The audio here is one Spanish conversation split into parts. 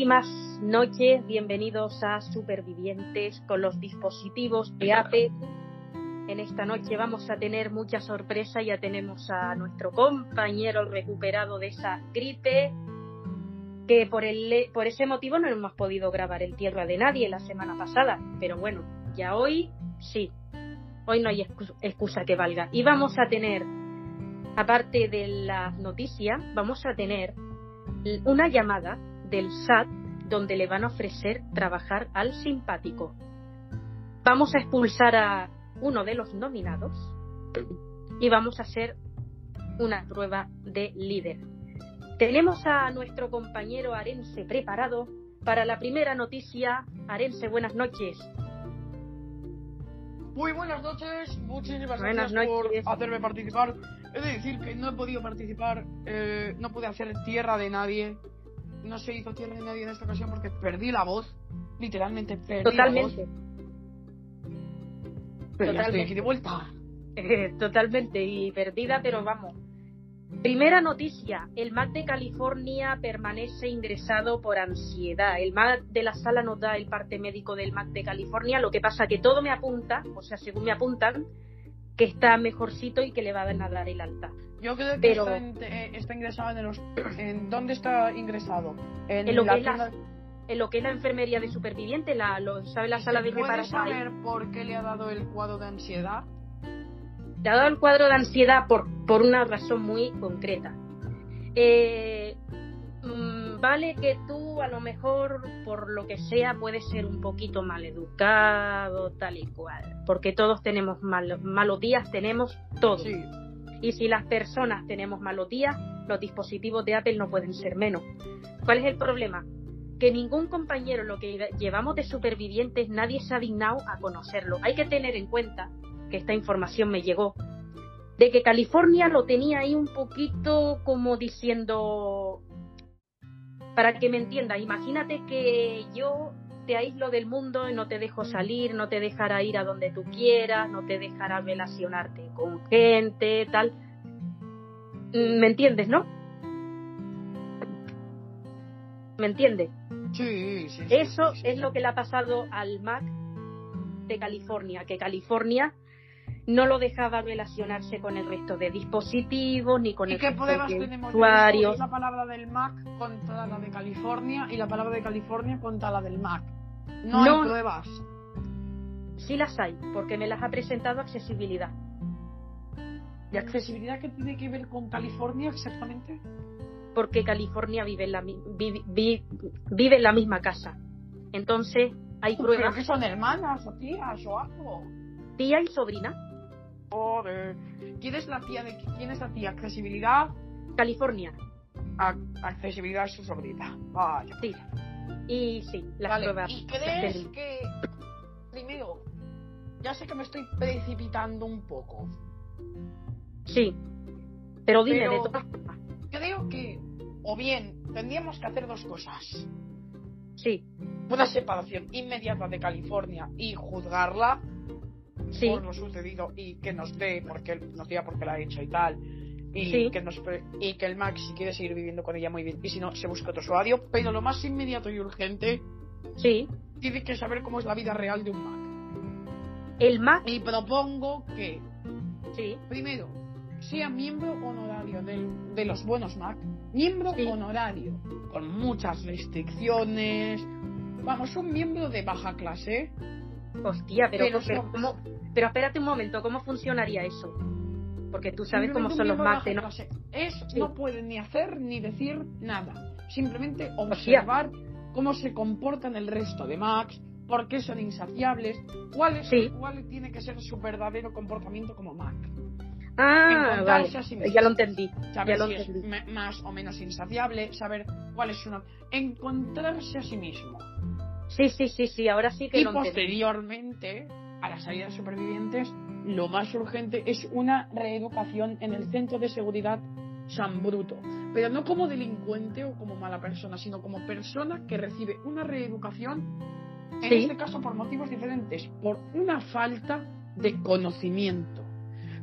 Buenísimas noches. Bienvenidos a Supervivientes con los dispositivos de APE. En esta noche vamos a tener mucha sorpresa. Ya tenemos a nuestro compañero recuperado de esa gripe, que por, el, por ese motivo no hemos podido grabar el Tierra de Nadie la semana pasada. Pero bueno, ya hoy sí. Hoy no hay excusa que valga. Y vamos a tener, aparte de las noticias, vamos a tener una llamada del SAT donde le van a ofrecer trabajar al simpático. Vamos a expulsar a uno de los nominados y vamos a hacer una prueba de líder. Tenemos a nuestro compañero Arense preparado para la primera noticia. Arense, buenas noches. Muy buenas noches, muchísimas gracias por hacerme participar. He de decir que no he podido participar, eh, no pude hacer tierra de nadie. No se hizo tierra de nadie en esta ocasión porque perdí la voz. Literalmente perdí Totalmente. la voz. Pero ya estoy aquí de vuelta. Totalmente, y perdida, pero vamos. Primera noticia, el MAC de California permanece ingresado por ansiedad. El MAC de la sala nos da el parte médico del MAC de California, lo que pasa que todo me apunta, o sea, según me apuntan, que está mejorcito y que le va a dar el alta. Yo creo que Pero, está, ingresado en los... ¿En dónde está ingresado? En, lo, que es la, en lo que es la enfermería de superviviente, la, lo, ¿sabe la sala de ¿Puedes saber por qué le ha dado el cuadro de ansiedad? Le ha dado el cuadro de ansiedad por, por una razón muy concreta. Eh, vale que tú a lo mejor por lo que sea puedes ser un poquito mal educado, tal y cual, porque todos tenemos mal, malos días, tenemos todos. Y si las personas tenemos malos días, los dispositivos de Apple no pueden ser menos. ¿Cuál es el problema? Que ningún compañero, lo que llevamos de supervivientes, nadie se ha dignado a conocerlo. Hay que tener en cuenta que esta información me llegó, de que California lo tenía ahí un poquito como diciendo, para que me entienda, imagínate que yo te aíslo del mundo y no te dejo salir, no te dejará ir a donde tú quieras, no te dejará relacionarte con gente, tal. ¿Me entiendes, no? ¿Me entiendes? Sí, sí, Eso es lo que le ha pasado al Mac de California, que California no lo dejaba relacionarse con el resto de dispositivos ni con ¿Y el qué resto pruebas de tenemos usuarios. la palabra del Mac contra la de California y la palabra de California contra la del Mac? No, No. hay pruebas. Sí las hay, porque me las ha presentado accesibilidad. ¿Y accesibilidad qué tiene que ver con California exactamente? Porque California vive en la, vive en misma casa. Entonces hay ¿Pero pruebas, que son hermanas o tías o algo? tía y sobrina. Joder. ¿Quién es la tía de quién es la tía? Accesibilidad. California, A- accesibilidad es su sobrina. Vaya. sí. Y sí, las Vale, pruebas. ¿y crees que primero ya sé que me estoy precipitando un poco, Sí. Pero dime, Pero- de todas formas. creo que o bien tendríamos que hacer dos cosas. Sí, Una separación inmediata de California y juzgarla sí, por lo sucedido y que nos dé porque nos diga por qué la ha hecho y tal. Y, Sí. que nos y que el Max, si quiere seguir viviendo con ella, muy bien. Y si no, se busca otro usuario. Pero lo más inmediato y urgente, sí. tiene que saber cómo es la vida real de un Mac. El Mac, Y propongo que, sí, primero, sea miembro honorario del- de los buenos Mac. Miembro Sí. honorario. Con muchas restricciones. Vamos, un miembro de baja clase. hostia, pero, Pero pero, ¿cómo- pero espérate un momento, ¿cómo funcionaría eso? Porque tú sabes cómo son los de no. Es, Sí. no pueden ni hacer ni decir nada. Simplemente observar cómo se comportan el resto de Macs, por qué son insaciables, cuál, es, Sí. cuál tiene que ser su verdadero comportamiento como Mac. Ah, encontrarse vale, a sí mismo. ya lo entendí. Saber Ya lo si es entendí. me- más o menos insaciable, saber cuál es una... Encontrarse a sí mismo. Sí, sí, sí, sí, ahora sí que Y lo entendí. posteriormente, a la salida de supervivientes, lo más urgente es una reeducación en el centro de seguridad San Bruto. Pero no como delincuente o como mala persona, sino como persona que recibe una reeducación, en Sí. este caso por motivos diferentes, por una falta de conocimiento.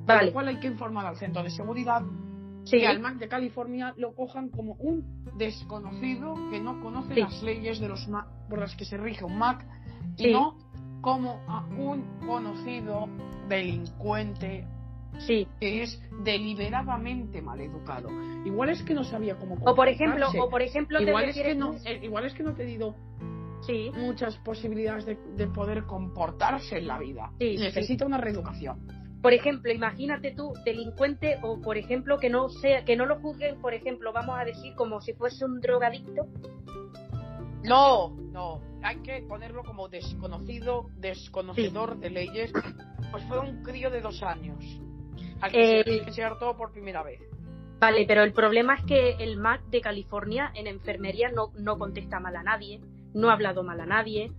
Vale. lo cual hay que informar al centro de seguridad que al Mac de California lo cojan como un desconocido que no conoce las leyes de los Mac por las que se rige un Mac y no como a un conocido delincuente sí. que es deliberadamente maleducado. Igual es que no sabía cómo O por ejemplo, o por ejemplo igual, es que no, eh, igual es que no ha tenido sí. muchas posibilidades de, poder comportarse en la vida. Necesita una reeducación. Por ejemplo, imagínate tú, delincuente, o por ejemplo, que no sea, que no lo juzguen, por ejemplo, vamos a decir como si fuese un drogadicto. No, no, hay que ponerlo como desconocido, desconocedor de leyes. Pues fue un crío de dos años. Al que, eh, se, hartó por primera vez. Vale, pero el problema es que el MAC de California en enfermería no, no contesta mal a nadie, no ha hablado mal a nadie,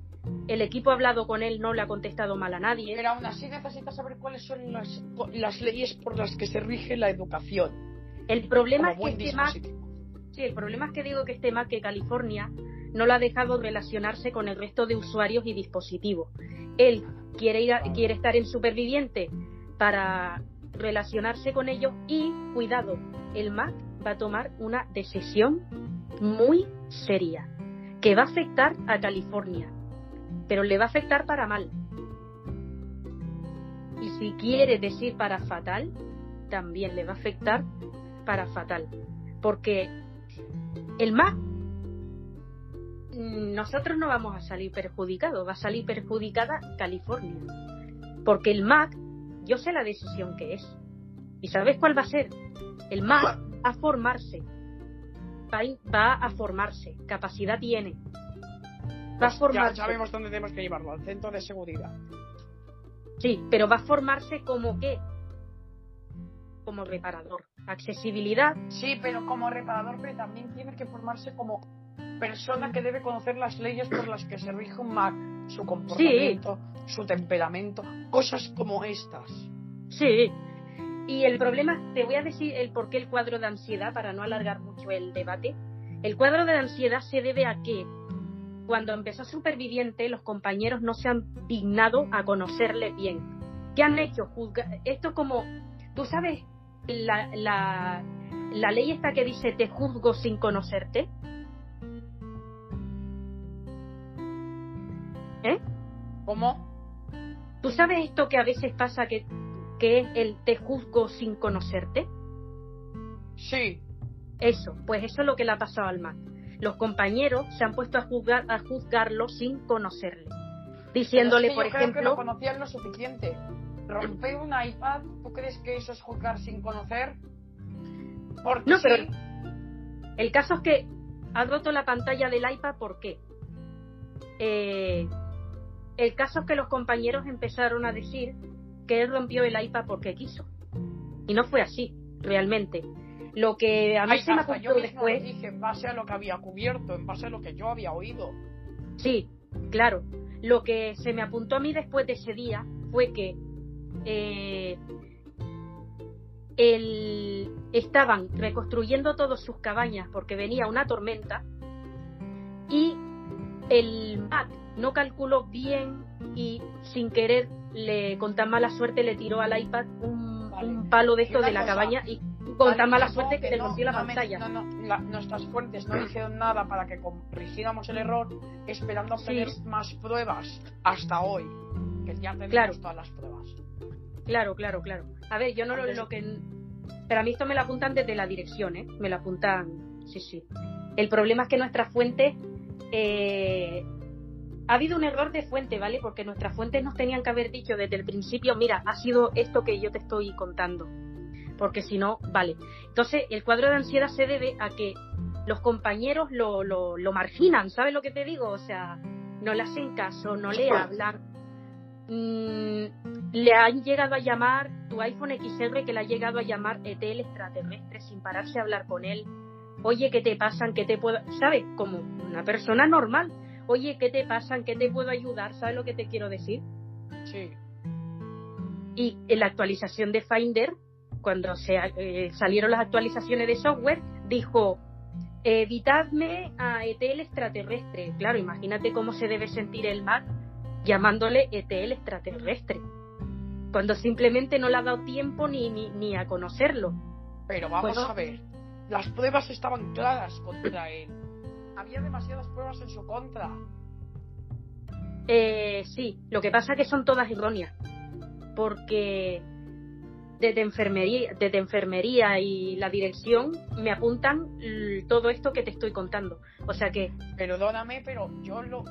el equipo ha hablado con él, no le ha contestado mal a nadie. Pero aún así necesita saber cuáles son las, las leyes por las que se rige la educación. El problema es que este Mac, sí, el problema es que digo que este Mac de California no lo ha dejado relacionarse con el resto de usuarios y dispositivos. Él quiere ir quiere estar en superviviente para relacionarse con ellos y cuidado, el Mac va a tomar una decisión muy seria que va a afectar a California, pero le va a afectar para mal. Y si quiere decir para fatal, también le va a afectar para fatal. Porque el Mac, nosotros no vamos a salir perjudicados, va a salir perjudicada California. Porque el Mac, yo sé la decisión que es. ¿Y sabes cuál va a ser? El Mac va a formarse. Va a formarse. Capacidad tiene Va a formarse. Ya sabemos dónde tenemos que llevarlo, al centro de seguridad. Sí, pero va a formarse como qué? Como reparador. Accesibilidad. Sí, pero como reparador, pero también tiene que formarse como persona que debe conocer las leyes por las que se rige un Mac, su comportamiento, su temperamento, cosas como estas. Sí. Y el problema, te voy a decir el por qué el cuadro de ansiedad, para no alargar mucho el debate. El cuadro de ansiedad se debe a que cuando empezó Superviviente, los compañeros no se han dignado a conocerle bien. ¿Qué han hecho? Esto como, tú sabes, la, la, la ley esta que dice te juzgo sin conocerte. ¿Eh? ¿Cómo? ¿Tú sabes esto que a veces pasa que, que es el te juzgo sin conocerte? Sí. Eso, pues eso es lo que le ha pasado al Mac los compañeros se han puesto a, juzgar, a juzgarlo sin conocerle. Diciéndole, por ejemplo. Que lo conocían lo suficiente. Romper un iPad, ¿tú crees que eso es juzgar sin conocer? Porque no, pero. El caso es que ha roto la pantalla del iPad, ¿por qué? Eh, el caso es que los compañeros empezaron a decir que él rompió el iPad porque quiso. Y no fue así, realmente. Lo que a mí se me apuntó después. dije en base a lo que había cubierto, en base a lo que yo había oído. Sí, claro. Lo que se me apuntó a mí después de ese día fue que eh, el, estaban reconstruyendo todas sus cabañas porque venía una tormenta y el Mac no calculó bien y sin querer le con tan mala suerte le tiró al iPad un, palo de esto de la cabaña y con tan mala suerte que, le rompió la pantalla. No, no, nuestras fuentes no dijeron nada para que corrigiéramos el error, esperando obtener más pruebas hasta hoy, que ya tenemos claro. todas las pruebas. Claro, claro, claro. A ver, yo no lo, lo que. Pero a mí esto me lo apuntan desde la dirección, ¿eh? Me lo apuntan. Sí, sí. El problema es que nuestras fuentes. Eh, ha habido un error de fuente, ¿vale? Porque nuestras fuentes nos tenían que haber dicho desde el principio, mira, ha sido esto que yo te estoy contando porque si no, vale. Entonces, el cuadro de ansiedad se debe a que los compañeros lo, lo, lo marginan, ¿sabes lo que te digo? O sea, no le hacen caso, no le hablan. Mm, le han llegado a llamar tu iPhone XR que le ha llegado a llamar ET el extraterrestre sin pararse a hablar con él. Oye, ¿qué te pasan? ¿Qué te puedo...? ¿Sabes? Como una persona normal. Oye, ¿qué te pasan? ¿Qué te puedo ayudar? ¿Sabes lo que te quiero decir? Sí. Y en la actualización de Finder cuando se, eh, salieron las actualizaciones de software, dijo, evitadme a ET el extraterrestre. Claro, imagínate cómo se debe sentir el Mac llamándole ET el extraterrestre, cuando simplemente no le ha dado tiempo ni, ni, a conocerlo. Pero vamos a ver. Las pruebas estaban claras contra él. Había demasiadas pruebas en su contra. Eh, sí, lo que pasa es que son todas erróneas. Porque desde enfermería, desde enfermería y la dirección me apuntan todo esto que te estoy contando. O sea que, Perdóname, pero yo lo,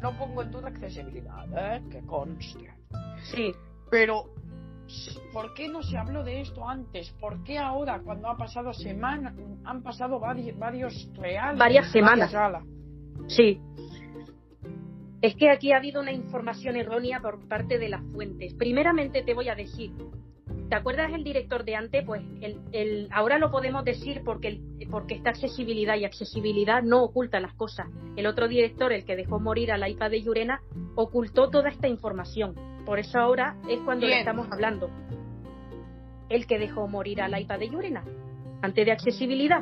no pongo en duda accesibilidad, ¿eh? Que conste. sí, Pero, ¿por qué no se habló de esto antes? ¿Por qué ahora, cuando ha pasado semana, han pasado vari- varios reales? Varias semanas. salas? sí. Es que aquí ha habido una información errónea por parte de las fuentes. Primeramente te voy a decir, ¿te acuerdas el director de antes? Pues el, el- ahora lo podemos decir porque, el- porque está accesibilidad y accesibilidad no oculta las cosas. El otro director, el que dejó morir a la IPA de Llurena, ocultó toda esta información. Por eso ahora es cuando le estamos hablando. El que dejó morir a la IPA de Llurena, antes de accesibilidad.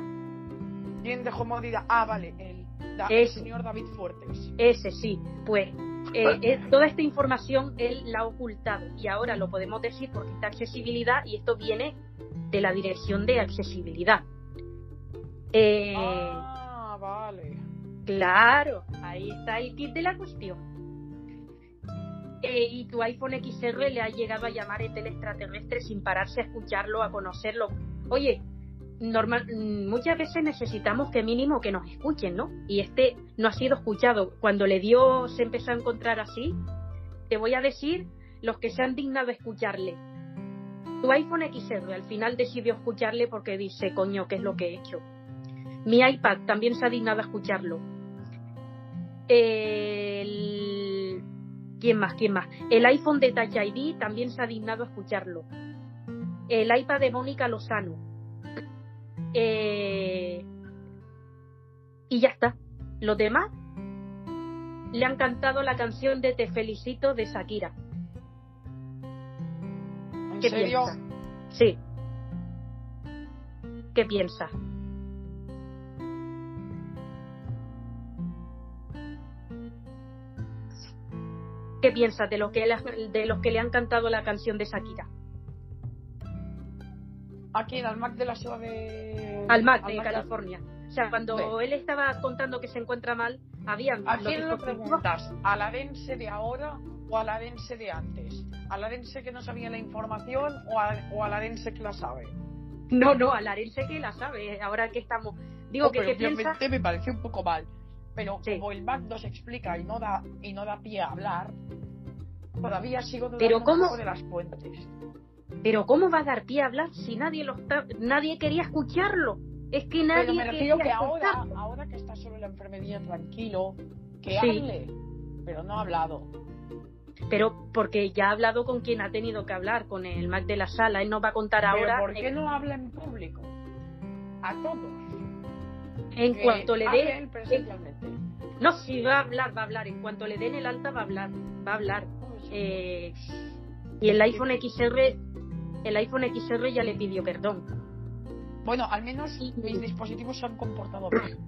¿Quién dejó morir? a- Ah, vale, el, da- el Ese. señor David Fuertes. Ese sí, pues eh, eh, toda esta información él la ha ocultado y ahora lo podemos decir porque está accesibilidad y esto viene de la dirección de accesibilidad. Eh, Ah, vale. Claro, ahí está el kit de la cuestión. Eh, y tu iPhone XR le ha llegado a llamar el extraterrestre sin pararse a escucharlo, a conocerlo. Oye, normal, mm, muchas veces necesitamos que mínimo que nos escuchen, ¿no? Y este no ha sido escuchado. Cuando le dio, se empezó a encontrar así, te voy a decir los que se han dignado a escucharle. Tu iPhone XR al final decidió escucharle porque dice, coño, ¿qué es lo que he hecho? Mi iPad también se ha dignado a escucharlo. El... ¿Quién más? ¿Quién más? El iPhone de Touch ID también se ha dignado a escucharlo. El iPad de Mónica Lozano. Eh, Y ya está. Los demás le han cantado la canción de Te felicito de Shakira. ¿En ¿Qué serio? piensas? Sí. ¿Qué piensas? ¿Qué piensas de, lo que de los que le han cantado la canción de Shakira? Aquí en el Mac de la ciudad de... Al Mac de California. O sea, cuando él estaba contando que se encuentra mal, habían ¿A quién lo preguntas? ¿A la dense de ahora o a la dense de antes? ¿A la dense que no sabía la información o a, o a la dense que la sabe? No, no, al arense que la sabe. Ahora que estamos. Digo No, que pero qué piensa. me parece un poco mal. Pero Sí. como el Mac nos explica y no da y no da pie a hablar, todavía sigo dudando Pero ¿cómo? de las fuentes. Pero cómo va a dar pie a hablar si nadie lo está, nadie quería escucharlo? Es que nadie Pero me refiero quería que ahora, escucharlo. ahora que está solo en la enfermería tranquilo, que Sí. hable. Pero no ha hablado. Pero porque ya ha hablado con quien ha tenido que hablar, con el Mac de la sala. Él nos va a contar Pero ahora. ¿por qué no habla en público? A todos. En Que cuanto le él presencialmente. No, si va a hablar, va a hablar. En cuanto le den el alta, va a hablar. Va a hablar. Eh, y el iPhone XR. El iPhone XR ya le pidió perdón. Bueno, al menos Sí. mis dispositivos se han comportado bien.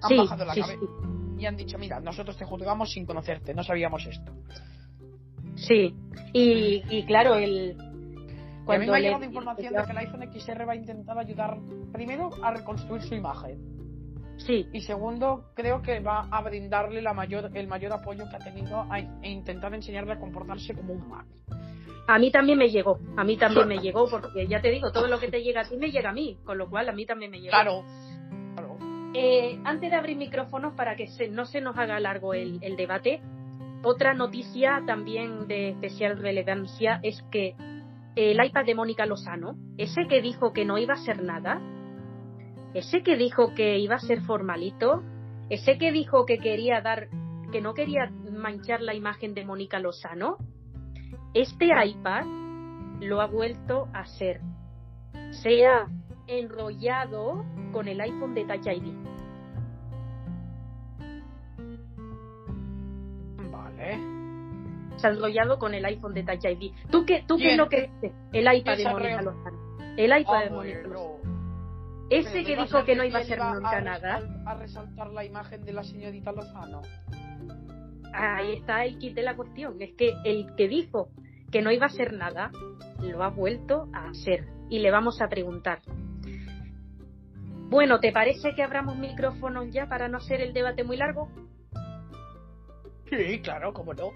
Han Sí, bajado la sí, cabeza sí. y han dicho, mira, nosotros te juzgamos sin conocerte, no sabíamos esto. Sí. Y, y claro, el. Y a mí me ha le- llegado información de que el iPhone XR va a intentar ayudar, primero, a reconstruir su imagen. Sí, Y segundo, creo que va a brindarle la mayor, el mayor apoyo que ha tenido a, e intentar enseñarle a comportarse como un Mac. A mí también me llegó, a mí también me llegó, porque ya te digo, todo lo que te llega a ti me llega a mí, con lo cual a mí también me llegó. Claro. Claro. Eh, antes de abrir micrófonos, para que se- no se nos haga largo el, el debate, otra noticia también de especial relevancia es que el iPad de Mónica Lozano, ese que dijo que no iba a ser nada, ese que dijo que iba a ser formalito, ese que dijo que quería dar, que no quería manchar la imagen de Mónica Lozano, este iPad lo ha vuelto a ser. Se ha enrollado con el iPhone de Touch ID. Se ha enrollado con el iPhone de Touch ID. ¿Tú qué, tú qué ¿Quién? es lo que dices? El iPad ¿Quién de Mónica? Lozano. El iPad de Ah, Mónica. Lozano. Ese que dijo que no iba a ser nunca nada. A resaltar la imagen de la señorita Lozano. Ahí está el kit de la cuestión. Es que el que dijo que no iba a ser nada, lo ha vuelto a hacer. y le vamos a preguntar. Bueno, ¿te parece que abramos micrófonos ya para no hacer el debate muy largo? Sí, claro, cómo no.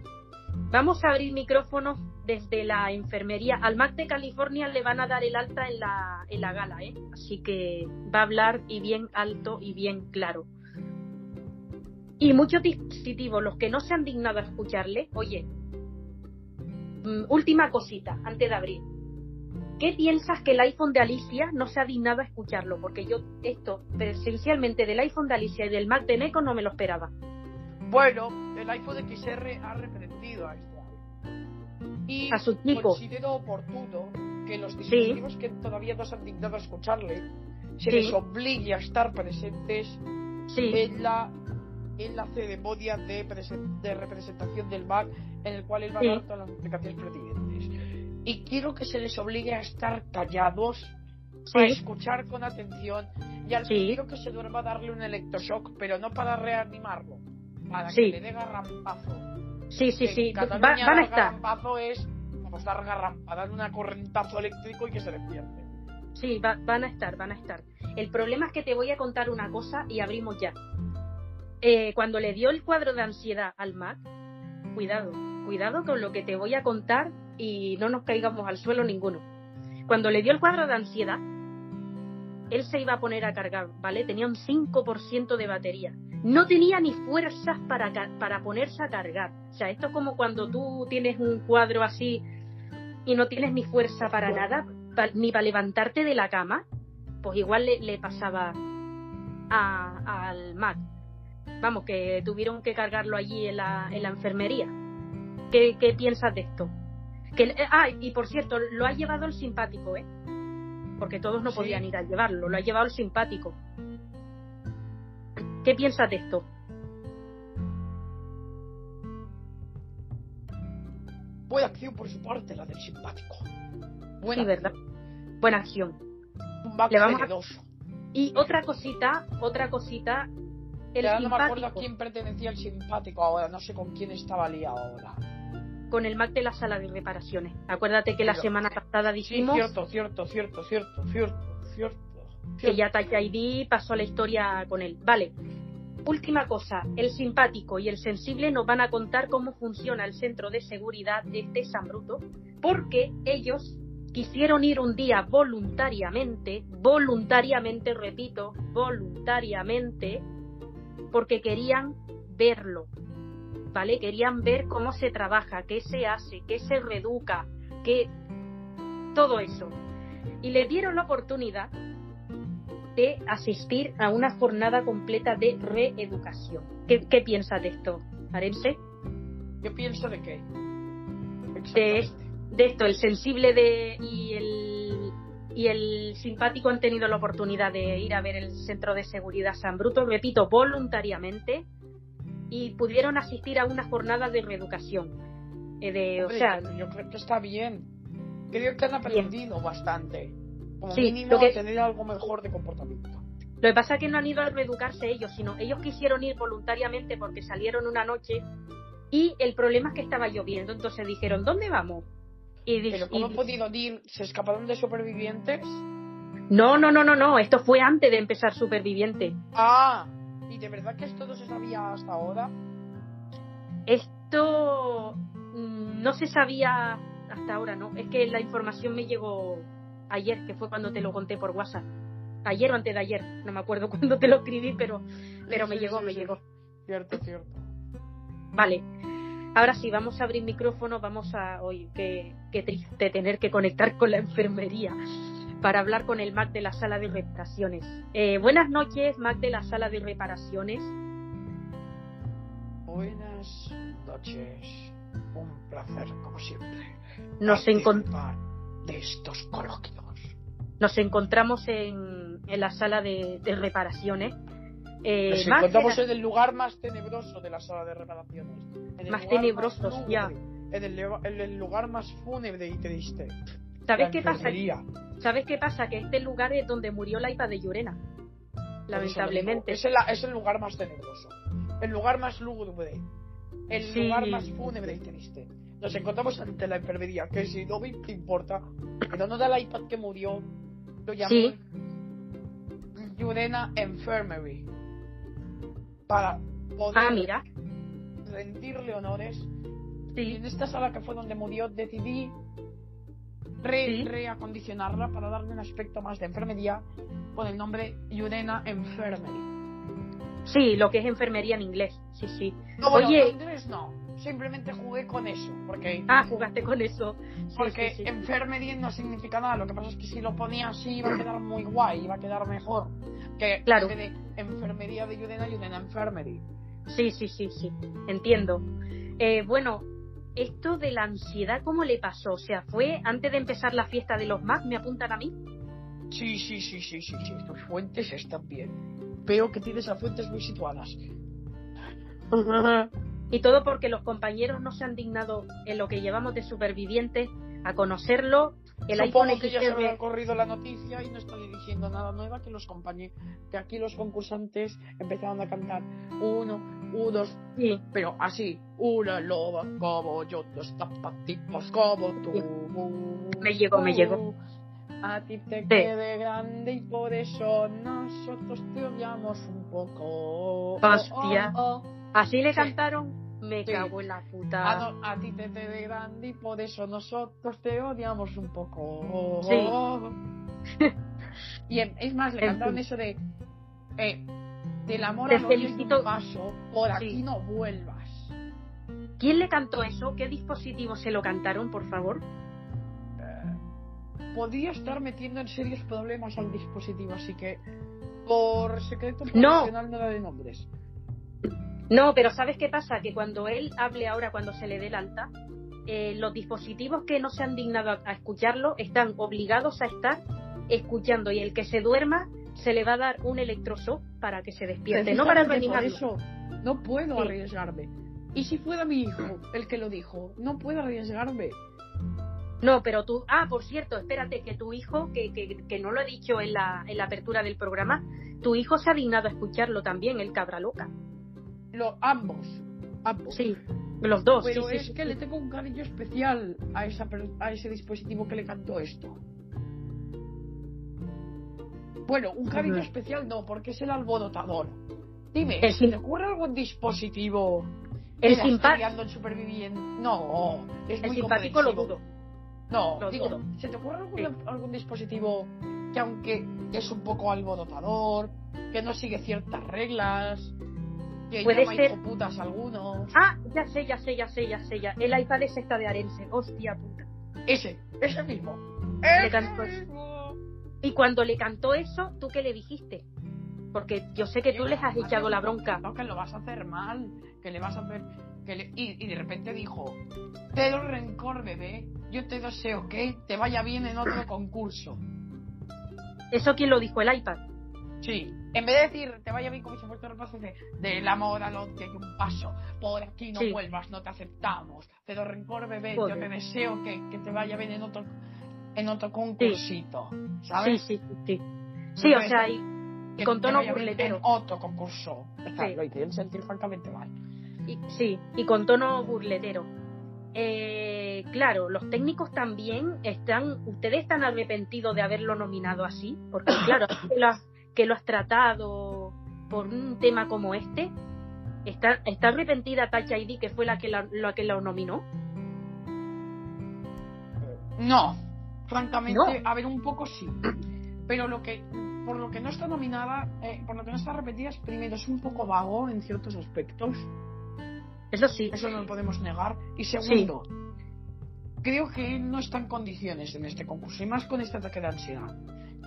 Vamos a abrir micrófonos desde la enfermería. Al MAC de California le van a dar el alta en la, en la gala, ¿eh? Así que va a hablar y bien alto y bien claro. Y muchos dispositivos, los que no se han dignado a escucharle, oye, mm, última cosita, antes de abrir. ¿Qué piensas que el iPhone de Alicia no se ha dignado a escucharlo? Porque yo esto, esencialmente del iPhone de Alicia y del Mac de Neko no me lo esperaba. Bueno, el iPhone XR ha reprendido a este y a su tipo. considero oportuno que los dispositivos que todavía no se han dignado a escucharle se les obligue a estar presentes en la en la ceremonia de, de representación del Mac en el cual él va a dar todas las aplicaciones pertinentes. Y quiero que se les obligue a estar callados, a escuchar con atención y al quiero que se duerma darle un electroshock, pero no para reanimarlo, para que le dé garrampazo. Sí, sí, sí. Va, van a estar. Garrampazo es vamos dar garrampa, dar una correntazo eléctrico y que se despierte. Sí, van a estar, van a estar. El problema es que te voy a contar una cosa y abrimos ya. Eh, cuando le dio el cuadro de ansiedad al Mac, cuidado, cuidado con lo que te voy a contar y no nos caigamos al suelo ninguno. Cuando le dio el cuadro de ansiedad, él se iba a poner a cargar, ¿vale? Tenía un 5% de batería no tenía ni fuerzas para, para ponerse a cargar. O sea, esto es como cuando tú tienes un cuadro así y no tienes ni fuerza para nada, ni para levantarte de la cama, pues igual le, pasaba al Mac. Vamos, que tuvieron que cargarlo allí en la, en la enfermería. ¿Qué, piensas de esto? Que, ah, y por cierto, lo ha llevado el simpático, ¿eh? Porque todos no podían ir a llevarlo, lo ha llevado el simpático. ¿Qué piensas de esto? Buena acción por su parte, la del simpático. Buena sí, ¿verdad? Buena acción. Un Le vamos Y otra cosita, otra cosita. El ya no me acuerdo a quién pertenecía el simpático ahora, no sé con quién estaba liado ahora. Con el Mac de la sala de reparaciones. Acuérdate que la semana pasada dijimos. Sí, cierto, cierto, cierto, cierto, cierto, cierto que ya Touch ID pasó la historia con él. Vale. Última cosa, el simpático y el sensible nos van a contar cómo funciona el centro de seguridad de este San Bruto, porque ellos quisieron ir un día voluntariamente, voluntariamente, repito, voluntariamente, porque querían verlo, ¿vale? Querían ver cómo se trabaja, qué se hace, qué se reeduca, qué... todo eso. Y le dieron la oportunidad de asistir a una jornada completa de reeducación. ¿Qué, qué piensas de esto, Arense? Yo pienso de qué. De, de, esto, el sensible de, y, el, y el simpático han tenido la oportunidad de ir a ver el centro de seguridad San Bruto, repito, voluntariamente, y pudieron asistir a una jornada de reeducación. Eh, de, o sea, yo creo que está bien. Creo que han aprendido bastante sí, mínimo que... tener algo mejor de comportamiento. Lo que pasa es que no han ido a reeducarse ellos, sino ellos quisieron ir voluntariamente porque salieron una noche y el problema es que estaba lloviendo. Entonces dijeron, ¿dónde vamos? Y ¿Pero cómo han podido ir? ¿Se escaparon de supervivientes? No, no, no, no, no. Esto fue antes de empezar Superviviente. Ah, ¿y de verdad que esto no se sabía hasta ahora? Esto mm, no se sabía hasta ahora, ¿no? Es que la información me llegó ayer, que fue cuando te lo conté por WhatsApp. Ayer o antes de ayer, no me acuerdo cuándo te lo escribí, pero, pero me llegó, me llegó. Cierto, cierto. Vale. Ahora sí, vamos a abrir micrófono, vamos a... Qué, qué triste tener que conectar con la enfermería para hablar con el Mac de la sala de reparaciones. Eh, buenas noches, Mac de la sala de reparaciones. Buenas noches. Un placer, como siempre. Nos encontramos de estos coloquios. Nos encontramos en, en la sala de, reparaciones. Eh, Nos encontramos en el lugar más tenebroso de la sala de reparaciones. más tenebroso, ya. En el, lugar más fúnebre y triste. ¿Sabes qué pasa? ¿Sabes qué pasa? Que este lugar es donde murió la hija de Llorena. Lamentablemente. Es el, es el, lugar más tenebroso. El lugar más lúgubre. El lugar más fúnebre y triste nos encontramos ante la enfermería, que si no me importa, pero no da el iPad que murió, lo llamé Sí. Infirmary. Para poder Ah, mira. rendirle honores. Y en esta sala que fue donde murió, decidí re- Sí. reacondicionarla para darle un aspecto más de enfermería con el nombre Yurena Infirmary. Sí, lo que es enfermería en inglés. Sí, sí. No, bueno, Oye. en inglés no. Simplemente jugué con eso. Porque, Ah, jugaste con eso. Sí, porque sí, enfermería no significa nada. Lo que pasa es que si lo ponía así iba a quedar muy guay, iba a quedar mejor. Que Claro. de enfermería de Yurena, Yurena Infirmary. Sí, sí, sí, sí. Entiendo. Eh, bueno, esto de la ansiedad, ¿cómo le pasó? O sea, fue antes de empezar la fiesta de los Mac, me apuntan a mí. Sí, sí, sí, sí, sí, sí. Tus fuentes están bien. Veo que tienes las fuentes muy situadas. Y todo porque los compañeros no se han dignado en lo que llevamos de supervivientes a conocerlo. El Supongo que ya se habrá corrido la noticia y no estoy diciendo nada nueva que los compañeros, que aquí los concursantes empezaron a cantar uno, uno, dos, Sí, pero así, una loba como yo, dos zapatitos como tú. Me llegó, me llegó. A ti te Sí. quede grande y por eso nosotros te odiamos un poco. Hostia. Oh, oh, oh. así le cantaron. Me cago en la A, puta. no- a ti te quede grande y por eso nosotros te odiamos un poco. Sí. y es más, le En cantaron fin. eso de eh, del amor Te a los pies de un felicito. paso, por Sí. aquí no vuelvas. ¿Quién le cantó eso? ¿Qué dispositivo se lo cantaron, por favor? Podría estar metiendo en serios problemas al dispositivo, así que por secreto No. profesional no daré nombres. No, pero ¿sabes qué pasa? Que cuando él hable ahora, cuando se le dé el alta, eh, los dispositivos que no se han dignado a, a escucharlo están obligados a estar escuchando y el que se duerma se le va a dar un electroshock para que se despierte, no para reanimarlo. eso no puedo Sí. arriesgarme. Y si fuera mi hijo el que lo dijo, no puedo arriesgarme. No, pero tú, ah, por cierto, espérate, que tu hijo, que, que, que no lo he dicho en la, en la apertura del programa, tu hijo se ha dignado a escucharlo también, el cabra loca. Lo, ambos. Ambos. Sí, los dos. Pero sí, es sí, que le tengo un cariño especial a, esa, a ese dispositivo que le cantó esto. Bueno, un cariño Ujú. especial no, porque es el alborotador. Dime, ¿se te ocurre algún dispositivo El, liando en superviviente? No, es el muy simpático lo dudo. No, Lo digo, dudo. ¿se te ocurre algún, Sí. algún dispositivo que aunque es un poco alborotador, que no sigue ciertas reglas, que Puede llama ser- hijoputas a algunos? Ah, ya sé, ya sé, ya sé, ya sé, ya. El iPad es esta de Arense. Hostia puta. Ese, ese mismo. ¡Ese mismo! Y cuando le cantó eso, ¿tú qué le dijiste? Porque yo sé que tú les has echado la bronca. No, que lo vas a hacer mal, que le vas a hacer... Que le- y, y de repente dijo, te doy rencor, bebé, yo te deseo que te vaya bien en otro concurso. ¿Eso quién lo dijo? El iPad. Sí, en vez de decir, te vaya bien como si fuese repaso, dice, del amor al odio hay un paso, por aquí no Sí. vuelvas, no te aceptamos, te doy rencor, bebé, yo te deseo que, que te vaya bien en otro, en otro concursito, ¿sabes? Sí, sí, sí. Sí, sí o sea, y, Que con tono burletero. En otro concurso. Sí. Lo hicieron sentir francamente mal. y- sí, y con tono burletero. Eh, claro, los técnicos también están, ustedes están arrepentidos de haberlo nominado así, porque claro, que lo has, que lo has tratado por un tema como este, está, está arrepentida Touch ID, que fue la que la, la que lo nominó. No, francamente, No. a ver, un poco sí. Pero lo que, por lo que no está nominada, eh, por lo que no está repetida, es primero, es un poco vago en ciertos aspectos. Eso sí, Eso no lo podemos negar. Y segundo, creo que no está en condiciones en este concurso, y más con este ataque de ansiedad.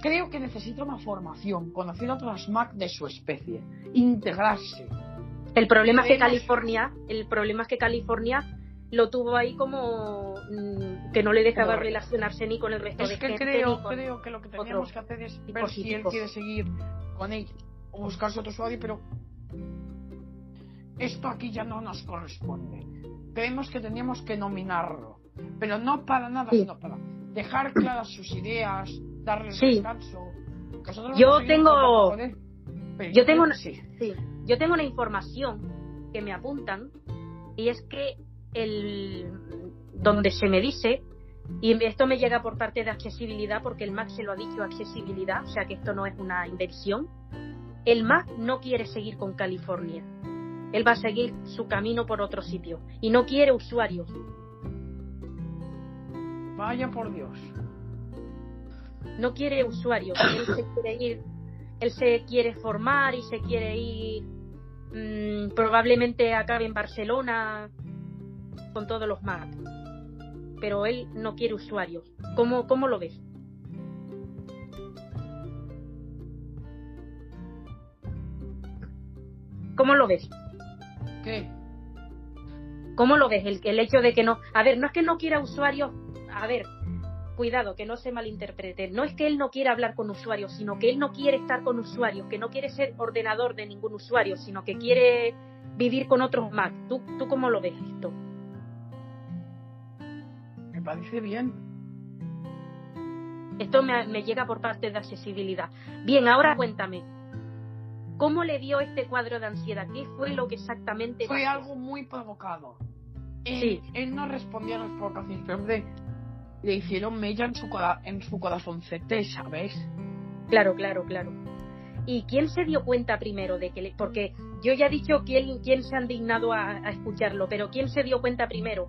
Creo que necesita una formación, conocer a otras Mac de su especie, integrarse. El problema es que California, el problema es que California lo tuvo ahí como mm, que no le dejaba Como- relacionarse ni con el resto de Es que gente. creo, con- creo que lo que tenemos que hacer es ver si él quiere seguir con él o buscarse otro usuario, pero esto aquí ya no nos corresponde. Creemos que teníamos que nominarlo, pero no para nada, Sí. sino para dejar claras sus ideas, darle Sí. descanso. nosotros Yo tengo- trabajando con él, pero yo tengo una-. Sí, yo tengo una información que me apuntan y es que el donde se me dice y esto me llega por parte de accesibilidad porque el Mac se lo ha dicho accesibilidad, o sea que esto no es una inversión. El Mac no quiere seguir con California. Él va a seguir su camino por otro sitio y no quiere usuarios. Vaya por Dios. No quiere usuarios. Él se quiere ir, él se quiere formar y se quiere ir. Mmm, probablemente acabe en Barcelona con todos los Mac pero él no quiere usuarios. ¿Cómo, cómo lo ves? ¿Cómo lo ves? ¿Qué? ¿Cómo lo ves? El, el hecho de que no. A ver, no es que no quiera usuarios. A ver, cuidado, que no se malinterprete. No es que él no quiera hablar con usuarios, sino que él no quiere estar con usuarios, que no quiere ser ordenador de ningún usuario, sino que quiere vivir con otros Mac. ¿Tú, tú cómo lo ves esto? Parece bien. Esto me, me, llega por parte de accesibilidad. Bien, ahora cuéntame. ¿Cómo le dio este cuadro de ansiedad? ¿Qué fue lo que exactamente Fue algo muy provocado. Él, Sí. él no respondía a las provocaciones, pero hombre, le hicieron mella en su, en su corazoncete, ¿sabes? Claro, claro, claro. ¿Y quién se dio cuenta primero de que le... Porque yo ya he dicho quién, quién se han dignado a, a escucharlo, pero ¿quién se dio cuenta primero?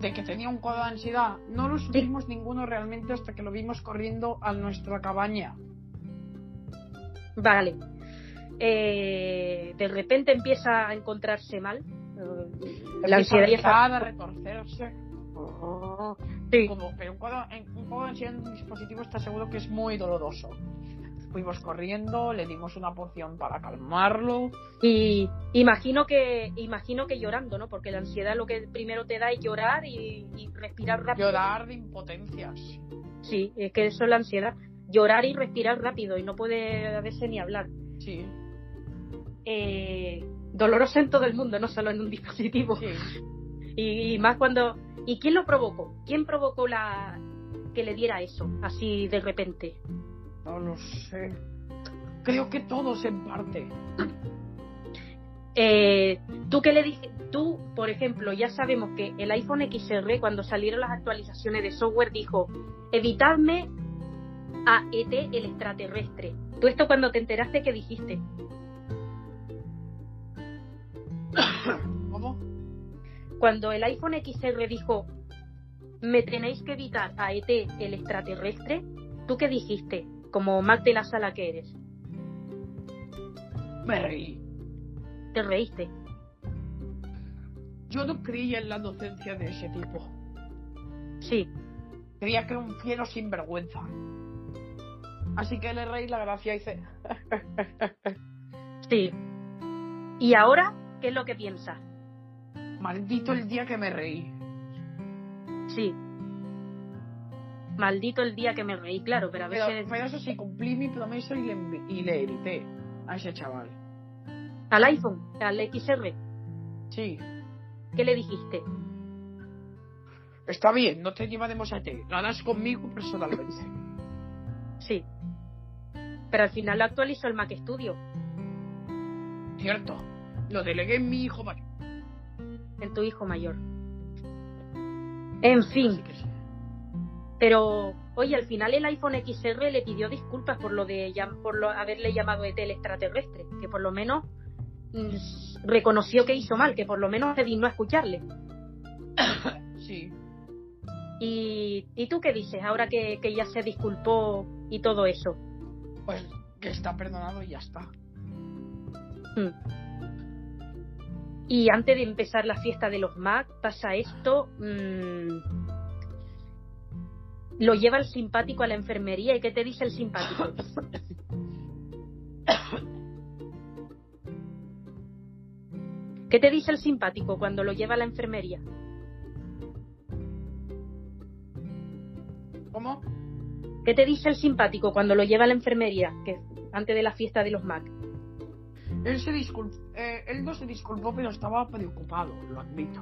De que tenía un cuadro de ansiedad. No lo supimos ninguno realmente hasta que lo vimos corriendo a nuestra cabaña. Vale. Eh, de repente empieza a encontrarse mal. Eh, La Empieza ansiedad rezar, a retorcerse. Sí. Como, pero un cuadro, un cuadro de ansiedad en un dispositivo está seguro que es muy doloroso. Fuimos corriendo, le dimos una poción para calmarlo. Y imagino que imagino que llorando, ¿no? Porque la ansiedad lo que primero te da es llorar y, y respirar rápido. Llorar de impotencias. Sí, es que eso es la ansiedad. Llorar y respirar rápido y no puede a veces ni hablar. Sí, Eh, doloroso en todo el mundo, no solo en un dispositivo. sí. Y, y más cuando... ¿Y quién lo provocó? ¿Quién provocó la que le diera eso, así de repente? No lo sé. Creo que todos en parte. Eh, tú que le dije, tú, por ejemplo, ya sabemos que el iPhone XR cuando salieron las actualizaciones de software dijo, evitadme a ET el extraterrestre. Tú esto cuando te enteraste que dijiste, ¿Cómo? cuando el iPhone XR dijo, me tenéis que evitar a ET el extraterrestre, ¿tú qué dijiste? Como Mac de la sala que eres. Me reí. Te reíste. Yo no creía en la docencia de ese tipo. Sí, Creía que era un fiero sinvergüenza. Así que le reí la gracia y dice, sí. ¿Y ahora qué es lo que piensas? maldito el día que me reí. Sí. Maldito el día que me reí, claro, pero a Pero, veces... pero eso sí, cumplí mi promesa y le, y le evité a ese chaval. Al iPhone, al XR, Sí, ¿qué le dijiste? está bien, no te llevaremos a ti. Lo harás conmigo personalmente. Sí. Pero al final lo actualizó el Mac Studio, Cierto. Lo delegué en mi hijo mayor. en tu hijo mayor. En fin, sí. Pero oye, al final el iPhone XR le pidió disculpas por lo de por lo, haberle llamado ET el extraterrestre, que por lo menos mm, reconoció que hizo mal, que por lo menos se dignó a escucharle. Sí. ¿Y, ¿y tú qué dices ahora que, que ya se disculpó y todo eso? Pues que está perdonado y ya está. Mm. Y antes de empezar la fiesta de los Mac, pasa esto. mm, lo lleva el simpático a la enfermería. ¿Y qué te dice el simpático? ¿Qué te dice el simpático cuando lo lleva a la enfermería? ¿Cómo? ¿Qué te dice el simpático cuando lo lleva a la enfermería? Que antes de la fiesta de los Mac. Él se disculpó, eh, él no se disculpó, pero estaba preocupado, lo admito.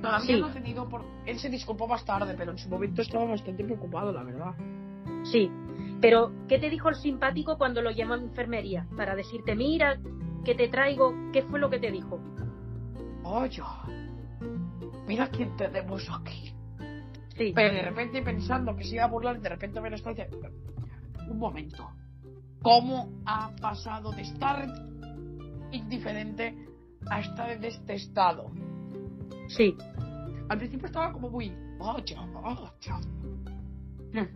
Todavía Sí. no ha tenido por... Él se disculpó más tarde, pero en su momento estaba bastante preocupado, la verdad. Sí. Pero, ¿qué te dijo el simpático cuando lo llama a enfermería? Para decirte, mira, que te traigo, ¿qué fue lo que te dijo? Oye, mira quién tenemos aquí. Sí. Pero de repente pensando que se iba a burlar, de repente me lo está diciendo. Un momento. ¿Cómo ha pasado de estar indiferente a estar en este estado? Sí, Al principio estaba como muy. Oye, oye.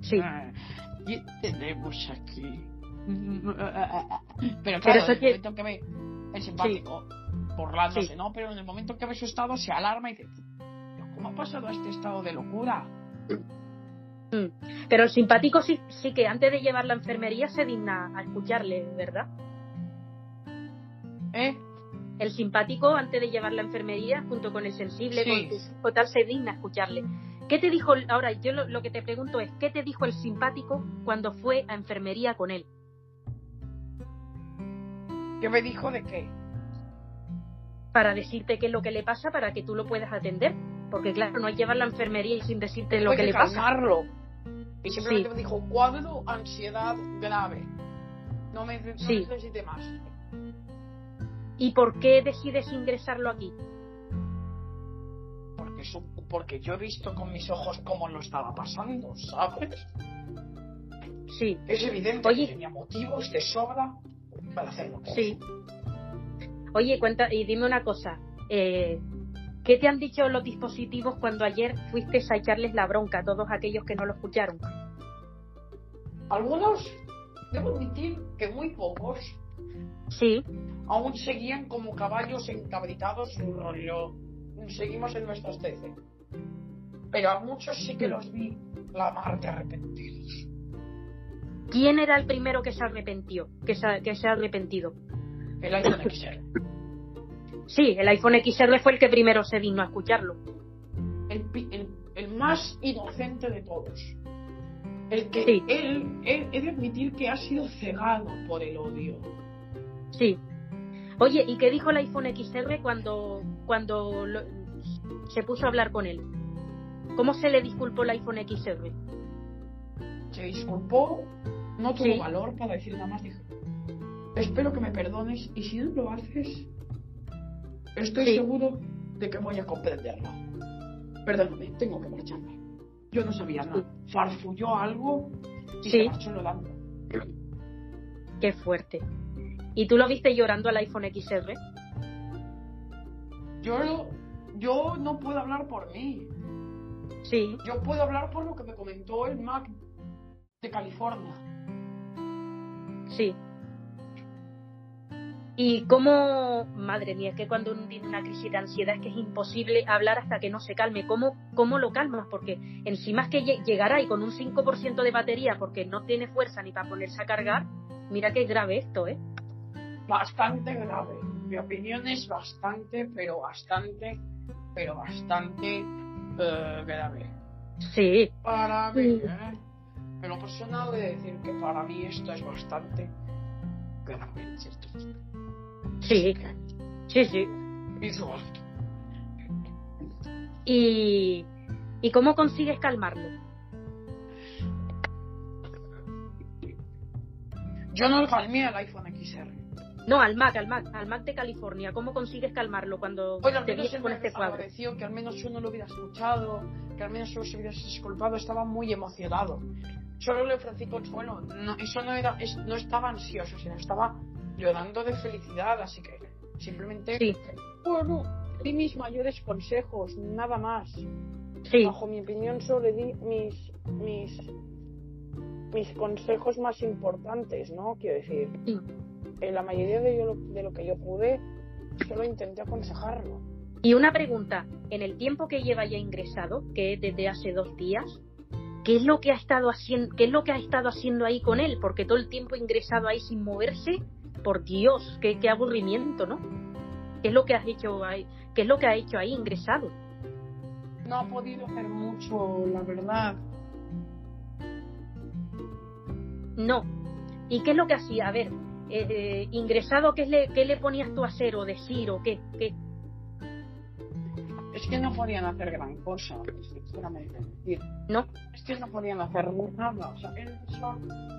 sí. ¿Qué tenemos aquí? Pero Pero claro, eso en el que- momento que ve el simpático burlándose, Sí. ¿no? Pero en el momento que ve su estado se alarma y dice, "¿Pero ¿cómo ha pasado a este estado de locura? Mm. Pero el simpático sí, sí que antes de llevar la enfermería se digna a escucharle, ¿verdad? ¿Eh? El simpático antes de llevar la enfermería junto con el sensible, Sí. con tu tal, se digna a escucharle. ¿Qué te dijo, ahora yo lo, lo que te pregunto es, ¿qué te dijo el simpático cuando fue a enfermería con él? ¿Qué me dijo de qué? Para decirte qué es lo que le pasa para que tú lo puedas atender. Porque claro, no hay llevar la enfermería y sin decirte lo que le pasa. calmarlo. Y simplemente Sí. me dijo, cuadro, ansiedad grave. No me no Sí. necesite más. ¿Y por qué decides ingresarlo aquí? Porque, porque yo he visto con mis ojos cómo lo estaba pasando, ¿sabes? Sí, Es evidente Oye. que tenía motivos de sobra para hacerlo. sí. Oye, cuenta y dime una cosa. Eh, ¿Qué te han dicho los dispositivos cuando ayer fuiste a echarles la bronca a todos aquellos que no lo escucharon? Algunos, debo admitir que muy pocos, Sí, aún seguían como caballos encabritados su rollo. Seguimos en nuestras trece. Pero a muchos sí que los vi la mar de arrepentidos. ¿Quién era el primero que se arrepintió? Que se, que se ha arrepentido. El iPhone XL. Sí, el iPhone XR fue el que primero se dignó a escucharlo. El, pi- el, el más inocente de todos. El que Sí. él, él he de admitir que ha sido cegado por el odio. Sí. Oye, ¿y qué dijo el iPhone XR cuando, cuando lo- se puso a hablar con él? ¿Cómo se le disculpó el iPhone XR? Se disculpó, no tuvo Sí. valor para decir nada más. Dijo, espero que me perdones y si no lo haces, estoy Sí. seguro de que voy a comprenderlo. Perdóname, tengo que marcharme. Yo no sabía nada. Farfulló algo y Sí. se marchó. Qué fuerte. ¿Y tú lo viste llorando al iPhone XR? Yo, lo- yo no puedo hablar por mí. Sí. Yo puedo hablar por lo que me comentó el Mac de California. Sí. Y cómo, madre mía, es que cuando uno tiene una crisis de ansiedad es que es imposible hablar hasta que no se calme. ¿Cómo, cómo lo calmas? Porque encima es que lle- llegará y con un 5% de batería porque no tiene fuerza ni para ponerse a cargar, mira que es grave esto, ¿eh? Bastante grave. Mi opinión es bastante, pero bastante, pero bastante eh, grave. Sí, Para mí, Mm. ¿eh? En lo personal he de decir que para mí esto es bastante grave. Esto es- sí, sí, sí. ¿Y, ¿Y cómo consigues calmarlo? Yo no calmé al iPhone XR. No, al Mac, al Mac, al Mac de California. ¿Cómo consigues calmarlo cuando Bueno, te vienes con este cuadro? que al menos yo no lo hubiera escuchado, que al menos solo se hubiera disculpado, estaba muy emocionado. Solo le ofrecí consuelo, no, eso no era, es- no estaba ansioso, sino estaba llorando de felicidad, así que simplemente, Sí, bueno, di mis mayores consejos, nada más. sí, Bajo mi opinión solo le di mis, mis, mis consejos más importantes, ¿no? Quiero decir, sí. En la mayoría de, yo, de lo que yo pude, solo intenté aconsejarlo. Y una pregunta, en el tiempo que lleva ya ingresado, que es desde hace dos días, ¿qué es lo que ha estado haciendo, qué es lo que ha estado haciendo ahí con él? Porque todo el tiempo ingresado ahí sin moverse, por Dios, qué, qué aburrimiento, ¿no? ¿Qué es lo que has hecho ahí? ¿Qué es lo que ha hecho ahí ingresado? No ha podido hacer mucho, la verdad. No. ¿Y qué es lo que hacía? A ver, eh, eh, ingresado, ¿qué le, ¿qué le ponías tú a hacer o decir o qué? qué? Es que no podían hacer gran cosa, sinceramente. decir. ¿No? Es que no podían hacer nada. O sea, él,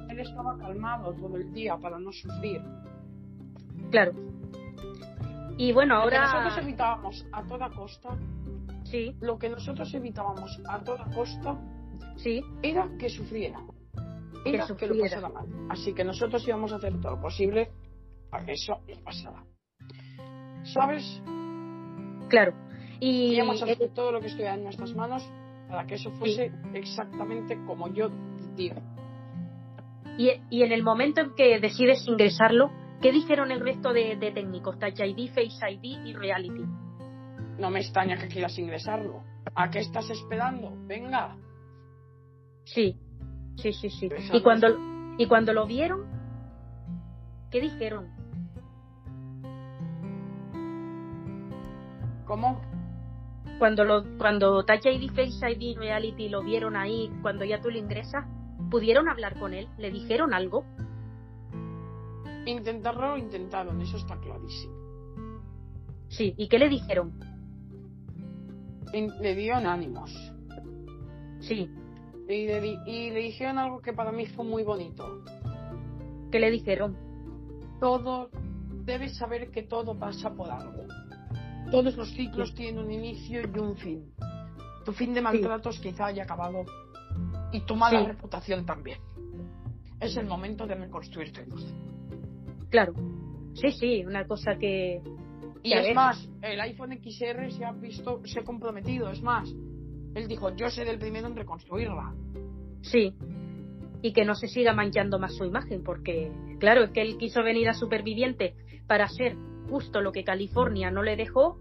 él estaba calmado todo el día para no sufrir. Claro. Y bueno, Lo que ahora. nosotros evitábamos a toda costa, Sí, lo que nosotros evitábamos a toda costa sí, era que sufriera. Era que, lo sufriera. pasara mal. Así que nosotros íbamos a hacer todo lo posible para que eso no pasara. ¿Sabes? claro. Y. Íbamos a hacer todo lo que estuviera en nuestras manos para que eso fuese exactamente como yo digo. Y, y en el momento en que decides ingresarlo, ¿qué dijeron el resto de, de técnicos? Touch ID, Face ID y Reality. No me extraña que quieras ingresarlo. ¿A qué estás esperando? Venga. Sí, sí, sí, sí. Y cuando, y cuando lo vieron, ¿qué dijeron? ¿Cómo? Cuando, lo, cuando Touch ID, Face ID Reality lo vieron ahí, cuando ya tú lo ingresas, ¿pudieron hablar con él? ¿Le dijeron algo? Intentarlo lo intentaron, eso está clarísimo. Sí, ¿y qué le dijeron? Le dieron ánimos. Sí, Y le, di- y le dijeron algo que para mí fue muy bonito. ¿qué le dijeron? Todo, debes saber que todo pasa por algo. Todos los ciclos tienen un inicio y un fin. Tu fin de maltratos quizá haya acabado y tu mala Sí. reputación también. Es el momento de reconstruirte. Claro. Sí, sí, una cosa que... Y es más, el iPhone XR se ha visto, se ha comprometido. Es más, él dijo, yo seré el primero en reconstruirla. Sí. Y que no se siga manchando más su imagen, porque, claro, es que él quiso venir a Superviviente para hacer justo lo que California no le dejó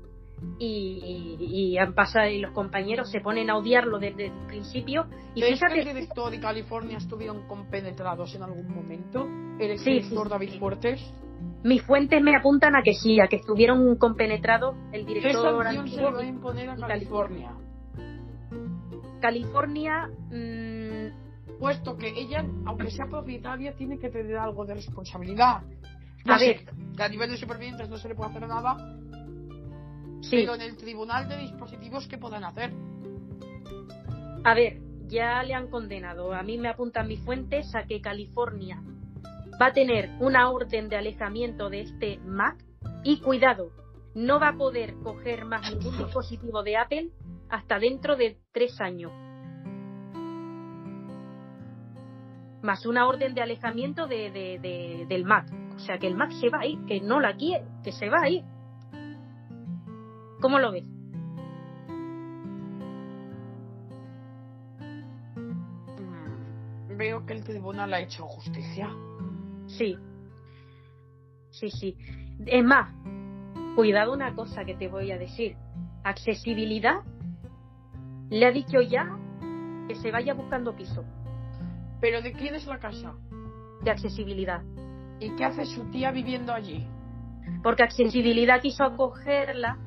y, y, y han pasado y los compañeros se ponen a odiarlo desde el principio. Y ¿Crees que el fíjate, director y California estuvieron compenetrados en algún momento? ¿El Sí, director sí, David sí. Fuertes? mis fuentes me apuntan a que sí, a que estuvieron compenetrados el ¿Qué director sanción se va a imponer a California? California. mm, Puesto que ella, aunque sea propietaria, tiene que tener algo de responsabilidad. A sé, ver. que a nivel de supervivientes no se le puede hacer nada, sí, pero en el tribunal de dispositivos, ¿qué pueden hacer? A ver, ya le han condenado. A mí me apuntan mis fuentes a que California va a tener una orden de alejamiento de este Mac y cuidado, no va a poder coger más ningún dispositivo de Apple hasta dentro de tres años. Más una orden de alejamiento de, de- de- del Mac. O sea que el Mac se va a ir, que no la quiere, que se va a ir. ¿Cómo lo ves? Mm, Veo que el tribunal ha hecho justicia. Sí. Sí, sí. Es más, cuidado una cosa que te voy a decir. Accesibilidad le ha dicho ya que se vaya buscando piso ¿Pero de quién es la casa? de accesibilidad. ¿Y qué hace su tía viviendo allí? Porque accesibilidad quiso acogerla,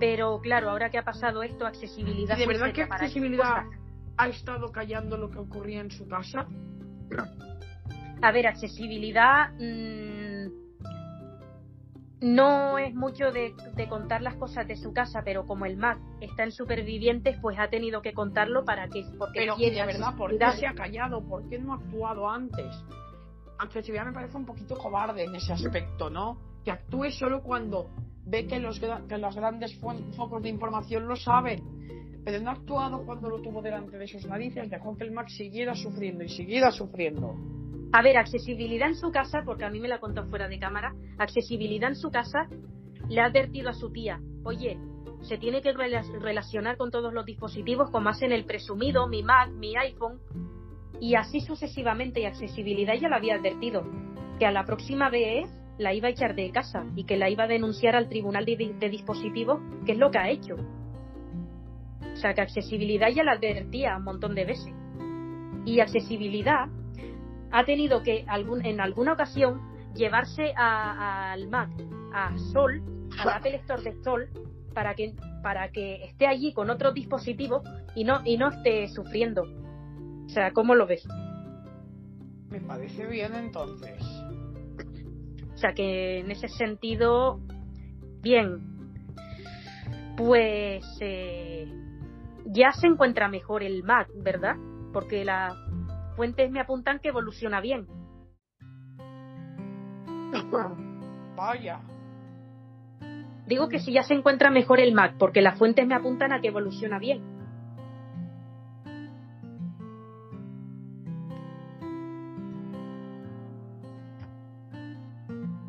pero claro, ahora que ha pasado esto, accesibilidad. ¿Y de verdad que accesibilidad ha estado callando lo que ocurría en su casa? A ver, accesibilidad mm, no es mucho de, de contar las cosas de su casa, pero como el Mac está en supervivientes, pues ha tenido que contarlo para que porque Pero, de verdad, ¿por qué se ha callado? ¿Por qué no ha actuado antes? Accesibilidad me parece un poquito cobarde en ese aspecto, ¿no? Que actúe solo cuando ve que los, que los grandes fo- focos de información lo saben. Pero no ha actuado cuando lo tuvo delante de sus narices, dejó que el Mac siguiera sufriendo y siguiera sufriendo. A ver, accesibilidad en su casa, porque a mí me la contó fuera de cámara, accesibilidad en su casa le ha advertido a su tía, oye, se tiene que rela- relacionar con todos los dispositivos como hacen el presumido, mi Mac, mi iPhone, y así sucesivamente, y accesibilidad ya lo había advertido, que a la próxima vez la iba a echar de casa y que la iba a denunciar al tribunal de, de dispositivos, que es lo que ha hecho. O sea, que accesibilidad ya la advertía un montón de veces. Y accesibilidad ha tenido que algún, en alguna ocasión llevarse al Mac a Sol, al Apple Store de Sol, para que, para que esté allí con otros dispositivos y no, y no esté sufriendo. O sea, ¿cómo lo ves? Me parece bien entonces. O sea, que en ese sentido, bien. Pues eh, ya se encuentra mejor el Mac, ¿verdad? Porque las fuentes me apuntan que evoluciona bien. Vaya. Digo que si ya se encuentra mejor el Mac, porque las fuentes me apuntan a que evoluciona bien.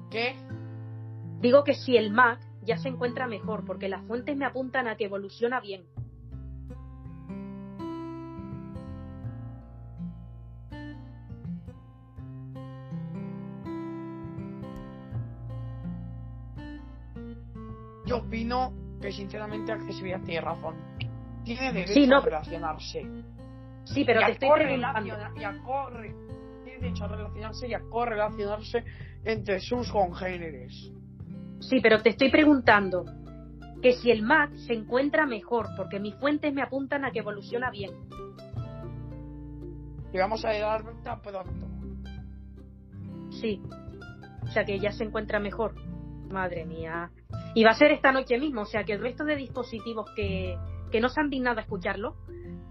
¿Qué? Digo que si el Mac ya se encuentra mejor, porque las fuentes me apuntan a que evoluciona bien. Yo opino que sinceramente accesibilidad tiene razón. Tiene derecho Sí, no. a relacionarse. Sí, pero y te a estoy y a corre- tiene derecho a relacionarse y a correlacionarse entre sus congéneres. Sí, pero te estoy preguntando que si el Mac se encuentra mejor, porque mis fuentes me apuntan a que evoluciona bien. Y vamos a dar tan pronto. Sí. O sea que ya se encuentra mejor. Madre mía. Y va a ser esta noche mismo, o sea que el resto de dispositivos que, que no se han dignado a escucharlo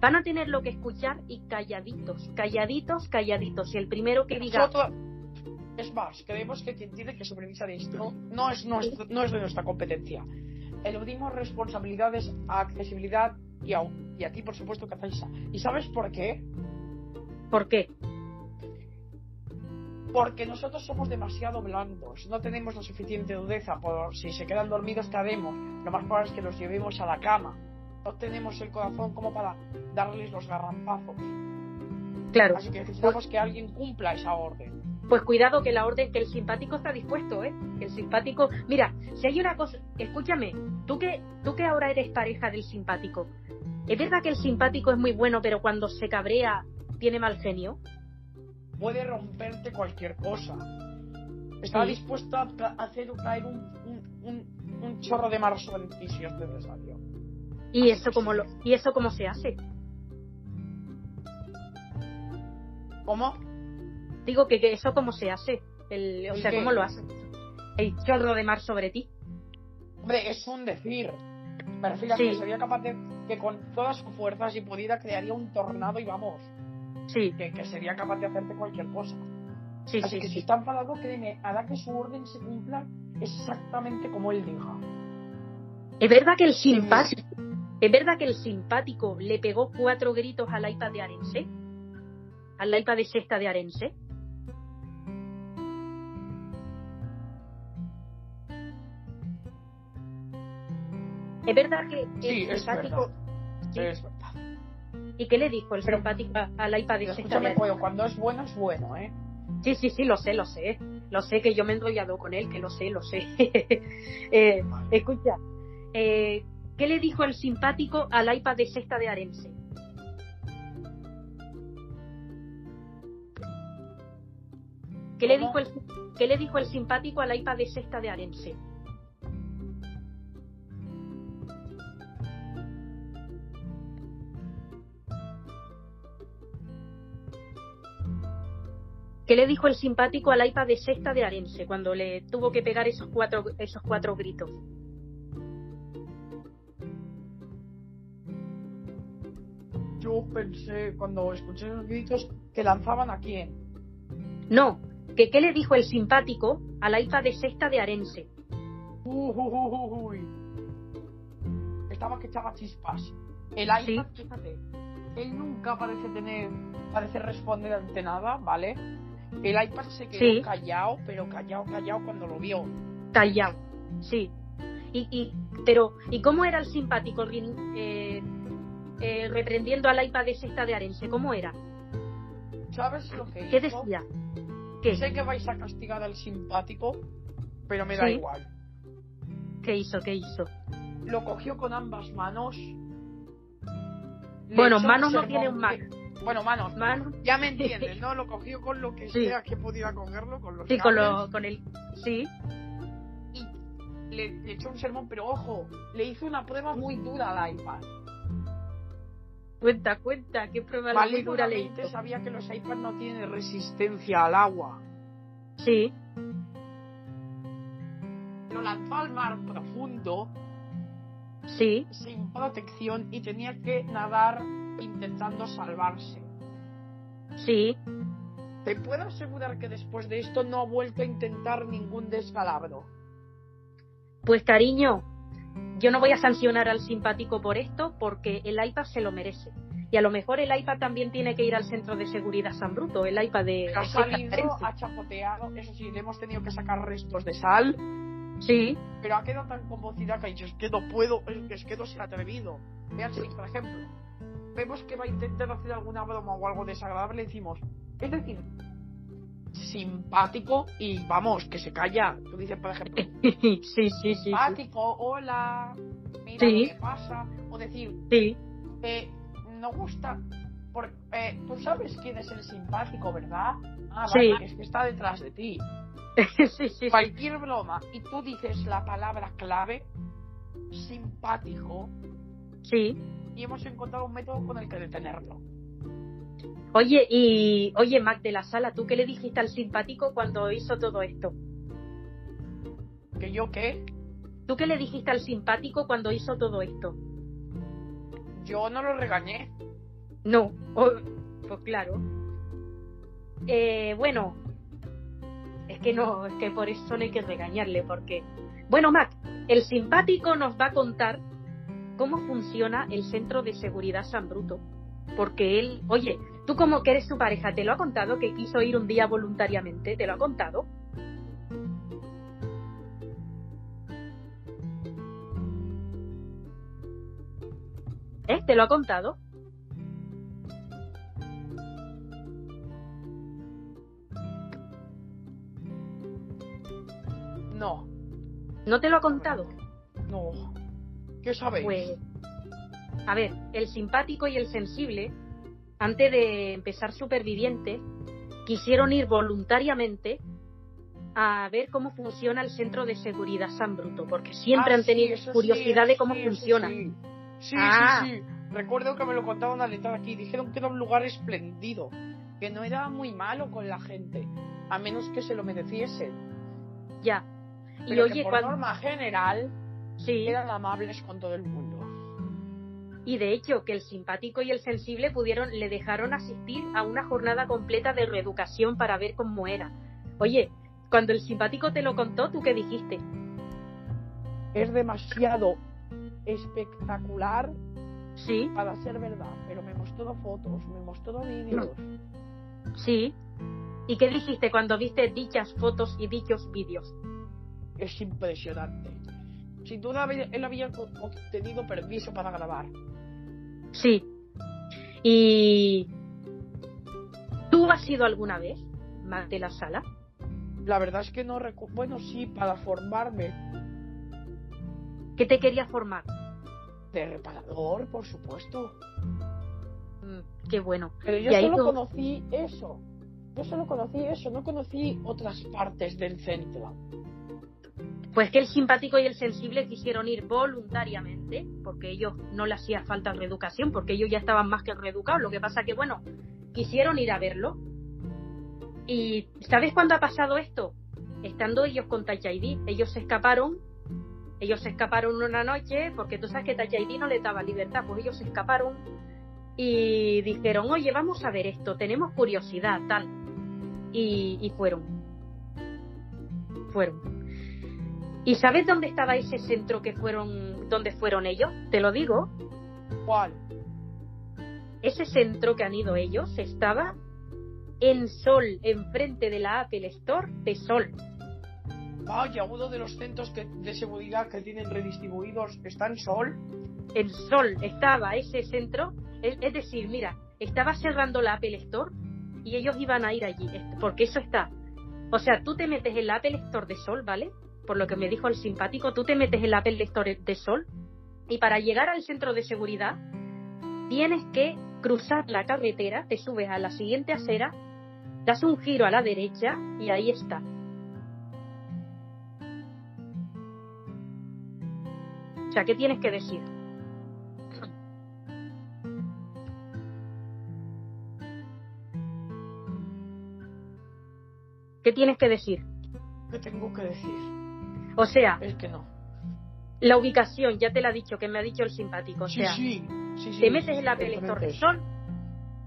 van a tener lo que escuchar y calladitos, calladitos, calladitos. Y el primero que diga, es más, creemos que quien tiene que supervisar esto no es, nuestro- no es de nuestra competencia. Eludimos responsabilidades a accesibilidad y a, y a ti, por supuesto, Catalisa. ¿Y sabes por qué? ¿por qué? Porque nosotros somos demasiado blandos, no tenemos la suficiente dureza, por si se quedan dormidos, ¿qué haremos? Lo más probable es que los llevemos a la cama. No tenemos el corazón como para darles los garrampazos. Claro. Así que necesitamos que alguien cumpla esa orden. Pues cuidado que la orden, que el simpático está dispuesto, ¿eh? Que el simpático. Mira, si hay una cosa. Escúchame, tú que, tú que ahora eres pareja del simpático, ¿es verdad que el simpático es muy bueno, pero cuando se cabrea tiene mal genio? Puede romperte cualquier cosa. Está Sí. dispuesto a hacer caer un, un, un, un chorro de mar sobre ti si es necesario. ¿Y eso cómo, lo, ¿Y eso cómo se hace? ¿Cómo? Digo que, que eso cómo se hace. El, o ¿El sea, qué? ¿cómo lo hace? El chorro de mar sobre ti. Hombre, es un decir. Refiero a Sí. sería capaz de que con todas sus fuerzas, si pudiera, crearía un tornado y vamos. Sí, Que, que sería capaz de hacerte cualquier cosa. sí, Así sí. que si está enfadado, créeme, hará que su orden se cumpla exactamente como él diga. ¿Es verdad que el simpático, es verdad que el simpático le pegó cuatro gritos al iPad de Arense? ¿Al iPad de sexta de Arense? Es verdad que el Sí, es simpático. Sí. Es verdad. ¿Y qué le dijo el Pero- simpático al iPad escúchame, cuando es bueno, es bueno, ¿eh? Sí, sí, sí, lo sé, lo sé. Lo sé que yo me he enrollado con él, que lo sé, lo sé. Eh, escucha, eh, ¿qué le dijo el simpático al iPad de sexta de Arense? ¿Qué le, dijo el, ¿Qué le dijo el simpático al iPad de sexta de Arense? ¿Qué le dijo el simpático al iPad de sexta de Arense cuando le tuvo que pegar esos cuatro, esos cuatro gritos? Yo pensé, cuando escuché esos gritos, que lanzaban a quién. No, que qué le dijo el simpático al iPad de sexta de Arense. Uy. Estaba que echaba chispas. El iPad, fíjate, él nunca parece tener, parece responder ante nada, ¿vale? El iPad se quedó Sí. callado, pero callado, callado cuando lo vio. Callao, sí. Y, y, pero, ¿y cómo era el simpático eh, eh, reprendiendo al iPad de sexta de Arense? ¿Cómo era? ¿Sabes lo que ¿Qué hizo? decía? ¿Qué? Sé que vais a castigar al simpático, pero me da Sí. igual. ¿Qué hizo? ¿Qué hizo? Lo cogió con ambas manos. Bueno, manos no tiene un Mac. Bueno, manos. Mano, Ya me entiendes, ¿no? Lo cogió con lo que Sí. sea que pudiera cogerlo, con los sí, con, lo, con el... Sí, y le, le echó un sermón, pero ojo, le hizo una prueba muy dura al iPad. cuenta, cuenta, qué prueba muy dura le hizo. sabía que los iPads no tienen resistencia al agua. Sí, Lo lanzó al mar profundo, sí, sin protección, y tenía que nadar intentando salvarse. sí, Te puedo asegurar que después de esto no ha vuelto a intentar ningún descalabro. Pues cariño, yo no voy a sancionar al simpático por esto porque el iPad se lo merece. Y a lo mejor el iPad también tiene que ir al centro de seguridad San Bruto, el iPad de... Ha salido, ha chapoteado, eso sí, le hemos tenido que sacar restos de sal. Sí. Pero ha quedado tan conmovida que ha dicho, es que no puedo, es que no se ha atrevido. Vean, si, por ejemplo, vemos que va a intentar hacer alguna broma o algo desagradable, le decimos, es decir, simpático y vamos, que se calla. Tú dices, por ejemplo, sí, sí, sí. Simpático, hola, mira qué pasa. O decir, sí. Eh, no gusta. Por, eh, Tú sabes quién es el simpático, ¿verdad? Ah, sí. es que está detrás de ti. sí, sí, Cualquier broma y tú dices la palabra clave, simpático. Sí. Y hemos encontrado un método con el que detenerlo. Oye, y oye, Mac de la Sala, ¿tú qué le dijiste al simpático cuando hizo todo esto? ¿Que yo qué? ¿Tú qué le dijiste al simpático cuando hizo todo esto? Yo no lo regañé. No, pues claro. Eh, bueno, es que no, es que por eso no hay que regañarle, porque. Bueno, Mac, el simpático nos va a contar cómo funciona el centro de seguridad San Bruto. Porque él, oye, tú como que eres su pareja, ¿te lo ha contado que quiso ir un día voluntariamente? ¿Te lo ha contado? ¿Eh? ¿Te lo ha contado? No. ¿No te lo ha contado? No. ¿Qué sabéis? Pues, a ver, el simpático y el sensible, antes de empezar Superviviente, quisieron ir voluntariamente a ver cómo funciona el centro de seguridad San Bruto, porque siempre Ah, han tenido sí, curiosidad sí, de cómo sí, funciona. Sí, sí, Ah. sí, sí. Recuerdo que me lo contaban al entrar aquí. Dijeron que era un lugar espléndido, que no era muy malo con la gente, a menos que se lo mereciesen. Ya. Y oye, por cuando... norma general Sí, eran amables con todo el mundo. y de hecho que el simpático y el sensible pudieron, le dejaron asistir a una jornada completa de reeducación para ver cómo era. Oye, cuando el simpático te lo contó, ¿tú qué dijiste? Es demasiado espectacular Sí, para ser verdad, pero me mostró fotos, me mostró vídeos. sí. ¿Y qué dijiste cuando viste dichas fotos y dichos vídeos? Es impresionante. Sin duda él había obtenido permiso para grabar. Sí. ¿Y tú has ido alguna vez más de la sala? La verdad es que no recuerdo. Bueno, sí, para formarme ¿Qué te quería formar? de reparador, por supuesto. Mm, qué bueno. Pero yo solo tú- conocí eso. Yo solo conocí eso, no conocí otras partes del centro. Pues que el simpático y el sensible quisieron ir voluntariamente, porque ellos no le hacía falta reeducación, porque ellos ya estaban más que reeducados. Lo que pasa que, bueno, quisieron ir a verlo. ¿Y sabes cuándo ha pasado esto? Estando ellos con Touch ID, ellos se escaparon. Ellos se escaparon una noche, porque tú sabes que Touch ID no les daba libertad, pues ellos se escaparon y dijeron, oye, vamos a ver esto, tenemos curiosidad, tal. Y fueron. Fueron. ¿Y sabes dónde estaba ese centro que fueron, donde fueron ellos? Te lo digo. ¿Cuál? Ese centro que han ido ellos estaba en Sol, enfrente de la Apple Store de Sol. Vaya, uno de los centros que- de seguridad que tienen redistribuidos está en Sol. En Sol estaba ese centro. Es, es decir, mira, estaba cerrando la Apple Store y ellos iban a ir allí, porque eso está. O sea, tú te metes en la Apple Store de Sol, ¿vale? Por lo que me dijo el simpático, tú te metes en la Store de Sol y para llegar al centro de seguridad tienes que cruzar la carretera, te subes a la siguiente acera, das un giro a la derecha y ahí está. O sea, ¿qué tienes que decir? ¿Qué tienes que decir? ¿Qué tengo que decir? O sea, Es que no. la ubicación, ya te la ha dicho, que me ha dicho el simpático. O sea, sí, sí, sí, te metes en la exactamente Sol,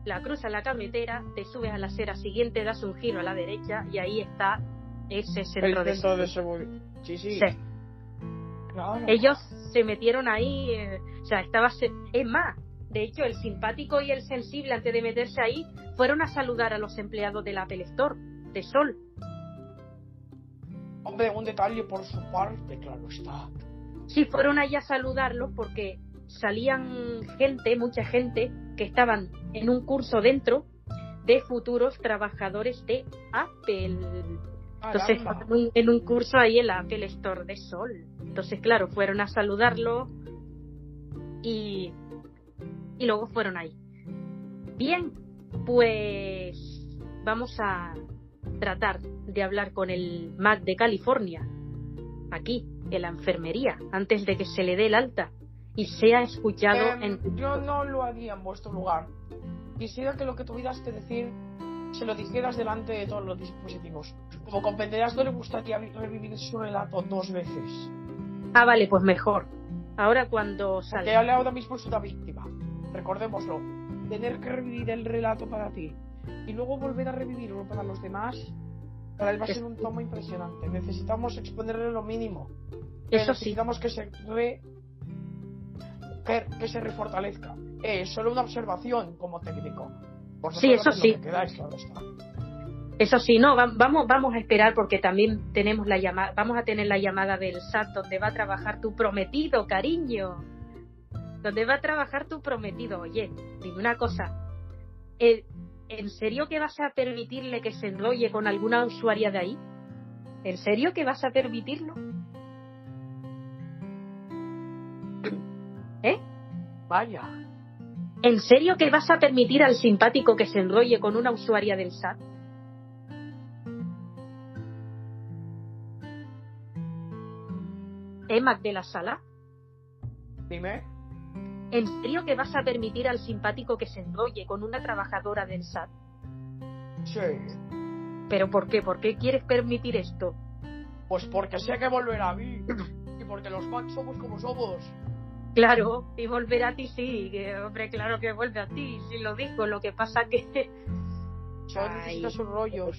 la cruzas la carretera, te subes a la acera siguiente, das un giro a la derecha y ahí está ese centro, El centro de seguridad. Sí, sí. Sí. Claro. Ellos se metieron ahí, eh, o sea, estaba... se- Es más, de hecho, el simpático y el sensible, antes de meterse ahí, fueron a saludar a los empleados del Apple Store, de Sol. Hombre, un detalle por su parte, claro está. Sí, fueron allá a saludarlos porque salían gente, mucha gente, que estaban en un curso dentro de futuros trabajadores de Apple. Entonces, Caramba. en un, en un curso ahí en la Apple Store de Sol. Entonces, claro, fueron a saludarlo y, y luego fueron ahí. Bien, pues vamos a tratar de hablar con el Mac de California, aquí, en la enfermería, antes de que se le dé el alta y sea escuchado Em, en... Yo no lo haría en vuestro lugar. Quisiera que lo que tuvieras que decir se lo dijeras delante de todos los dispositivos. Como comprenderás, no le gustaría vi- revivir su relato dos veces. Ah, vale, pues mejor. Ahora cuando Porque salga... ahora mismo es una víctima. Recordémoslo. Tener que revivir el relato para ti y luego volver a revivirlo para los demás, para él va a ser un tomo impresionante. Necesitamos exponerle lo mínimo. Eso sí. necesitamos que se re... que, que se refortalezca. Eh, solo una observación como técnico. Vosotros Sí, eso sí. que queráis, claro está. Eso sí, no, va- vamos, vamos a esperar porque también tenemos la llamada, vamos a tener la llamada del SAT donde va a trabajar tu prometido, cariño. Donde va a trabajar tu prometido. Oye, dime una cosa. Eh, ¿En serio que vas a permitirle que se enrolle con alguna usuaria de ahí? ¿En serio que vas a permitirlo? ¿Eh? Vaya. ¿En serio que vas a permitir al simpático que se enrolle con una usuaria del SAT? ¿Eh, Mac de la sala? Dime. ¿En serio que vas a permitir al simpático que se enrolle con una trabajadora del SAT? Sí. ¿Pero por qué? ¿Por qué quieres permitir esto? Pues porque sé que volverá a mí. Y porque los Macs somos como somos. Claro, y volver a ti sí, que, hombre, claro que vuelve a ti, si lo digo, lo que pasa que necesita sus rollos.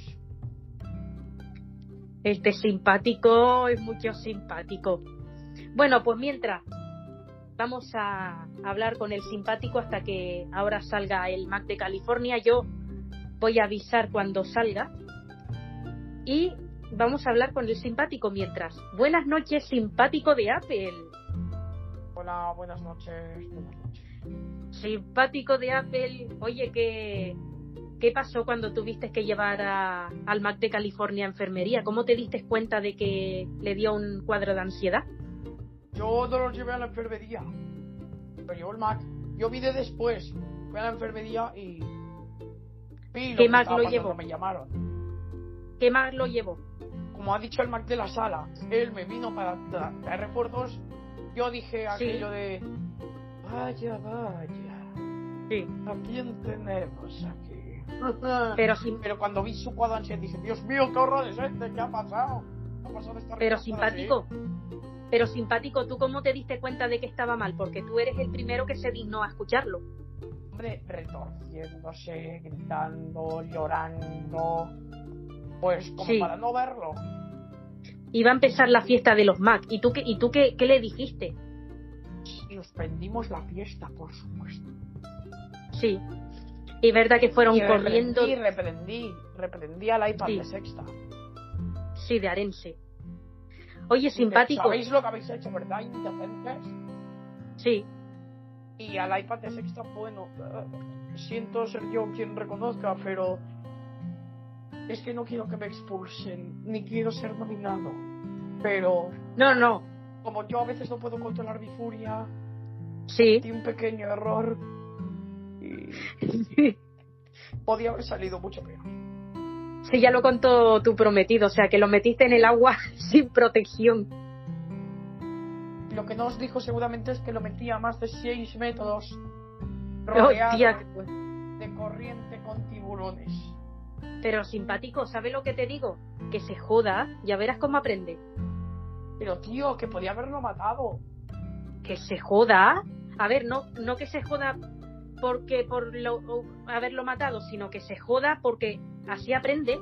este simpático es mucho simpático. Bueno, pues mientras vamos a hablar con el simpático hasta que ahora salga el Mac de California, yo voy a avisar cuando salga y vamos a hablar con el simpático mientras. Buenas noches, simpático de Apple. Hola, buenas noches. Buenas noches. Simpático de Apple, oye, ¿qué, qué pasó cuando tuviste que llevar a- al Mac de California a enfermería? ¿Cómo te diste cuenta de que le dio un cuadro de ansiedad? Yo no los llevé a la enfermería. Pero llevó el Mac. Yo vine después. Fui a la enfermería y. Lo ¿Qué Mac lo llevó? Me llamaron. ¿Qué más lo llevó? Como ha dicho el Mac de la sala, él me vino para traer refuerzos. Yo dije Sí. aquello de. Vaya, vaya. Sí. ¿A quién tenemos aquí? Pero, sim- Pero cuando vi su cuadro dije, Dios mío, qué horror es este, ¿qué ha pasado? ¿Qué ha pasado esta pero simpático. Pero simpático, ¿tú cómo te diste cuenta de que estaba mal? Porque tú eres el primero que se dignó a escucharlo. Hombre, retorciéndose, gritando, llorando. Pues como Sí. para no verlo. Iba a empezar la fiesta de los Mac. ¿Y tú qué, y tú qué, qué le dijiste? Suspendimos la fiesta, por supuesto. Sí. Y verdad que fueron y corriendo. reprendí, reprendí, reprendí al iPad Sí. de sexta. Sí, de Arense. Oye, simpático. ¿Sabéis lo que habéis hecho, verdad, indecentes? Sí. Y al iPad de sexta, bueno, eh, siento ser yo quien reconozca, pero es que no quiero que me expulsen, ni quiero ser nominado. Pero No, no. como yo a veces no puedo controlar mi furia, Sí. di un pequeño error y podía haber salido mucho peor. Sí, ya lo contó tu prometido, o sea, que lo metiste en el agua sin protección. Lo que no os dijo seguramente es que lo metía a más de 6 metros rodeado Hostia, de corriente con tiburones. pero simpático, ¿sabes lo que te digo? Que se joda, ya verás cómo aprende. Pero tío, que podía haberlo matado. Que se joda. A ver, no, no que se joda porque por lo, haberlo matado, sino que se joda porque así aprende.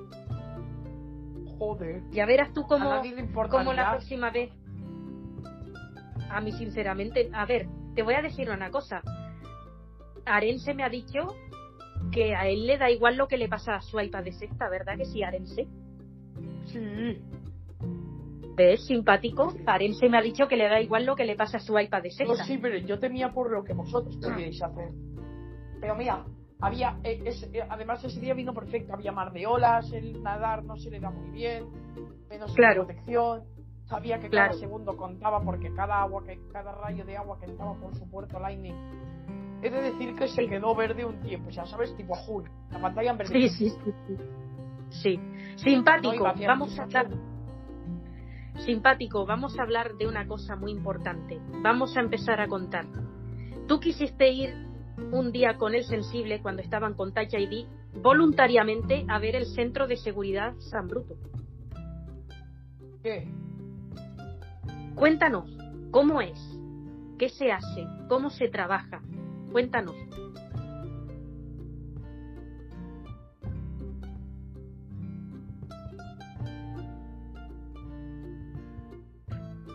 Joder. Ya verás tú cómo, cómo la próxima vez. A mí, sinceramente, a ver, te voy a decir una cosa. Arense me ha dicho que a él le da igual lo que le pasa a su iPad de sexta, ¿verdad que sí, Arense? Sí. ¿Ves? Simpático. Arense me ha dicho que le da igual lo que le pasa a su iPad de No, sexta. sí, pero yo temía por lo que vosotros podíais hacer. Pero mira, había. eh, es- eh, además, ese día vino perfecto. Había mar de olas, el nadar no se le da muy bien, menos Claro. protección. Sabía que Claro. cada segundo contaba porque cada agua que cada rayo de agua que entraba por su puerto Lightning. He de decir que se Sí. quedó verde un tiempo, sea, ¿sabes? Tipo azul. La pantalla en verde. Sí, sí, sí. sí. No Simpático. Vamos a hablar. Simpático, vamos a hablar de una cosa muy importante. Vamos a empezar a contar. Tú quisiste ir un día con el sensible cuando estaban con Touch ID voluntariamente a ver el centro de seguridad San Bruto. ¿Qué? Cuéntanos, ¿cómo es? ¿Qué se hace? ¿Cómo se trabaja? Cuéntanos.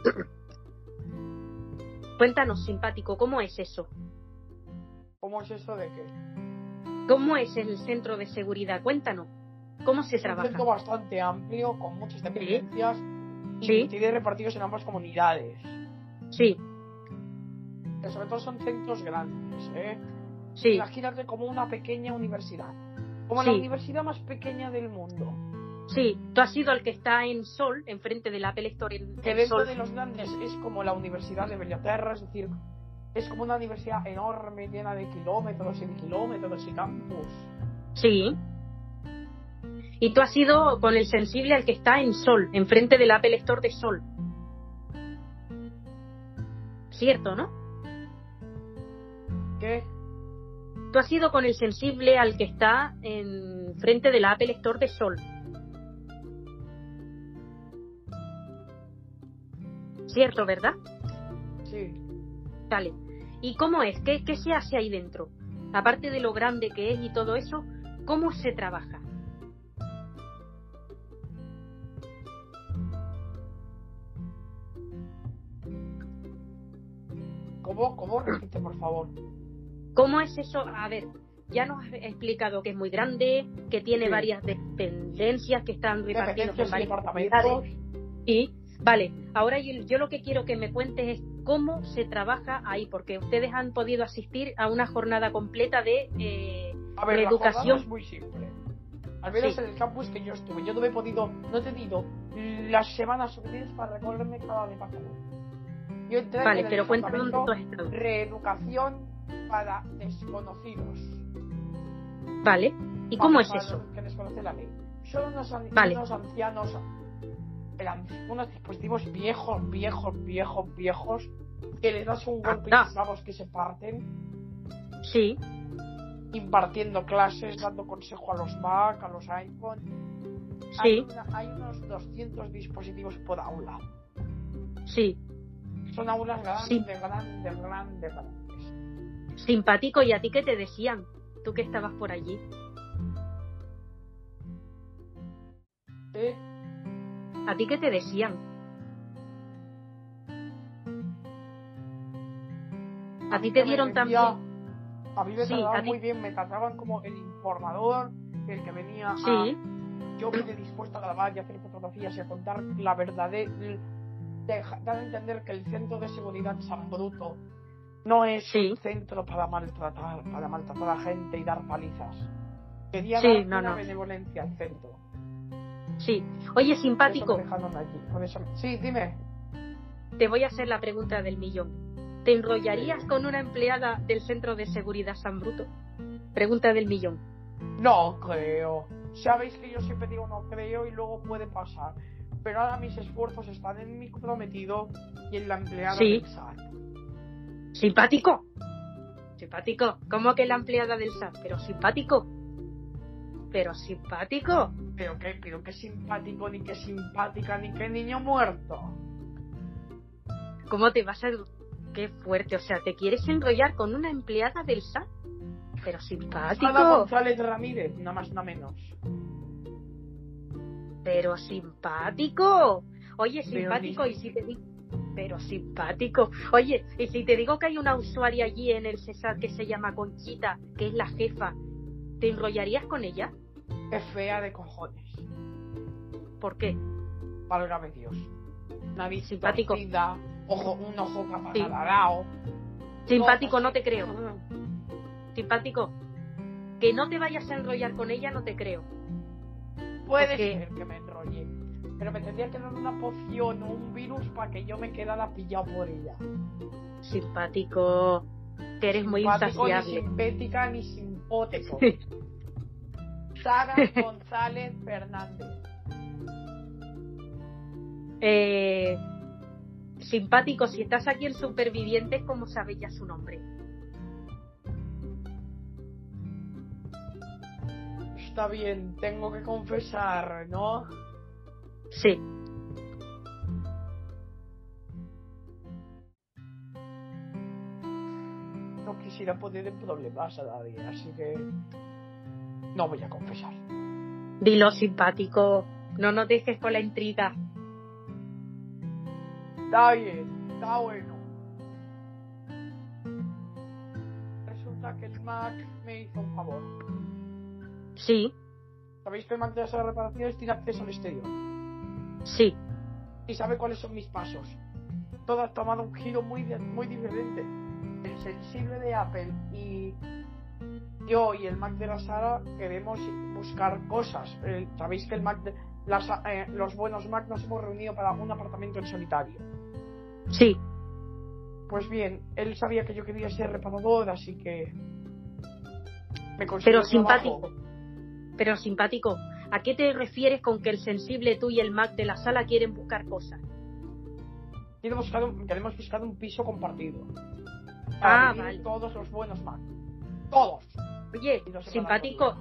Cuéntanos, simpático, ¿cómo es eso? ¿Cómo es eso de qué? ¿Cómo es el centro de seguridad? Cuéntanos. ¿Cómo se Es un trabaja? centro bastante amplio, con muchas dependencias y Sí. tiene repartidos en ambas comunidades. Sí, Que sobre todo son centros grandes, ¿eh? sí, Imagínate como una pequeña universidad. Como Sí. la universidad más pequeña del mundo. sí. Tú has sido el que está en Sol, enfrente del Apple Store en, Que en dentro Sol. de los grandes es como la Universidad de Bellaterra, es decir, es como una universidad enorme, llena de kilómetros y de kilómetros y campus. Sí. Y tú has sido con el sensible al que está en Sol, enfrente del Apple Store de Sol. Cierto, ¿no? ¿Qué? Tú has ido con el sensible al que está en frente del Apple Store de Sol. Cierto, ¿verdad? Sí. Vale. ¿Y cómo es? ¿Qué, ¿Qué se hace ahí dentro? Aparte de lo grande que es y todo eso, ¿cómo se trabaja? ¿Cómo? ¿Cómo? Repite, por favor. ¿Cómo es eso? A ver, ya nos has explicado que es muy grande, que tiene Sí. varias dependencias que están repartidas en varias departamentos. Y, vale, ahora yo, yo lo que quiero que me cuentes es cómo se trabaja ahí, porque ustedes han podido asistir a una jornada completa de... eh, A ver, la Reeducación. jornada es muy simple. Al menos Sí. en el campus que yo estuve. Yo no he podido, no he tenido las semanas suficientes para recorrerme cada departamento. Yo entré vale, en el pero departamento. Reeducación para desconocidos. Vale, ¿y cómo es para eso? los Que desconocen la ley. Son unos, Vale. unos ancianos, eran unos dispositivos viejos, viejos, viejos, viejos, que les das un golpe y Anda. los bravos que se parten, Sí, impartiendo clases, dando consejo a los Mac, a los iPhone. Hay, sí, una- hay unos 200 dispositivos por aula. sí. Son aulas grandes, Sí. grandes, grandes, grandes. Simpático, ¿y a ti qué te decían? Tú que estabas por allí. ¿Eh? ¿A ti qué te decían? ¿A ti te dieron también? A mí me Sí, trataban a muy bien, me trataban como el informador, el que venía a... Sí, Yo vine dispuesto a grabar y hacer fotografías y a contar la verdad de dar a entender que el centro de seguridad San Bruto no es Sí. un centro para maltratar, para maltratar a gente y dar palizas. Quería Sí, dar no, una no. benevolencia al centro. Sí. Oye, simpático, eso... Sí, dime. te voy a hacer la pregunta del millón. ¿Te enrollarías con una empleada del Centro de Seguridad San Bruto? Pregunta del millón. No creo. Sabéis que yo siempre digo no creo y luego puede pasar. Pero ahora mis esfuerzos están en mi prometido y en la empleada Sí. del SAT. ¿Simpático? Simpático. ¿Cómo que la empleada del SAT? Pero simpático. Pero simpático. Pero qué, pero qué simpático, ni qué simpática, ni qué niño muerto. ¿Cómo te vas a... Qué fuerte. O sea, ¿te quieres enrollar con una empleada del SAT? Pero simpático. Ada González Ramírez, nada más, nada menos. Pero simpático. Oye, simpático, y si te digo. Pero simpático. Oye, y si te digo que hay una usuaria allí en el César que se llama Conchita, que es la jefa, ¿te enrollarías con ella? Es fea de cojones. ¿Por qué? Válgame Dios. Nariz Simpático. torcida, ojo, un ojo Sí. caparazado. Simpático, no te creo. Simpático. Que no te vayas a enrollar con ella, no te creo. Puede Porque- ser que me enrolle. Pero me tendría que dar una poción o un virus para que yo me quedara pillado por ella. Simpático. Que eres muy Simpático, Ni insaciable. simpática ni simpótico. Sara González Fernández. Eh, simpático, si estás aquí en Supervivientes, ¿cómo sabes ya su nombre? Está bien, tengo que confesar, ¿no? Sí. No quisiera poner en problemas a nadie, así que no voy a confesar. Dilo simpático. No nos dejes con la intriga. Está bien, está bueno. Resulta que el Mac me hizo un favor. Sí, ¿Sabéis que el Mac de las reparaciones tiene acceso al exterior? sí. Y sabe cuáles son mis pasos. Todo ha tomado un giro muy, muy diferente. El sensible de Apple y yo y el Mac de la Sara queremos buscar cosas. El- Sabéis que el Mac de, las, eh, los buenos Mac nos hemos reunido para un apartamento en solitario. Sí. Pues bien, él sabía que yo quería ser reparador, así que me consiguió Pero trabajo. simpático. Pero simpático. ¿A qué te refieres con que el sensible tú y el Mac de la sala quieren buscar cosas? Quiero buscar un- queremos buscar un piso compartido. Ah, Para vivir vale. todos los buenos Mac. Todos. Oye, no simpático.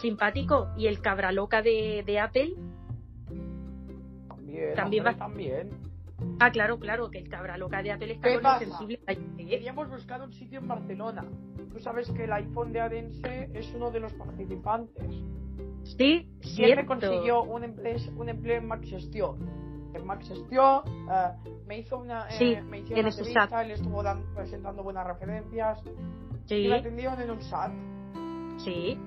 Simpático. ¿Y el cabra loca de, de Apple? También, También hombre, va- también. Ah, claro, claro, que el cabra loca de Apple está ¿Qué pasa? sensible. Ay, ¿eh? Queríamos buscar un sitio en Barcelona. Tú sabes que el iPhone de Adense es uno de los participantes. Sí, me cierto. consiguió un empleo, un empleo en Max Gestión. En Max Gestión eh, me hizo una, eh, Sí, me hicieron en una entrevista, él estuvo dan- presentando buenas referencias Sí, y me atendieron en un SAT. sí.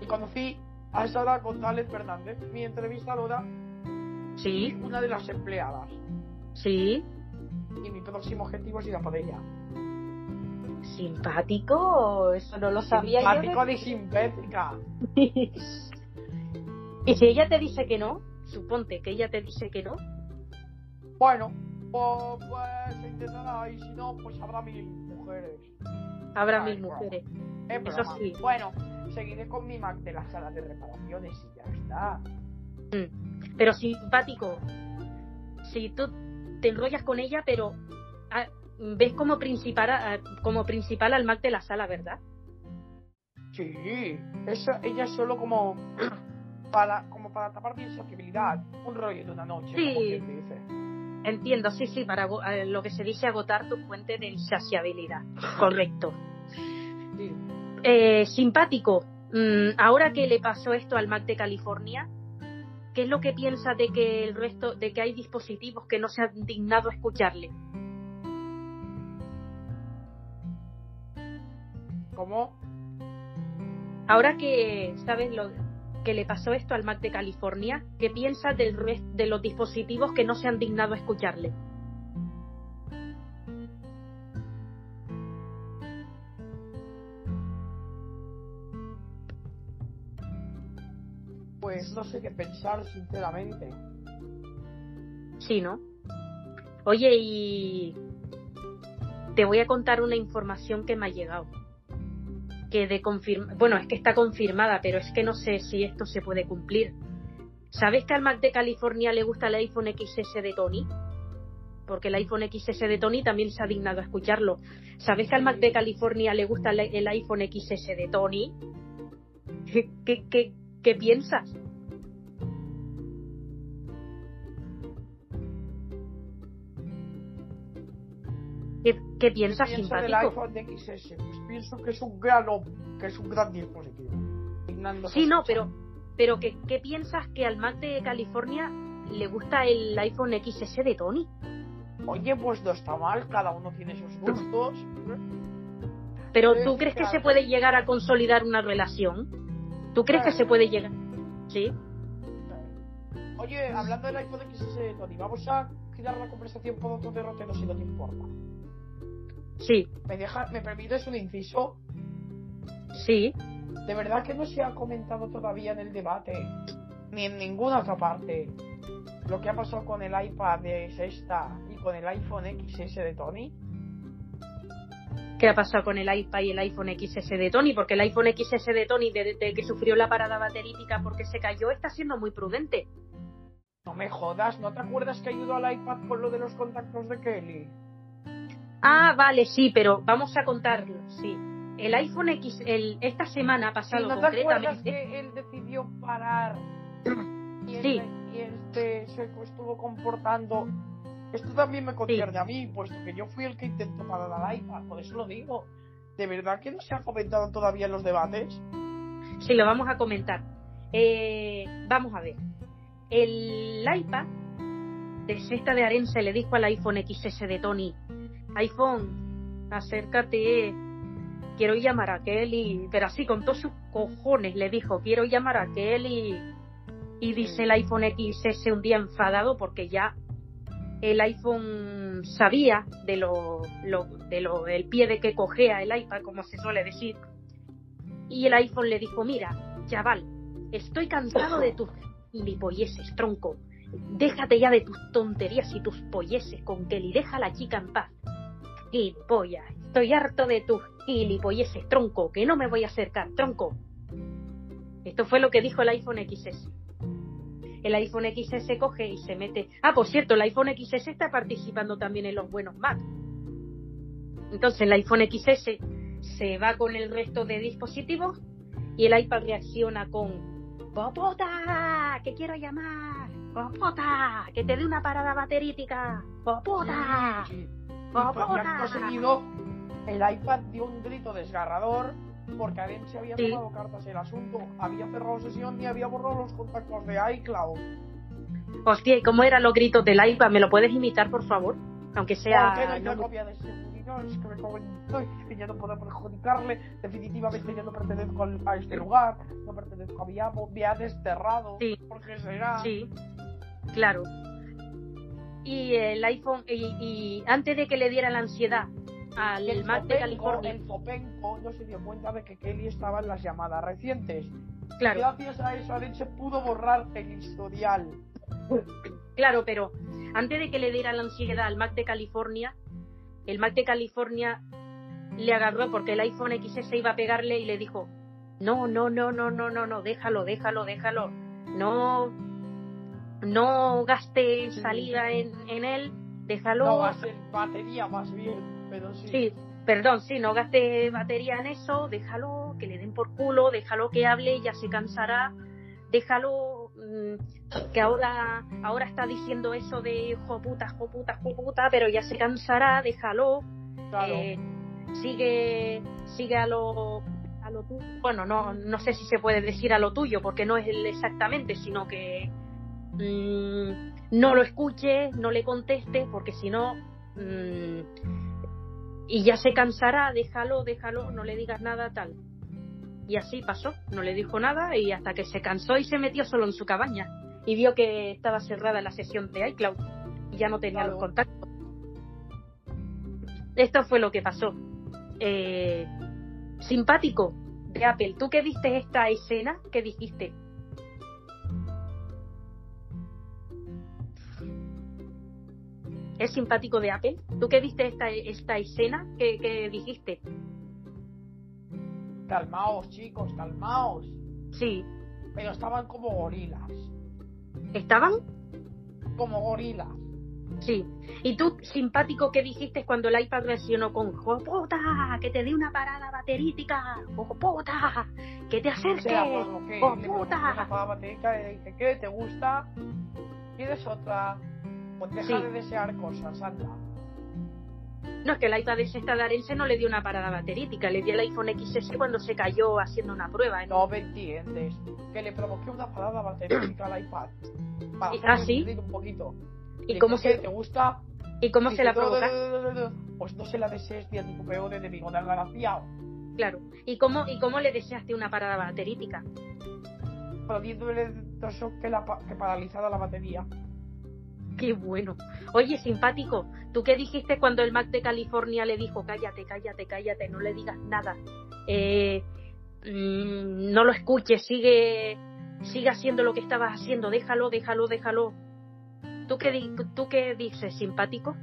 Y conocí a Sara González Fernández, mi entrevistadora y Sí, una de las empleadas. sí. Y mi próximo objetivo es ir a por ella. Simpático, eso no lo sabía yo. Simpático y simpática. de- y si ella te dice que no, suponte que ella te dice que no, Bueno, pues, pues se intentará y si no, pues habrá mil mujeres. Habrá mil mujeres. Es Eso sí. Bueno, seguiré con mi Mac de la sala de reparaciones y ya está. Mm. Pero simpático, si tú te enrollas con ella, pero ah, ves como principal, a- como principal al Mac de la sala, ¿verdad? Sí, eso, ella es solo como para, como para tapar mi insaciabilidad. Un rollo de una noche, Sí. como quien dice. Entiendo, sí, sí, para eh, lo que se dice agotar tu fuente de insaciabilidad. Correcto. Sí. Eh, simpático, mm, ahora que le pasó esto al Mac de California, ¿qué es lo que piensa de que el resto, de que hay dispositivos que no se han dignado a escucharle? ¿Cómo? Ahora que sabes lo que le pasó esto al Mac de California, ¿qué piensa del res- de los dispositivos que no se han dignado a escucharle? Pues no sé qué pensar, sinceramente. Sí, ¿no? Oye, y te voy a contar una información que me ha llegado. Que de confirma, bueno, es que está confirmada, pero es que no sé si esto se puede cumplir. ¿Sabes que al Mac de California le gusta el iPhone XS de Tony? Porque el iPhone XS de Tony también se ha dignado a escucharlo. ¿Sabes que al Mac de California le gusta el, iPhone XS de Tony? ¿Qué, qué, qué, qué piensas? ¿Qué, qué piensas, pienso simpático? del iPhone XS? Pues pienso que es un gran, que es un gran dispositivo. Sí, no, pero, pero ¿qué, ¿qué piensas que al Mac de California le gusta el iPhone XS de Tony? Oye, pues no está mal, cada uno tiene sus gustos. Pero ¿tú crees que se puede llegar a consolidar una relación? ¿Tú crees que se puede llegar? Sí. Oye, hablando del iPhone XS de Tony, vamos a girar la conversación por otro derrotero si no te importa. Sí, ¿Me, deja, ¿Me permites un inciso? sí. De verdad que no se ha comentado todavía en el debate, ni en ninguna otra parte, lo que ha pasado con el iPad de sexta y con el iPhone XS de Tony. ¿Qué ha pasado con el iPad y el iPhone XS de Tony? Porque el iPhone XS de Tony, desde que sufrió la parada baterítica porque se cayó, está siendo muy prudente. No me jodas, ¿no te acuerdas que ayudó al iPad con lo de los contactos de Kelly? Ah, vale, sí, pero vamos a contarlo, sí. El iPhone X, el, esta semana ha Sí, pasado ¿No te acuerdas concretamente. que él decidió parar y, Sí. este, y este se estuvo comportando? Esto también me concierne a mí, puesto que yo fui el que intentó parar al iPad, por eso lo digo. ¿De verdad que no se ha comentado todavía en los debates? Sí, lo vamos a comentar. Eh, vamos a ver. El iPad de Sexta de Arense le dijo al iPhone XS de Tony, iPhone, acércate, quiero llamar a Kelly, pero así con todos sus cojones le dijo, quiero llamar a Kelly. Y dice el iPhone XS un día enfadado porque ya el iPhone sabía de lo, lo- de lo el pie de que cogea el iPad, como se suele decir. Y el iPhone le dijo, mira, chaval, estoy cansado de tus gilipolleces, tronco. Déjate ya de tus tonterías y tus polleces con Kelly, deja a la chica en paz. Gilipollas, estoy harto de tus gilipolleces, tronco, que no me voy a acercar, tronco. Esto fue lo que dijo el iPhone XS. El iPhone XS coge y se mete. Ah, por cierto, el iPhone XS está participando también en los buenos Mac. Entonces el iPhone XS se va con el resto de dispositivos y el iPad reacciona con ¡Popota! ¡Que quiero llamar! ¡Popota! ¡Que te dé una parada baterítica! ¡Popota! Acto seguido, el iPad dio un grito desgarrador porque Aren se había Sí. tomado cartas en el asunto, había cerrado sesión y había borrado los contactos de iCloud. Hostia, ¿y cómo eran los gritos del iPad? ¿Me lo puedes imitar, por favor? Aunque sea... ¿Por qué no no copia de? Es que me cago en todo, es que ya no puedo perjudicarle. Definitivamente ya no pertenezco a este lugar, no pertenezco a Viamo, me ha desterrado. Sí. ¿Por qué será? Sí, claro. Y el iPhone, y, y antes de que le diera la ansiedad al el Mac de California, el Zopenco no se dio cuenta de que Kelly estaba en las llamadas recientes. claro, Gracias a eso, Aren se pudo borrar el historial. claro, pero antes de que le diera la ansiedad al Mac de California, el Mac de California le agarró porque el iPhone XS iba a pegarle y le dijo, no, no, no, no, no, no, no, déjalo, déjalo, déjalo, no, no gaste saliva en, en él, déjalo. No va a ser batería más bien, pero sí. Sí, perdón, sí, no gaste batería en eso, déjalo que le den por culo, déjalo que hable, ya se cansará, déjalo mm, que ahora, ahora está diciendo eso de joputa, joputa, joputa, pero ya se cansará, déjalo, Claro. eh, sigue, sigue a lo a lo tuyo. Bueno, no, no sé si se puede decir a lo tuyo, porque no es él exactamente, sino que mm, no lo escuches, no le contestes, porque si no mm, y ya se cansará, déjalo, déjalo, no le digas nada tal. Y así pasó, no le dijo nada y hasta que se cansó y se metió solo en su cabaña y vio que estaba cerrada la sesión de iCloud y ya no tenía Claro. los contactos. Esto fue lo que pasó. Eh, simpático de Apple. ¿Tú que viste esta escena? ¿Qué dijiste? ¿Es simpático de Apple? ¿Tú que viste esta, esta escena? ¿Qué, qué dijiste? Calmaos, chicos, calmaos. Sí. Pero estaban como gorilas. ¿Estaban? Como gorilas. Sí. ¿Y tú, simpático, qué dijiste cuando el iPad reaccionó con ¡Jopota! ¡Que te dé una parada baterítica! ¡Jopota! ¡Que te acerques! por lo que ¡Oh, le pregunté puta! a la fada batería y le dije, ¿qué? ¿Te gusta? ¿Quieres otra? Pues deja Sí. de desear cosas, anda. No, es que el iPad ese estadounidense no le dio una parada baterítica, le dio el iPhone XS cuando se cayó haciendo una prueba. ¿eh? No me entiendes. Que le provoqué una parada baterítica al iPad. Para ¿Ah, sí? un poquito. ¿Y Le cómo se, ¿Te gusta? y cómo se la "No, no, provoca? no, no, no, no". Pues no se la desees ni a tu enemigo, desgraciado. Claro. ¿Y cómo, ¿Y cómo le deseaste una parada baterítica? Poniéndole que, la, que paralizada la batería. Qué bueno. Oye, simpático, ¿tú qué dijiste cuando el Mac de California le dijo, cállate, cállate, cállate, no le digas nada? Eh, mm, no lo escuches, sigue, sigue haciendo lo que estabas haciendo, déjalo, déjalo, déjalo. ¿Tú qué, di- ¿Tú qué dices, simpático?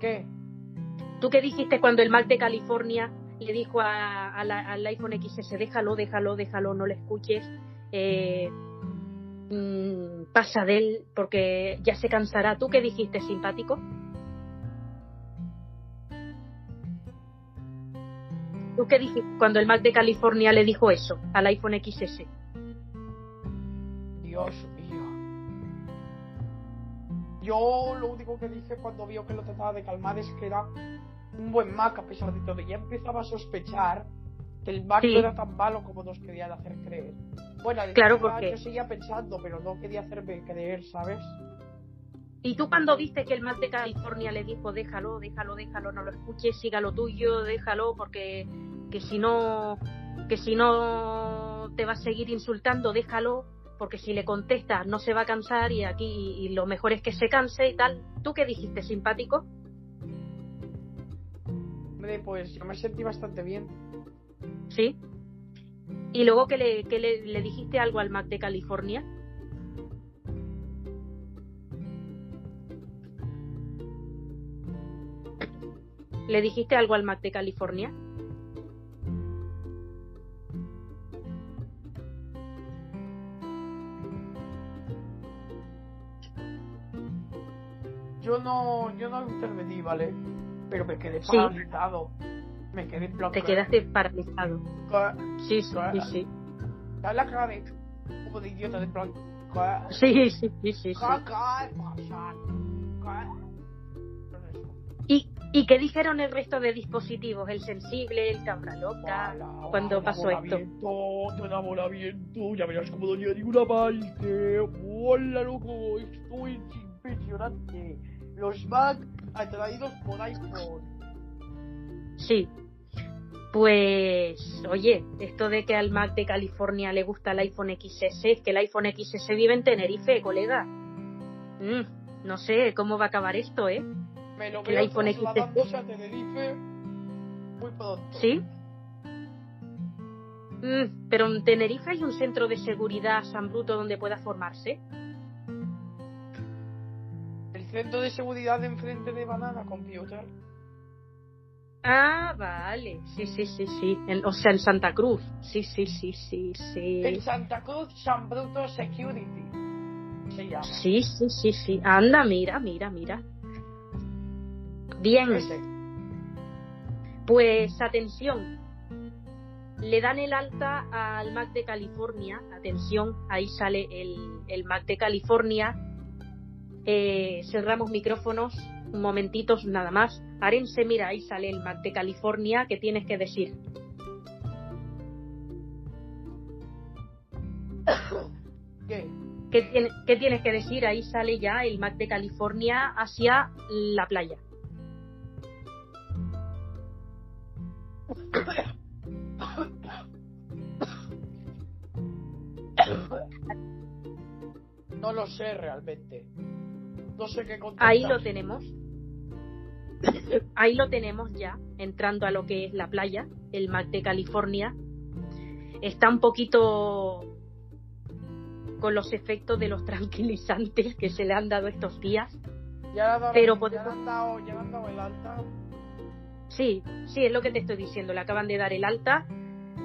¿Qué? ¿Tú qué dijiste cuando el Mac de California le dijo a- a la- al iPhone XS, déjalo, déjalo, déjalo, no le escuches? Eh, mm, pasa de él porque ya se cansará. ¿Tú qué dijiste, simpático? ¿Tú qué dijiste cuando el Mac de California le dijo eso al iPhone XS? Dios mío. Yo lo único que dije cuando vio que lo trataba de calmar es que era un buen Mac a pesar de todo. Ya empezaba a sospechar el Mac Sí. no era tan malo como nos querían hacer creer. Bueno, en Claro, porque- yo seguía pensando, pero no quería hacerme creer, ¿sabes? ¿Y tú cuando viste que el Mac de California le dijo déjalo, déjalo, déjalo, no lo escuches, siga lo tuyo, déjalo, porque que si no, que si no te va a seguir insultando, déjalo, porque si le contestas no se va a cansar y aquí y lo mejor es que se canse y tal. ¿Tú qué dijiste, simpático? Hombre, pues yo me sentí bastante bien. Sí. Y luego que le, que le, le dijiste algo al Mac de California. ¿Le dijiste algo al Mac de California? Yo no, yo no intervení, ¿vale? Pero me quedé Sí. Me quedé plan. Te quedaste paralizado. Sí, sí, sí, sí. ¿Sabes la de como de idiota de? ¿Qué? Sí, sí, sí, sí. ¿Y, ¿Y qué dijeron el resto de dispositivos? El sensible, el cabra loca, cuando pasó esto. ya verás cómo ninguna parte. Hola, loco, esto es impresionante. Los Mac atraídos por iPhone. Sí. Pues, oye, esto de que al Mac de California le gusta el iPhone XS, es que el iPhone XS vive en Tenerife, colega. Mm, no sé cómo va a acabar esto, ¿eh? Me lo El veo iPhone XS. a Tenerife muy pronto. ¿Sí? Mm, pero en Tenerife hay un centro de seguridad San Bruto donde pueda formarse. El centro de seguridad de enfrente de Banana Computer. Ah, vale. Sí, sí, sí, sí. En- o sea, en Santa Cruz. Sí, sí, sí, sí, En sí. Santa Cruz, San Bruto Security. Se llama. Sí, sí, sí, sí. Anda, mira, mira, mira. Bien. Pues atención, le dan el alta al Mac de California, atención, ahí sale el, el Mac de California, Eh, cerramos micrófonos, un momentito nada más, Arense, mira, ahí sale el Mac de California, ¿qué tienes que decir? ¿Qué? ¿Qué, tiene- qué tienes que decir? Ahí sale ya el Mac de California hacia la playa. No lo sé realmente. No sé qué contestar. Ahí lo tenemos. Ahí lo tenemos ya, entrando a lo que es la playa, el Mac de California. Está un poquito con los efectos de los tranquilizantes que se le han dado estos días. Ya dado- Pero podemos- le han dado, ya le han dado el alta. Sí, sí, es lo que te estoy diciendo. Le acaban de dar el alta.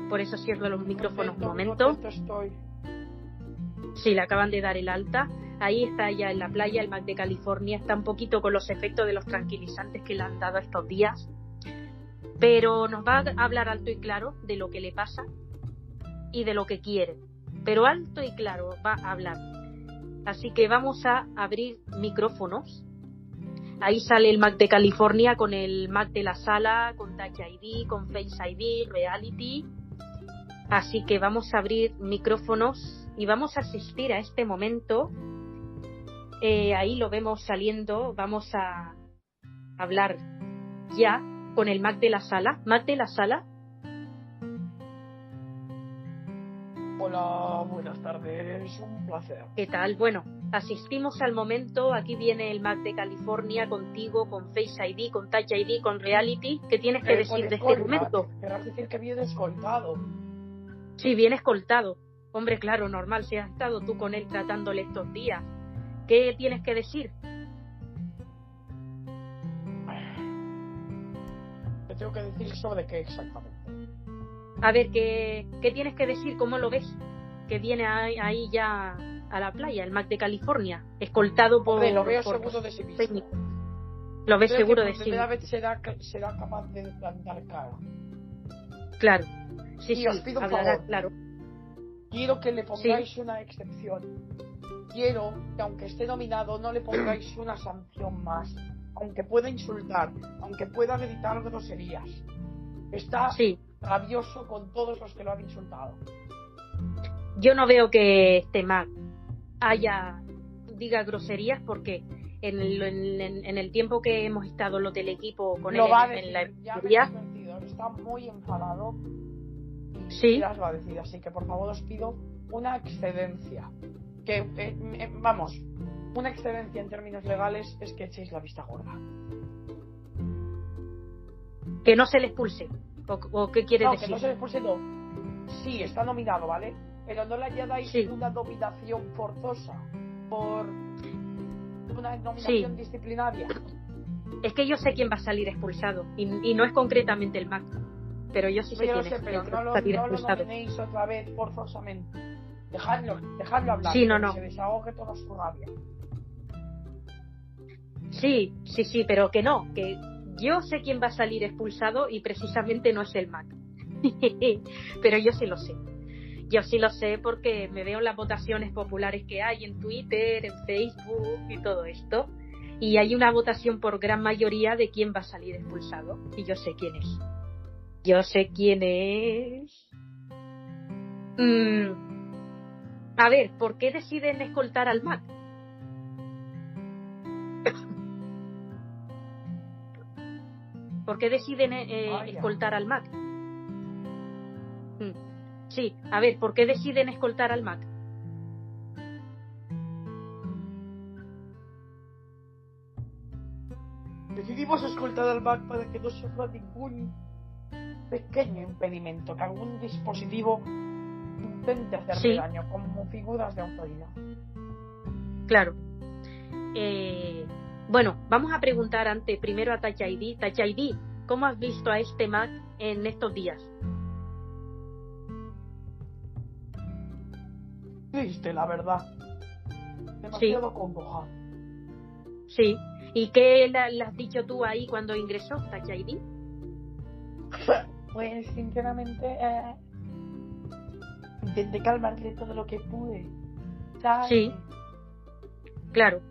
Por eso cierro los micrófonos un momento. estoy. Sí, le acaban de dar el alta. Ahí está ya en la playa, el Mac de California. Está un poquito con los efectos de los tranquilizantes que le han dado estos días. Pero nos va a hablar alto y claro de lo que le pasa y de lo que quiere. Pero alto y claro va a hablar. Así que vamos a abrir micrófonos. Ahí sale el Mac de California con el Mac de la sala, con Touch ID, con Face ID, Reality. Así que vamos a abrir micrófonos y vamos a asistir a este momento. Eh, ahí lo vemos saliendo. Vamos a hablar ya con el Mac de la sala. Mac de la sala. Hola, buenas tardes, un placer. ¿Qué tal? Bueno, asistimos al momento. Aquí viene el Mac de California contigo, con Face ID, con Touch ID, con Reality. ¿Qué tienes que Eh, decir de este momento? Querrás decir que viene escoltado. Sí, viene escoltado. Hombre, claro, normal, si has estado tú con él tratándole estos días. ¿Qué tienes que decir? ¿Qué tengo que decir sobre qué exactamente? A ver, ¿qué, qué tienes que decir? ¿Cómo lo ves? Que viene ahí, ahí ya a la playa, el Mac de California, escoltado por... Hombre, lo veo por seguro de sí mismo. Lo ves Creo seguro que de por sí. primera vez será, será capaz de plantar cara. Claro. Sí, Y sí, os pido un hablará, favor. claro. Quiero que le pongáis una excepción. Quiero que aunque esté nominado no le pongáis una sanción más. Aunque pueda insultar, aunque pueda gritar groserías. Está Sí. rabioso con todos los que lo han insultado. Yo no veo que este Mac haya diga groserías porque en el, en, en el tiempo que hemos estado los del equipo con lo él va a en, decir, en la ya me está muy enfadado. Y Sí. lo va a decir, así que por favor os pido una excedencia. Que, eh, eh, vamos, una excedencia en términos legales es que echéis la vista gorda. que no se le expulse. ¿O, o qué quiere No, que decir? no se le expulse, no. Sí, está nominado, ¿vale? Pero no le añadáis Sí. una nominación forzosa por una nominación disciplinaria. Es que yo sé quién va a salir expulsado y, y no es concretamente el Mac, pero yo sí sé lo quién sé, es pero que no va lo, a salir no lo expulsado. nominéis otra vez forzosamente. Dejadlo, dejadlo hablar. Sí, no, que no. Se desahogue toda su rabia. Sí, sí, sí, pero que no, que yo sé quién va a salir expulsado y precisamente no es el Mac. pero yo sí lo sé. Yo sí lo sé porque me veo las votaciones populares que hay en Twitter, en Facebook y todo esto. Y hay una votación por gran mayoría de quién va a salir expulsado. Y yo sé quién es. Yo sé quién es. Mm. A ver, ¿por qué deciden escoltar al Mac? ¿Por qué deciden eh, eh, escoltar al Mac? Mm. Sí, a ver, ¿por qué deciden escoltar al Mac? Decidimos escoltar al Mac para que no sufra ningún pequeño impedimento, que algún dispositivo intente hacerle Sí. daño, como figuras de autoridad. Claro. Eh, bueno, vamos a preguntar antes, primero a Touch ID. Touch ID, ¿cómo has visto a este Mac en estos días? Triste, la verdad. Demasiado congoja. Sí. ¿Y qué le, le has dicho tú ahí cuando ingresó Touch ID? Pues sinceramente eh, intenté calmarle todo lo que pude. ¿sabes? Sí. Claro.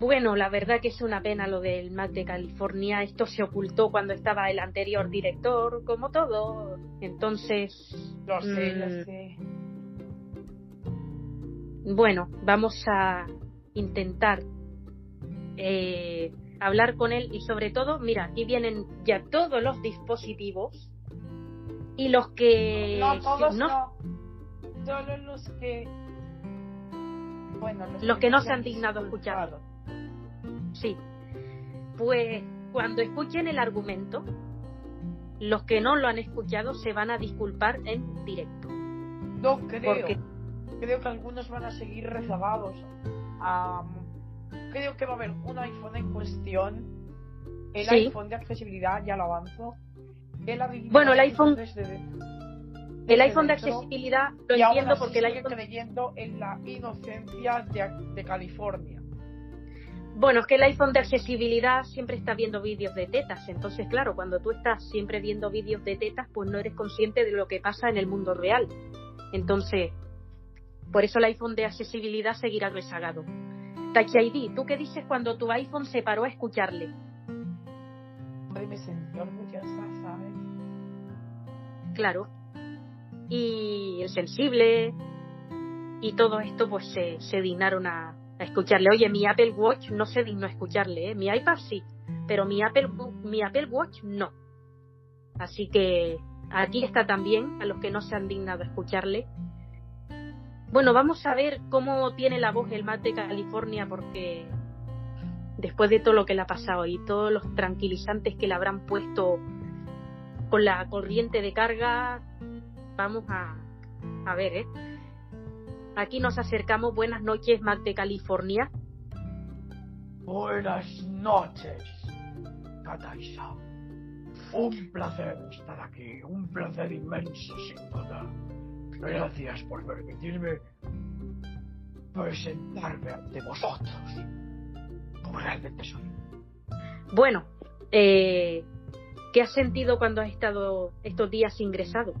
Bueno, la verdad que es una pena lo del Mac de California. Esto se ocultó cuando estaba el anterior director, como todo. Entonces, Lo sé, Mm. lo sé. bueno, vamos a intentar eh, hablar con él y sobre todo, mira, aquí vienen ya todos los dispositivos y los que no, todos no- no. Solo los que. Bueno, los, Los que no se han dignado a escuchar. disculpado. Sí. Pues cuando escuchen el argumento, los que no lo han escuchado se van a disculpar en directo. No creo. Porque Creo que algunos van a seguir rezagados. Am, creo que va a haber un iPhone en cuestión. El Sí. iPhone de accesibilidad, ya lo avanzo. Bueno, el iPhone- desde de- el iPhone de accesibilidad lo y entiendo porque el iPhone... creyendo en la inocencia de, de California. Bueno, es que el iPhone de accesibilidad siempre está viendo vídeos de tetas. Entonces, claro, cuando tú estás siempre viendo vídeos de tetas, pues no eres consciente de lo que pasa en el mundo real. Entonces, Por eso el iPhone de accesibilidad seguirá rezagado. Touch ID, ¿tú qué dices cuando tu iPhone se paró a escucharle? Hombre, me sentí orgullosa. Claro. Y el sensible y todo esto pues se, dignaron a, escucharle. Oye, mi Apple Watch no se dignó a escucharle, ¿eh? mi iPad sí, pero mi Apple, mi Apple Watch no. Así que aquí está también a los que no se han dignado a escucharle. Bueno, vamos a ver cómo tiene la voz el Mac de California porque después de todo lo que le ha pasado y todos los tranquilizantes que le habrán puesto con la corriente de carga, vamos a, a ver, ¿eh? Aquí nos acercamos. Buenas noches, Mac de California. Buenas noches, Kataisa. Un placer estar aquí, un placer inmenso, sin duda. Gracias por permitirme presentarme ante vosotros, como realmente soy. Bueno, eh, ¿qué has sentido cuando has estado estos días ingresado?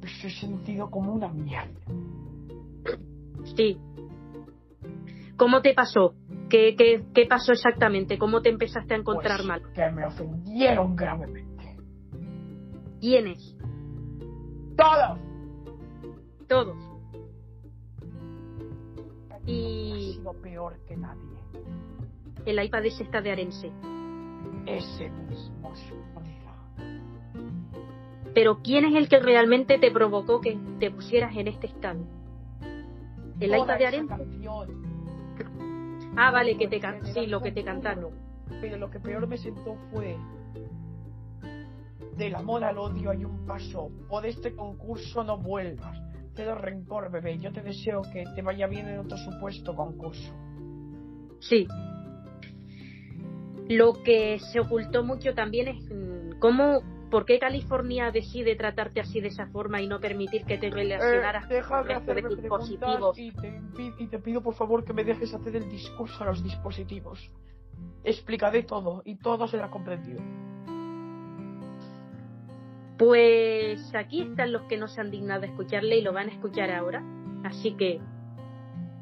Pues he sentido como una mierda. Sí. ¿Cómo te pasó? ¿Qué, qué, qué pasó exactamente? ¿Cómo te empezaste a encontrar Pues mal? Que me ofendieron gravemente. ¿Quiénes? ¡Todos! Todos. Ha Y sido peor que nadie. el iPad ese está de Arense. Ese mismo sufrirá. Pero ¿quién es el que realmente te provocó que te pusieras en este estado? ¿El Toda de canción Ah, vale, que te can... sí, lo que te cantaron. Pero lo que peor me sentó fue del amor al odio hay un paso. De este concurso no vuelvas. Cero rencor, bebé. Yo te deseo que te vaya bien en otro supuesto concurso. Sí. Lo que se ocultó mucho también es mm, cómo, por qué California decide tratarte así de esa forma y no permitir que te relacionaras Eh, deja con el de resto de dispositivos. y te, y te pido por favor que me dejes hacer el discurso a los dispositivos. Explicaré todo y todo será comprendido. Pues aquí están los que no se han dignado a escucharle y lo van a escuchar ahora. Así que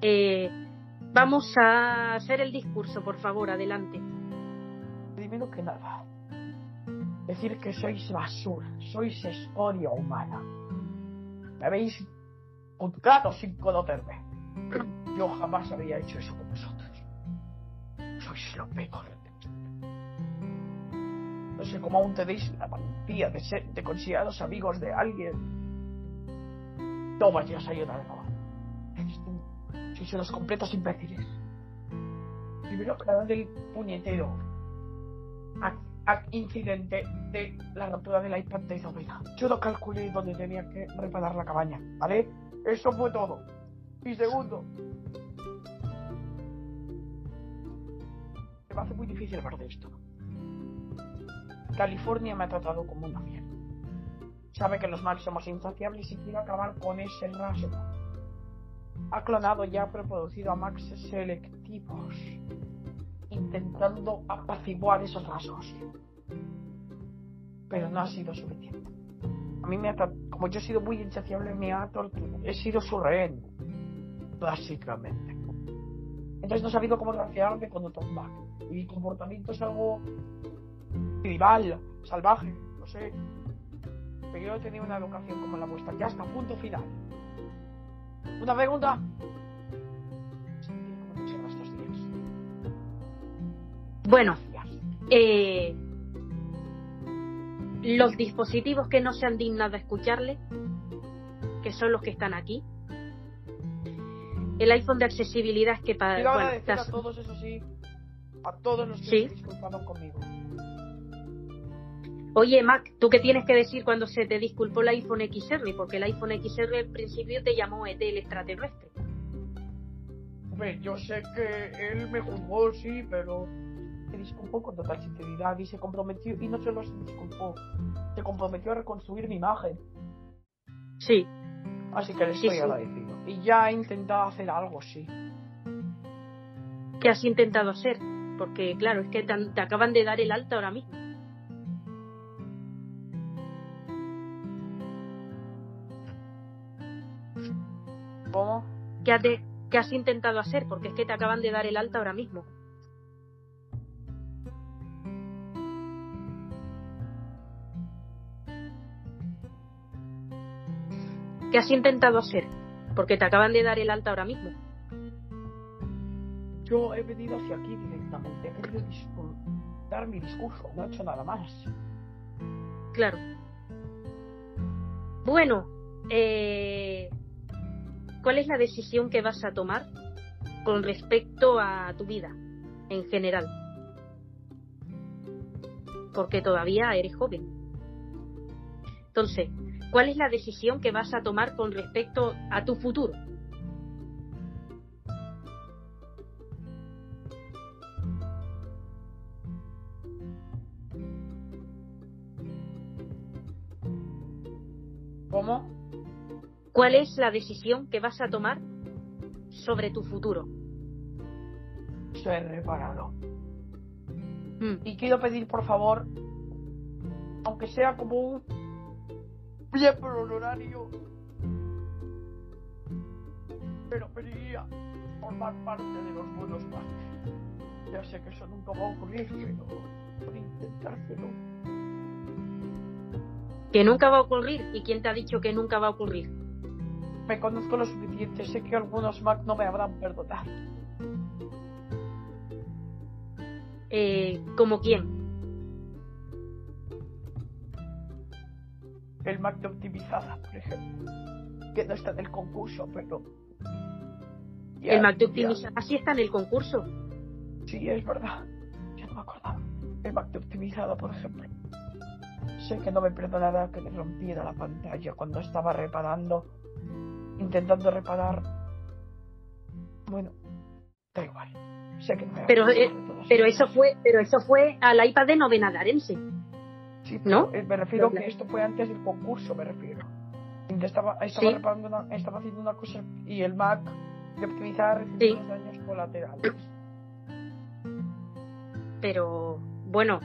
eh, vamos a hacer el discurso, por favor, adelante. Primero que nada, decir que sois basura, sois escoria humana. Me habéis juzgado sin conocerme. Yo jamás habría hecho eso con vosotros. Sois lo peor. No sé cómo aún tenéis la valentía de ser de considerados amigos de alguien. Toma, ya salió una de nuevo. Sois unos completos imbéciles. Primero que nada del puñetero incidente de la rotura del iPad de Isabela. Yo no calculé dónde tenía que reparar la cabaña, ¿vale? Eso fue todo. Y segundo, me hace muy difícil hablar de esto. California me ha tratado como una mierda. Sabe que los Macs somos insaciables y quiere acabar con ese rasgo. Ha clonado y ha reproducido a Macs selectivos intentando apaciguar esos rasgos. Pero no ha sido suficiente. A mí me ha como yo he sido muy insaciable, me ha torturado. He sido su rehén, básicamente. Entonces no he sabido cómo relacionarme con otros Mac. Y mi comportamiento es algo tribal, salvaje, no sé. Pero yo he tenido una educación como la vuestra, que hasta punto final. Una pregunta. Bueno, eh, los dispositivos que no se han dignado a escucharle, que son los que están aquí. El iPhone de accesibilidad que para Quiero bueno, agradecer estás- a todos, eso sí, a todos los que Sí. se disculparon conmigo. Oye, Mac, ¿tú qué tienes que decir cuando se te disculpó el iPhone XR? Porque el iPhone XR al principio te llamó ET el extraterrestre. Hombre, yo sé que él me juzgó, sí, pero disculpó con total sinceridad y se comprometió, y no solo se disculpó, se comprometió a reconstruir mi imagen. Sí, Así que le estoy sí. agradecido. Y ya he intentado hacer algo, sí. ¿qué has intentado hacer? Porque claro, es que te, acaban de dar el alta ahora mismo. ¿Cómo? ¿Qué has, de- qué has intentado hacer? Porque es que te acaban de dar el alta ahora mismo. ¿Qué has intentado hacer? Porque te acaban de dar el alta ahora mismo. Yo he venido hacia aquí directamente. He querido dar mi discurso. No he hecho nada más. Claro. Bueno, eh, ¿cuál es la decisión que vas a tomar con respecto a tu vida en general? Porque todavía eres joven. Entonces, ¿cuál es la decisión que vas a tomar con respecto a tu futuro? ¿Cómo? ¿Cuál es la decisión que vas a tomar sobre tu futuro? Soy reparado. Mm, Y quiero pedir, por favor, aunque sea como un miembro honorario, pero pediría formar parte de los buenos más. Ya sé que eso nunca va a ocurrir, pero por intentárselo. Que nunca va a ocurrir. ¿Y quién te ha dicho que nunca va a ocurrir? Me conozco lo suficiente, sé que algunos Mac no me habrán perdonado. Eh, ¿Como quién? El Mac de optimizada, por ejemplo, que no está en el concurso, pero. Ya- el ya- optimizada sí está en el concurso. Sí, es verdad. Ya no me acordaba. El Mac de optimizada, por ejemplo. Sé que no me perdonará que le rompiera la pantalla cuando estaba reparando, intentando reparar. Bueno, da igual. Sé que no me Pero, eh, Pero eso fue, pero eso fue al iPad de novena-darense. Sí, ¿no? eh, me refiero que esto fue antes del concurso, me refiero. Estaba, estaba Sí. reparando una, estaba haciendo una cosa y el Mac de optimizar recibió Sí. unos daños colaterales. Pero bueno,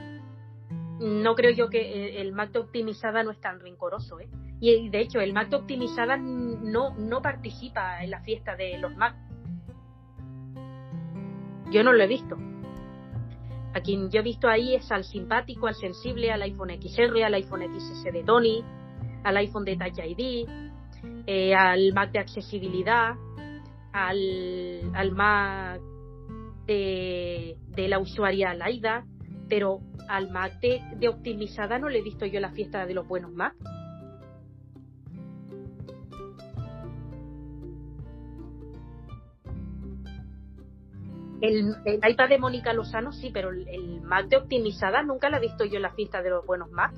no creo yo que eh, el Mac de optimizada no es tan rencoroso, ¿eh? Y de hecho, el Mac de optimizada no, no participa en la fiesta de los Mac. Yo no lo he visto. A quien yo he visto ahí es al simpático, al sensible, al iPhone XR, al iPhone XS de Tony, al iPhone de Touch ID, eh, al Mac de accesibilidad, al, al Mac de, la usuaria Laida, pero al Mac de, de optimizada no le he visto yo la fiesta de los buenos Mac. El, el iPad de Mónica Lozano sí, pero el, el Mac de optimizada nunca la he visto yo en la fiesta de los buenos Mac.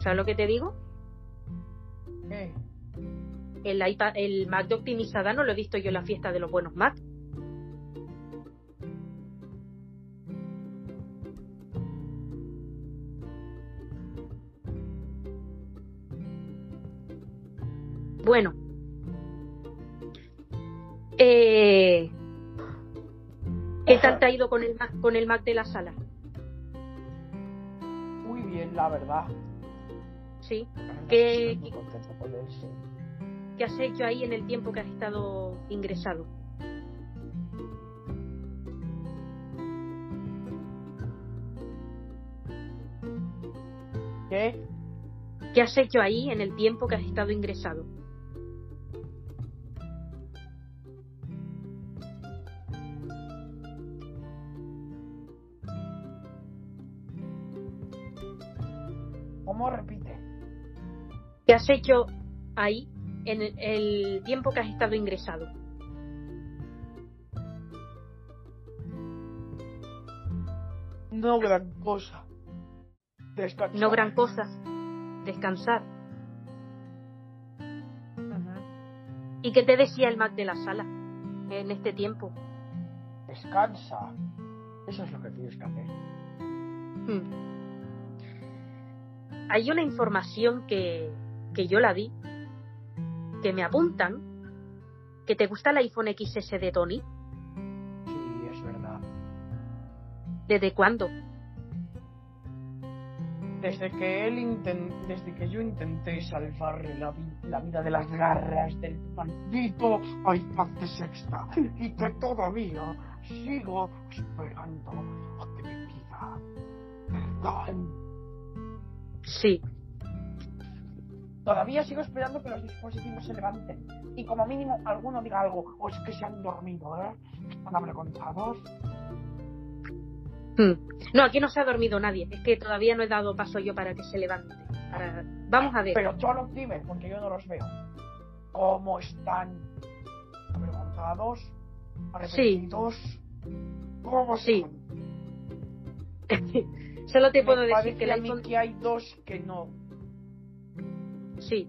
¿Sabes lo que te digo? Eh, El, iPad, el Mac de optimizada no lo he visto yo en la fiesta de los buenos Mac. Bueno. Eh, ¿Qué tal te ha ido con el Mac, con el Mac de la sala? muy bien, la verdad. Sí. ¿Qué- estoy muy contento con él, sí. ¿Qué has hecho ahí en el tiempo que has estado ingresado? ¿Qué? ¿Qué has hecho ahí en el tiempo que has estado ingresado? ¿Cómo repite? ¿Qué has hecho ahí en el, tiempo que has estado ingresado? No gran cosa. Descansar. No gran cosa. Descansar. ¿Y qué te decía el Mac de la sala en este tiempo? Descansa. Eso es lo que tienes que hacer. Hmm. Hay una información que, que yo la vi, que me apuntan, que te gusta el iPhone XS de Tony. Sí, es verdad. ¿Desde cuándo? Desde que él desde que yo intenté salvarle la, vi- la vida de las garras del maldito iPad de sexta y que todavía sigo esperando a que me pida perdón. Sí, Todavía sigo esperando que los dispositivos se levanten y como mínimo alguno diga algo o es que se han dormido, ¿eh? Están avergonzados. Mm. No, aquí no se ha dormido nadie. Es que todavía no he dado paso yo para que se levante. Para- Vamos a ver. Pero tú los dime, porque yo no los veo. ¿Cómo están? ¿Avergonzados? ¿Arrepentidos? ¿Cómo Sí. están? Solo te Me puedo decir que el a mí iPhone. que hay dos que no. Sí.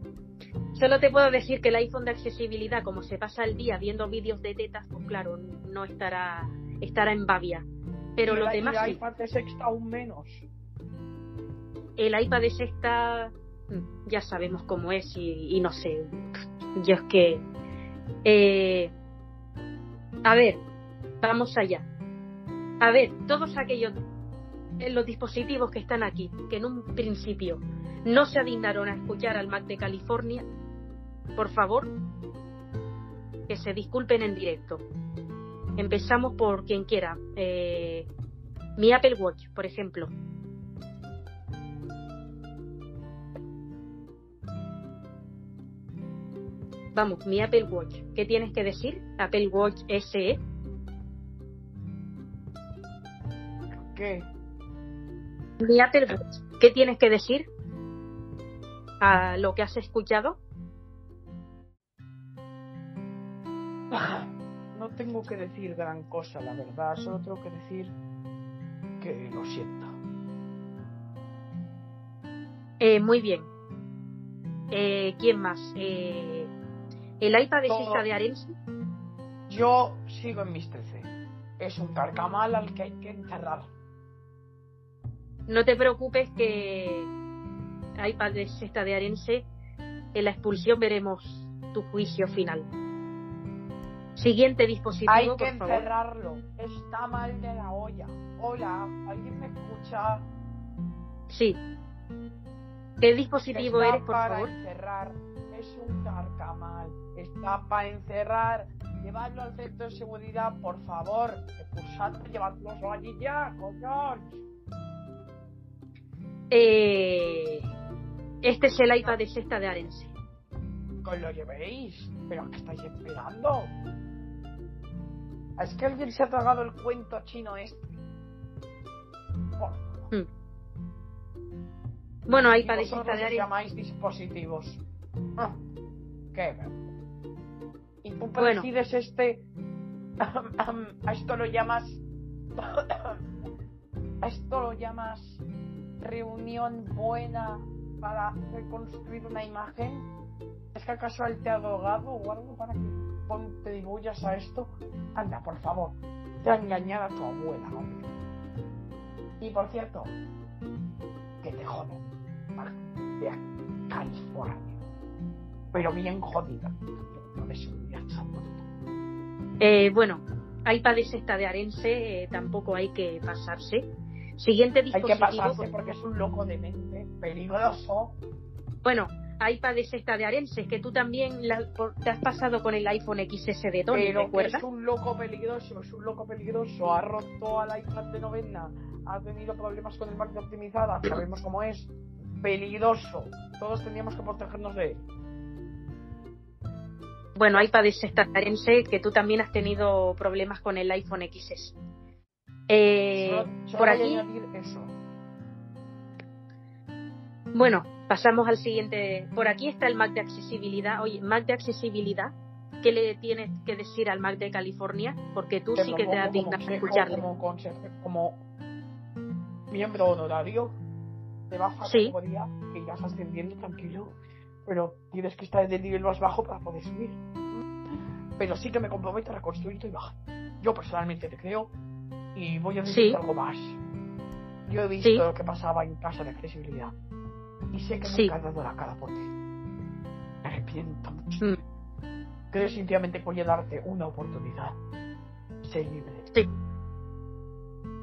Solo te puedo decir que el iPhone de accesibilidad, como se pasa el día viendo vídeos de tetas, pues claro, no estará estará en babia. Pero los demás el iPad de sexta aún menos. El iPad de sexta mm, ya sabemos cómo es y, y no sé. Yo es que eh, a ver, vamos allá. A ver, todos aquellos los dispositivos que están aquí, que en un principio no se adignaron a escuchar al Mac de California, por favor, que se disculpen en directo. Empezamos por quien quiera. Eh, mi Apple Watch, por ejemplo. Vamos, mi Apple Watch. ¿Qué tienes que decir? Apple Watch SE. ¿Qué? Apple Watch. ¿Qué tienes que decir a lo que has escuchado? No tengo que decir gran cosa, la verdad. Solo tengo que decir que lo siento. Eh, muy bien. Eh, ¿Quién más? Eh, el iPad de Todo. cesta de Arense. Yo sigo en mis 13. Es un carcamal al que hay que encerrar. No te preocupes que iPad de cesta de Arense, en la expulsión veremos tu juicio final. Siguiente dispositivo, Hay que por favor. encerrarlo. Está mal de la olla. Hola, ¿alguien me escucha? Sí. ¿Qué dispositivo Está eres, por para favor? encerrar. Es un carcamal. Está para encerrar. Llevadlo al centro de seguridad, por favor. Expulsadlo, llevadlo allí ya, coño. Eh, este es el iPad de cesta de Arense. Que lo llevéis. ¿Pero qué estáis esperando? Es que alguien se ha tragado el cuento chino este. Por favor. Bueno, Y iPad de vosotros de os Arense. llamáis dispositivos. Ah, qué Y tú Bueno. este. A esto lo llamas. A esto lo llamas. Reunión buena para reconstruir una imagen. ¿Es que acaso él te ha drogado o algo para que divulgas a esto? Anda, por favor. Te ha engañado a tu abuela, hombre. Y por cierto, que te jodan. De California. Pero bien jodida. No de seguridad, Eh, bueno, iPad de cesta de Arense, eh, tampoco hay que pasarse. Siguiente Hay que dispositivo. pasarse por- porque es un loco de mente. Peligroso. Bueno, iPad de cesta de Arense, que tú también la- por- te has pasado con el iPhone XS de Tony, pero ¿recuerdas? es un loco peligroso. Es un loco peligroso. Ha roto al iPad de novena. Ha tenido problemas con el de optimizada. Sabemos cómo es. Peligroso. Todos tendríamos que protegernos de él. Bueno, iPad de cesta de Arense, que tú también has tenido problemas con el iPhone XS. Eh, Solo- solo por aquí, eso. bueno, pasamos al siguiente. Por aquí está el Mac de accesibilidad. Oye, Mac de accesibilidad, ¿qué le tienes que decir al Mac de California? Porque tú Te sí que te dignado como, a escucharle. como, miembro honorario de baja Sí. categoría que irás ascendiendo tranquilo pero tienes que estar en el nivel más bajo para poder subir pero sí que me comprometo a reconstruirte y bajar yo personalmente te creo y voy a decir Sí. algo más yo he visto Sí. lo que pasaba en casa de accesibilidad y sé que Sí. nunca he dado la cara por ti me arrepiento mucho Mm, creo sinceramente que voy a darte una oportunidad sé libre Sí.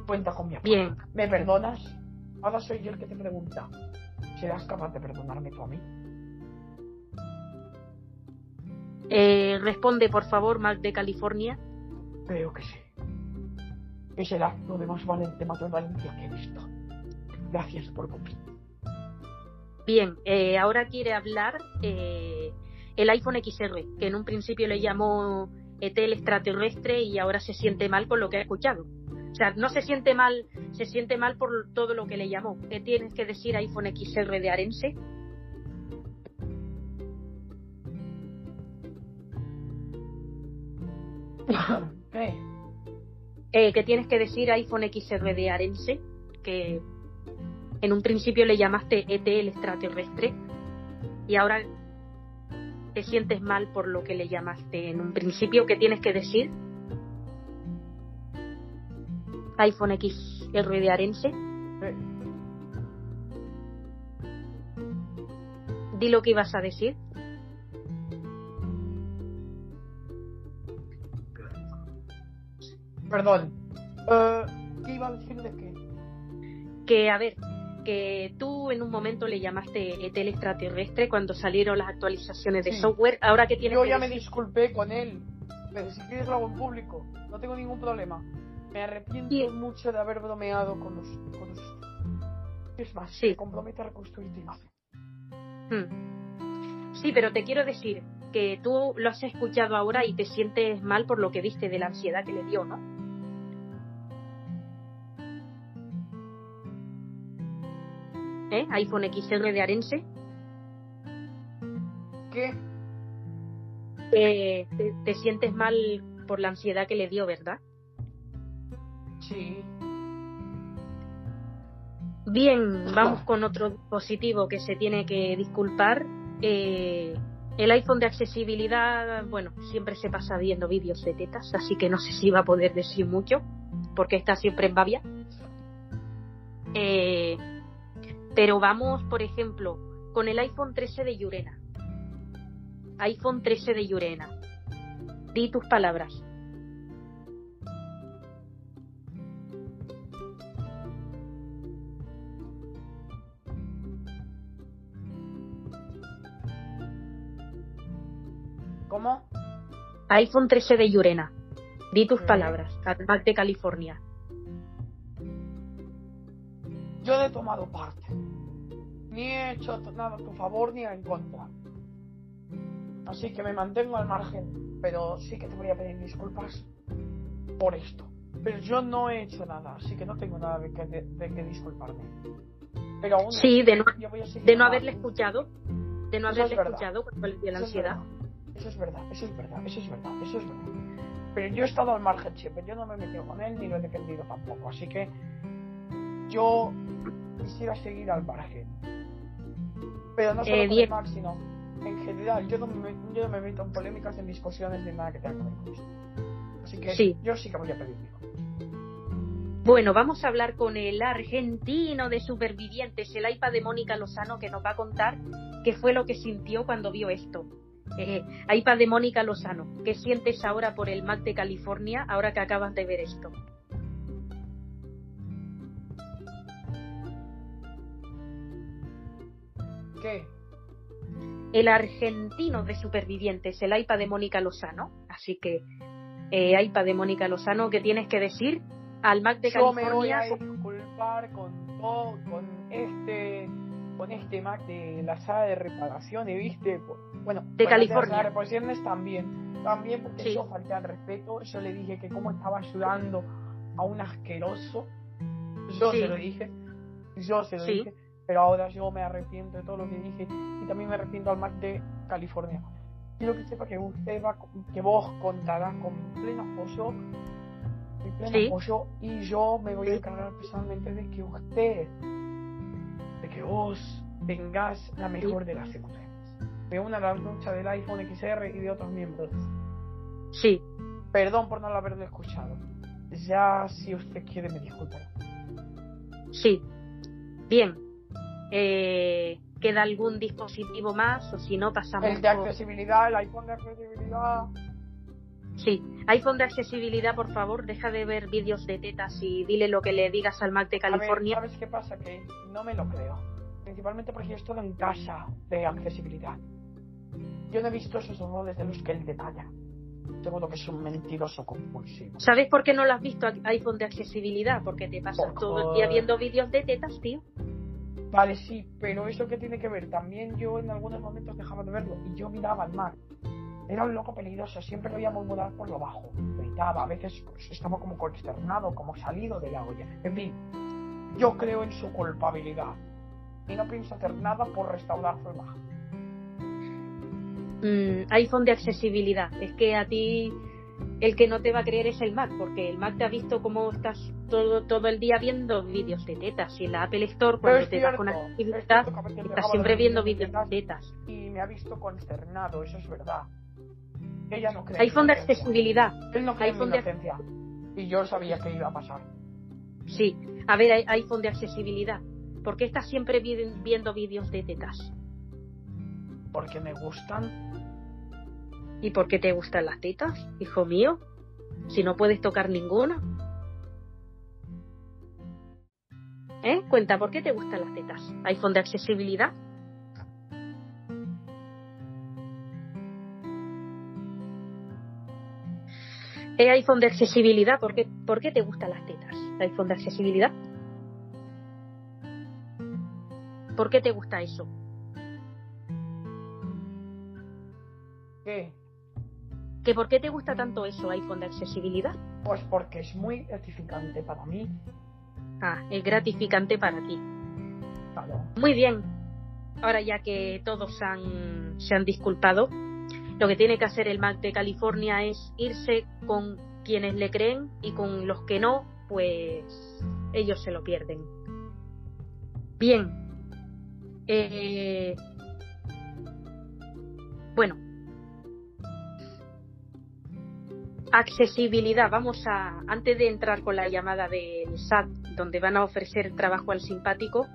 cuenta con mi apoyo Bien, ¿Me perdonas? Ahora soy yo el que te pregunta. ¿Serás capaz de perdonarme tú a mí? Eh, responde, por favor, Mac de California. Creo que sí. Es el acto de más valiente más valencia que he visto. Gracias por cumplir. Bien, eh, ahora quiere hablar eh, el iPhone XR, que en un principio le llamó ET el extraterrestre y ahora se siente mal por lo que ha escuchado. O sea, no se siente mal, se siente mal por todo lo que le llamó. ¿Qué tienes que decir iPhone XR de Arense? ¿Qué? Eh, ¿Qué tienes que decir iPhone XR de Arense? Que en un principio le llamaste ET el extraterrestre y ahora te sientes mal por lo que le llamaste en un principio. ¿Qué tienes que decir? iPhone XR de Arense. Eh, Di lo que ibas a decir. Perdón. Eh, ¿Qué iba a decir de qué? Que, a ver, que tú en un momento le llamaste ET el extraterrestre cuando salieron las actualizaciones de Sí. software. Ahora que tienes Yo que ya me decir- disculpé con él. Pero si quieres lo hago en público. No tengo ningún problema. Me arrepiento Sí. mucho de haber bromeado con los... Con los... Es más, Sí. me comprometo a reconstruir tu imagen. Hmm. Sí, pero te quiero decir que tú lo has escuchado ahora y te sientes mal por lo que viste de la ansiedad que le dio, ¿no? ¿Eh? iPhone XR de Arense. ¿Qué? Eh, te, te sientes mal por la ansiedad que le dio, ¿verdad? Sí. Bien, vamos con otro dispositivo que se tiene que disculpar. Eh, el iPhone de accesibilidad, bueno, siempre se pasa viendo vídeos de tetas, así que no sé si va a poder decir mucho, porque está siempre en babia. Eh, pero vamos, por ejemplo, con el iPhone 13 de Yurena. iPhone 13 de Yurena. Di tus palabras. ¿Cómo? iPhone 13 de Yurena. Di tus palabras. Al Mac de California. Yo no he tomado parte. Ni he hecho nada a tu favor ni en contra. Así que me mantengo al margen. Pero sí que te voy a pedir disculpas por esto. Pero yo no he hecho nada, así que no tengo nada de que, de, de que disculparme. Pero aún Sí, de no, de no haberle escuchado. De no Eso es haberle verdad. escuchado cuando le dio la Eso es ansiedad. verdad, Eso es verdad, eso es verdad, eso es verdad, eso es verdad. Pero yo he estado al margen siempre, yo no me he metido con él ni lo he defendido tampoco, así que yo quisiera seguir al margen. Pero no solo Eh, con el Mac, sino en general, yo no, me, yo no me meto en polémicas, en discusiones ni nada que tenga que ver con esto. Así que Sí. yo sí que voy a pedir. Bueno, vamos a hablar con el argentino de supervivientes, el iPad de Mónica Lozano, que nos va a contar qué fue lo que sintió cuando vio esto. Eh, iPad de Mónica Lozano, ¿qué sientes ahora por el Mac de California ahora que acabas de ver esto? ¿Qué? El argentino de supervivientes, el iPad de Mónica Lozano. Así que, eh, iPad de Mónica Lozano, ¿qué tienes que decir al Mac de yo me voy California? a disculpar con todo, con este con este Mac de la sala de reparaciones, ¿viste? Bueno, De California. de reparaciones también. También porque Sí. yo falté al respeto, yo le dije que cómo estaba ayudando a un asqueroso. Yo Sí. se lo dije, yo se lo Sí. dije, pero ahora yo me arrepiento de todo lo que dije y también me arrepiento al Mac de California. Quiero que sepa que usted va, que vos contarás con pleno apoyo, mi pleno Sí. apoyo y yo me voy a encargar personalmente de que usted, de que vos tengas la mejor de las emociones. Me una a la lucha del iPhone XR y de otros miembros. Sí, Perdón por no haberlo escuchado. Ya si usted quiere me disculpará. sí. Bien. Eh, ¿Queda algún dispositivo más? O si no, pasamos El de accesibilidad, el iPhone de accesibilidad. Sí, iPhone de accesibilidad, por favor, deja de ver vídeos de tetas y dile lo que le digas al Mac de A ver, California. ¿Sabes qué pasa? Que no me lo creo. Principalmente porque yo estoy en casa de accesibilidad. Yo no he visto esos errores de los que él detalla. Seguro que es un mentiroso compulsivo. ¿Sabes por qué no lo has visto iPhone de accesibilidad? Porque te pasas Por todo el día viendo vídeos de tetas, tío. Vale, sí, pero eso que tiene que ver, también yo en algunos momentos dejaba de verlo y yo miraba al mar. Era un loco peligroso, siempre lo oía murmurar por lo bajo. Gritaba, a veces pues, estaba como consternado, como salido de la olla. En fin, yo creo en su culpabilidad y no pienso hacer nada por restaurar su imagen. Mm, iPhone de accesibilidad. Es que a ti el que no te va a creer es el Mac, porque el Mac te ha visto cómo estás todo, todo el día viendo vídeos de tetas. Y en la Apple Store, cuando es te das con cierto, es accesibilidad, cierto que a veces estás siempre viendo vídeos de tetas. y me ha visto consternado, eso es verdad. Ella no cree. iPhone de accesibilidad. Él no cree iPhone en de-. Y yo sabía que iba a pasar. Sí. A ver, iPhone de accesibilidad. ¿Por qué estás siempre vi- viendo vídeos de tetas? Porque me gustan. ¿Y por qué te gustan las tetas, hijo mío? Si no puedes tocar ninguna. ¿Eh? Cuenta, ¿por qué te gustan las tetas? iPhone de accesibilidad. ¿Eh, iPhone de accesibilidad? ¿Por qué, ¿Por qué te gustan las tetas? iPhone de accesibilidad. ¿Por qué te gusta eso? ¿Qué? ¿Que ¿Por qué te gusta tanto eso, iPhone de accesibilidad? Pues porque es muy gratificante para mí. Ah, es gratificante para ti. Claro. Muy bien. Ahora ya que todos han- se han disculpado, lo que tiene que hacer el Mac de California es irse con quienes le creen y con los que no, pues ellos se lo pierden. Bien. Eh, bueno. Accesibilidad. Vamos a, antes de entrar con la llamada del SAT, donde van a ofrecer trabajo al simpático,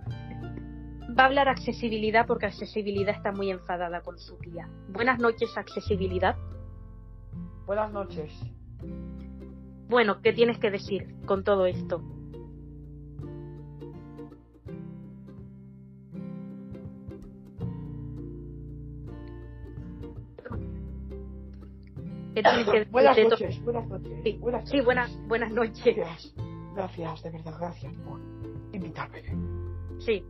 va a hablar accesibilidad porque accesibilidad está muy enfadada con su tía. Buenas noches, accesibilidad. Buenas noches. Bueno, ¿qué tienes que decir con todo esto? ¿Qué tienes que decir Buenas de noches, buenas noches. Sí, buenas sí, noches. buenas, buenas noches. Gracias, gracias, de verdad, gracias por invitarme. Sí.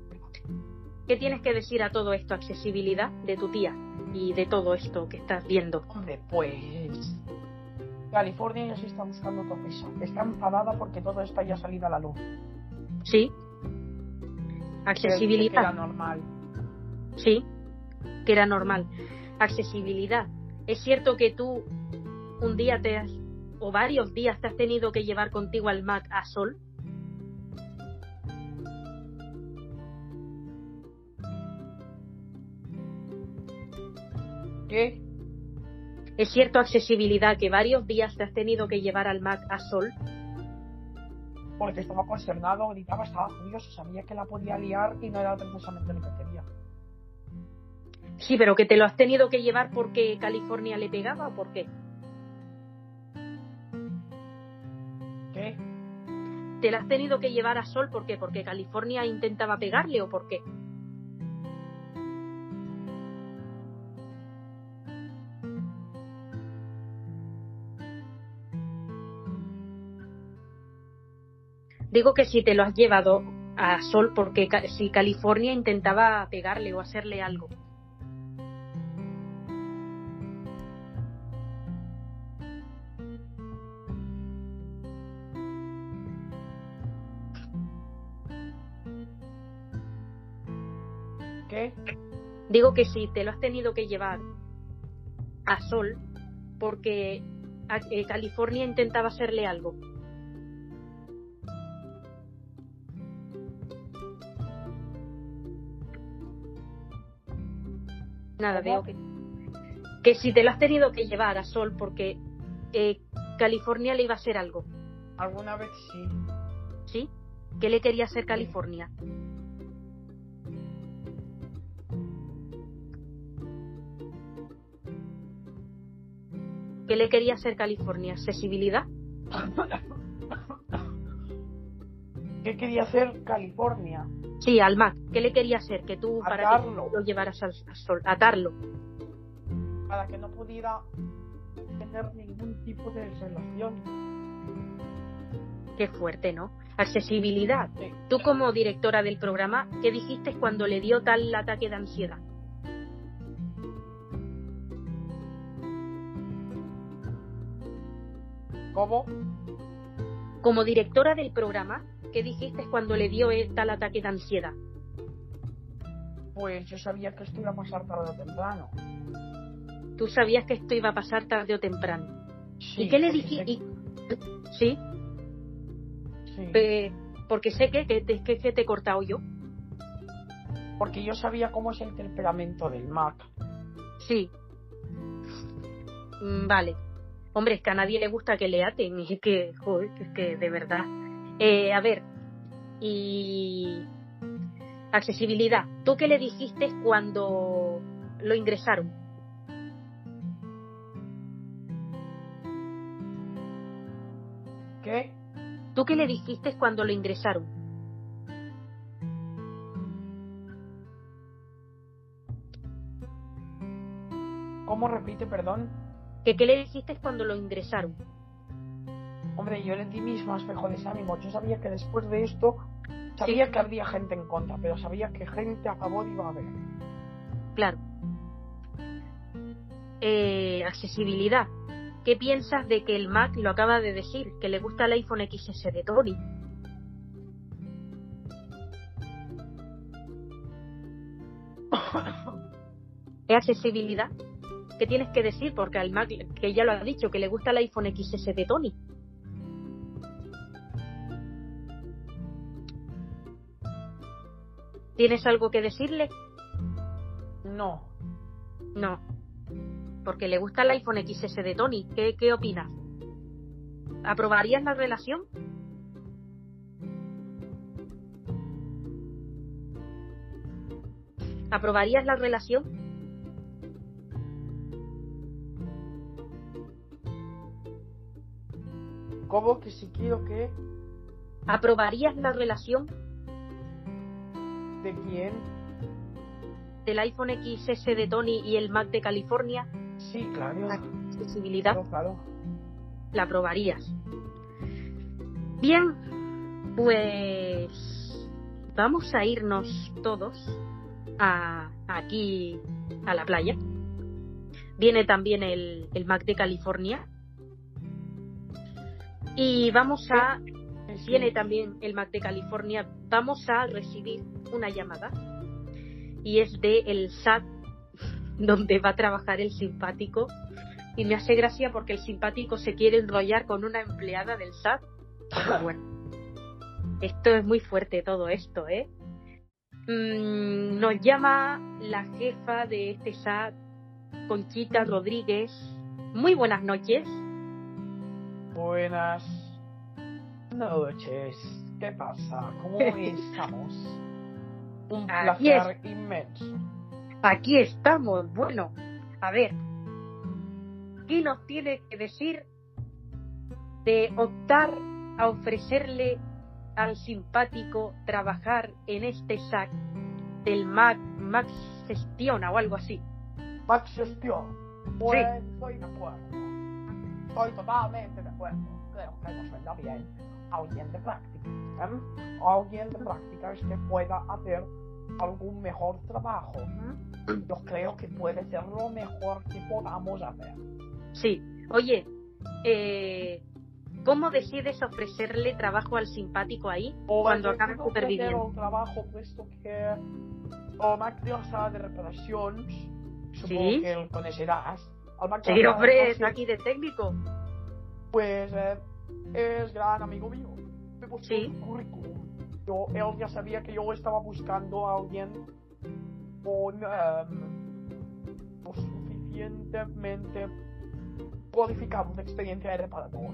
¿Qué tienes que decir a todo esto, accesibilidad, de tu tía y de todo esto que estás viendo? Hombre, pues. California ya se está buscando prisa. Está enfadada porque todo esto haya salido a la luz. Sí. Que era Accesibilidad. normal. Sí. Que era normal. Accesibilidad. Es cierto que tú un día te has, o varios días te has tenido que llevar contigo al Mac a Sol. ¿Qué? Es cierto, accesibilidad, que varios días te has tenido que llevar al Mac a Sol. Porque estaba consternado, gritaba, estaba furioso, sabía que la podía liar y no era precisamente lo que quería. Sí, pero que te lo has tenido que llevar porque California le pegaba o por qué. ¿Qué? ¿Te lo has tenido que llevar a Sol por qué? ¿Porque California intentaba pegarle o por qué? Digo que si te lo has llevado a Sol porque si California intentaba pegarle o hacerle algo. Digo que si te lo has tenido que llevar a Sol porque a- eh, California intentaba hacerle algo. Nada, veo que, que si te lo has tenido que llevar a Sol porque eh, California le iba a hacer algo, Alguna vez sí. ¿sí? ¿Qué le quería hacer California? ¿Qué le quería hacer California? ¿Accesibilidad? ¿Qué quería hacer California? Sí, al Mac. ¿Qué le quería hacer? Que tú para que lo llevaras al, al sol. Atarlo. Para que no pudiera tener ningún tipo de relación. Qué fuerte, ¿no? Accesibilidad. Sí. Tú como directora del programa, ¿qué dijiste cuando le dio tal ataque de ansiedad? ¿Cómo? Como directora del programa, ¿qué dijiste cuando le dio tal ataque de ansiedad? Pues yo sabía que esto iba a pasar tarde o temprano. Tú sabías que esto iba a pasar tarde o temprano. Sí, ¿Y qué le dijiste? sé-. Sí, sí. eh, porque sé que, que- que te he cortado yo. Porque yo sabía cómo es el temperamento del Mac. Sí. Mm, Vale. Hombre, es que a nadie le gusta que le aten. Y es que, joder, es que de verdad. Eh, a ver. Y. Accesibilidad. ¿Tú qué le dijiste cuando lo ingresaron? ¿Qué? ¿Tú qué le dijiste cuando lo ingresaron? ¿Cómo repite, perdón? ¿Que qué le dijiste cuando lo ingresaron? Hombre, yo le di mis más mejores ánimos. Yo sabía que después de esto, sabía que habría gente en contra, pero sabía que gente a favor iba a haber. Claro. Eh, accesibilidad. ¿Qué piensas de que el Mac lo acaba de decir? Que le gusta el iPhone XS de Tony. ¿Es accesibilidad? ¿Qué tienes que decir? Porque al Mac, que ya lo ha dicho, que le gusta el iPhone XS de Tony. ¿Tienes algo que decirle? No. No. Porque le gusta el iPhone XS de Tony. ¿Qué, qué opinas? ¿Aprobarías la relación? ¿Aprobarías la relación? ¿Cómo que si quiero que? ¿Aprobarías la relación ¿De quién? del iPhone XS de Tony y el Mac de California? Sí, claro. Accesibilidad. Claro, claro. la aprobarías. Bien, pues vamos a irnos todos a aquí a la playa. Viene también el, el Mac de California. Y vamos a Sí. viene también el Mac de California. Vamos a recibir una llamada y es de el SAT donde va a trabajar el simpático y me hace gracia porque el simpático se quiere enrollar con una empleada del SAT. Pero bueno, esto es muy fuerte todo esto, ¿eh? Mm, nos llama la jefa de este SAT, Conchita Rodríguez. Muy buenas noches. Buenas noches. ¿Qué pasa? ¿Cómo estamos? Un Aquí placer inmenso. Aquí estamos. Bueno, a ver. ¿Qué nos tiene que decir de optar a ofrecerle al simpático trabajar en este SAC del Mac, Max Gestiona o algo así? Max Gestión. Estoy de acuerdo. Estoy totalmente de acuerdo. Creo que nos vendrá bien alguien de práctica. ¿eh? Alguien de prácticas que pueda hacer algún mejor trabajo. ¿eh? Yo creo que puede ser lo mejor que podamos hacer. Sí. Oye, eh, ¿cómo decides ofrecerle trabajo al simpático ahí cuando acabe tengo que hacer superviviendo? el trabajo puesto que o Mac de la sala de reparacions supongo Sí. que el conocerás Sí, hombre, está aquí de técnico. pues eh, es gran amigo mío me puso Sí. su currículum yo, él ya sabía que yo estaba buscando a alguien con em, lo suficientemente cualificado de experiencia de reparador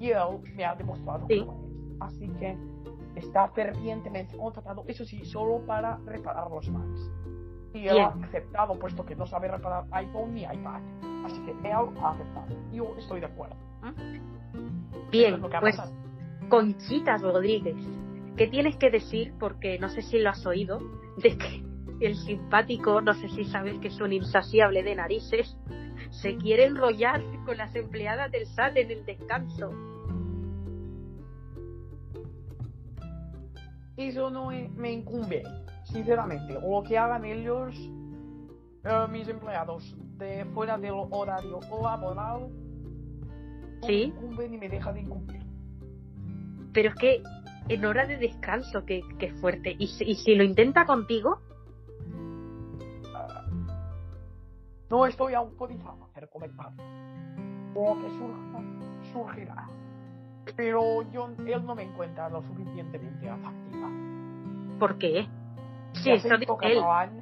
y él me ha demostrado Sí. que lo es así que está fervientemente contratado eso sí solo para reparar los Macs Y él Bien. ha aceptado, puesto que no sabe reparar iPhone ni iPad. Así que él ha aceptado. Yo estoy de acuerdo. Eso Bien, es pues pasado. Conchita Rodríguez, ¿qué tienes que decir? Porque no sé si lo has oído, de que el simpático, no sé si sabes que es un insaciable de narices, se quiere enrollar con las empleadas del SAT en el descanso. Eso no me incumbe, sinceramente. O lo que hagan ellos, eh, mis empleados, de fuera del horario laboral, Sí. me incumbe ni me deja de incumplir. Pero es que en hora de descanso, que, que fuerte. ¿Y si, y si lo intenta contigo? No estoy autorizado a hacer comentarios. Lo que surja, surgirá. Pero yo, él no me encuentra lo suficientemente atractiva. ¿Por qué? Sí, eso acento catalán,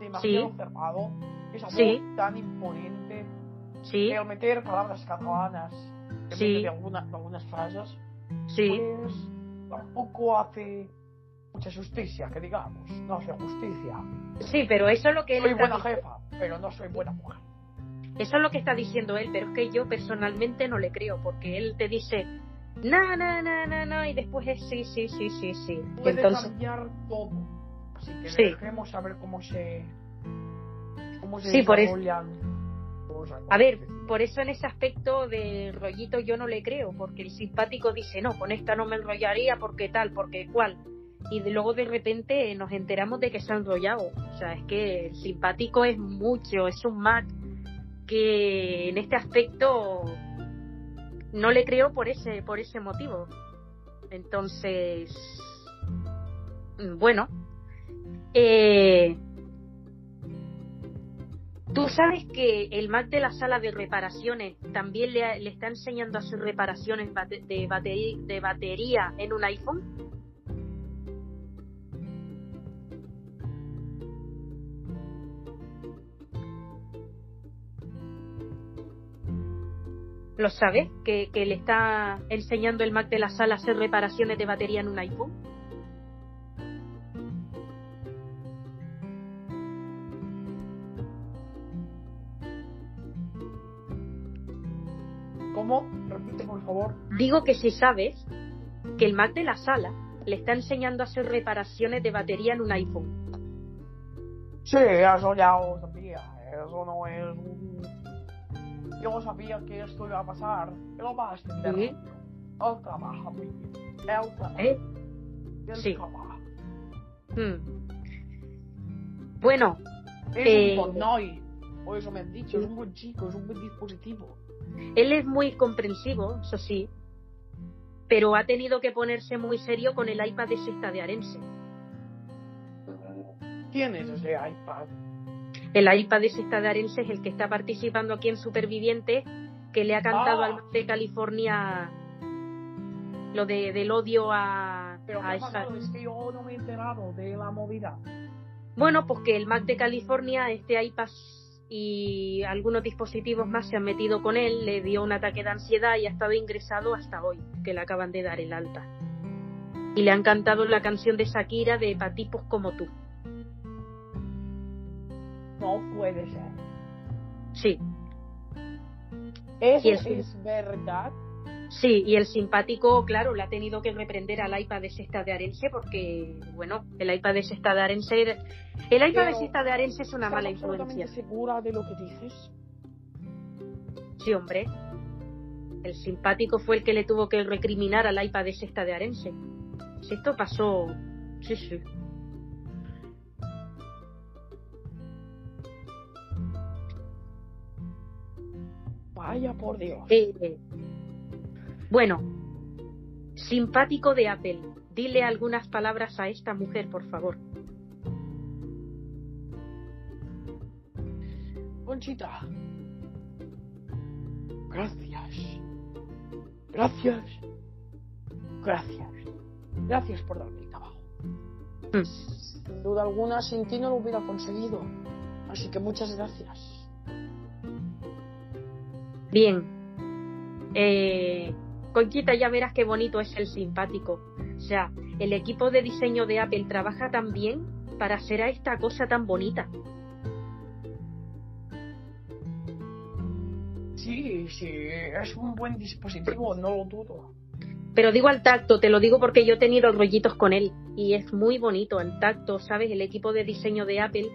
demasiado Sí. cerrado, esa Sí. voz tan imponente, Sí, el meter palabras catalanas en Sí. de, alguna- de algunas frases, sí. pues tampoco hace mucha justicia, que digamos. No hace justicia. Sí, pero eso es lo que él Soy está buena diciendo. jefa, pero no soy buena mujer. Eso es lo que está diciendo él, pero es que yo personalmente no le creo, porque él te dice, na, na, na, na, na, y después es sí, sí, sí, sí, sí. Puede Entonces, cambiar todo. Así que Sí. dejemos a ver cómo se. cómo se Sí, por eso- desarrollan a ver, por eso en ese aspecto de rollito yo no le creo, porque el simpático dice, no, con esta no me enrollaría, porque tal, porque cual. Y de- luego de repente nos enteramos de que se ha enrollado. O sea, es que el simpático es mucho, es un Mac que en este aspecto no le creo por ese, por ese motivo. Entonces, mm, bueno, eh, Tú sabes que el Mac de la sala de reparaciones también le, está enseñando a hacer reparaciones de, batería en un iPhone. ¿Lo sabes? Que le está enseñando el Mac de la sala a hacer reparaciones de batería en un iPhone. ¿Cómo? Repite, por favor. Digo que si sabes que el Mac de la sala le está enseñando a hacer reparaciones de batería en un iPhone. Sí, eso ya lo sabía. Eso no es un. Yo sabía que esto iba a pasar. Pero va a extender. Sí. Muy bien. Él trabaja. ¿Eh? Él Sí. trabaja. Hmm. Bueno, Es Eh, un. O eso me han dicho. Es un buen chico. Es un buen dispositivo. Él es muy comprensivo, eso sí, pero ha tenido que ponerse muy serio con el iPad de sexta de Arense. ¿Quién es ese iPad? El iPad de sexta de Arense es el que está participando aquí en Superviviente, que le ha cantado Ah. al Mac de California lo de, del odio a, Pero a ¿qué ha esa-? Es que yo no me he enterado de la movida. Bueno, pues que el Mac de California, este iPad y algunos dispositivos más se han metido con él, le dio un ataque de ansiedad y ha estado ingresado hasta hoy, que le acaban de dar el alta. Y le han cantado la canción de Shakira de Pa' tipos como tú. No puede ser. Sí, Eso el- es verdad. Sí, y el simpático, claro, le ha tenido que reprender al iPad de Sexta de Arense porque, bueno, el iPad de Sexta de Arense, el iPad de Sexta de Arense es una ¿Estás mala influencia. segura de lo que dices? Sí, hombre. El simpático fue el que le tuvo que recriminar al iPad de sexta de Arense. Si esto pasó. Sí, sí. Vaya por Dios. Eh, bueno, simpático de Apple. Dile algunas palabras a esta mujer, por favor. Conchita. Gracias. Gracias. Gracias. Gracias por darme el trabajo. Mm. Sin duda alguna, sin ti no lo hubiera conseguido. Así que muchas gracias. Bien. Eh, Conchita, ya verás qué bonito es el simpático. O sea, el equipo de diseño de Apple trabaja tan bien para hacer a esta cosa tan bonita. Sí, sí, es un buen dispositivo, no lo dudo. Pero digo al tacto, te lo digo porque yo he tenido rollitos con él y es muy bonito al tacto, ¿sabes? El equipo de diseño de Apple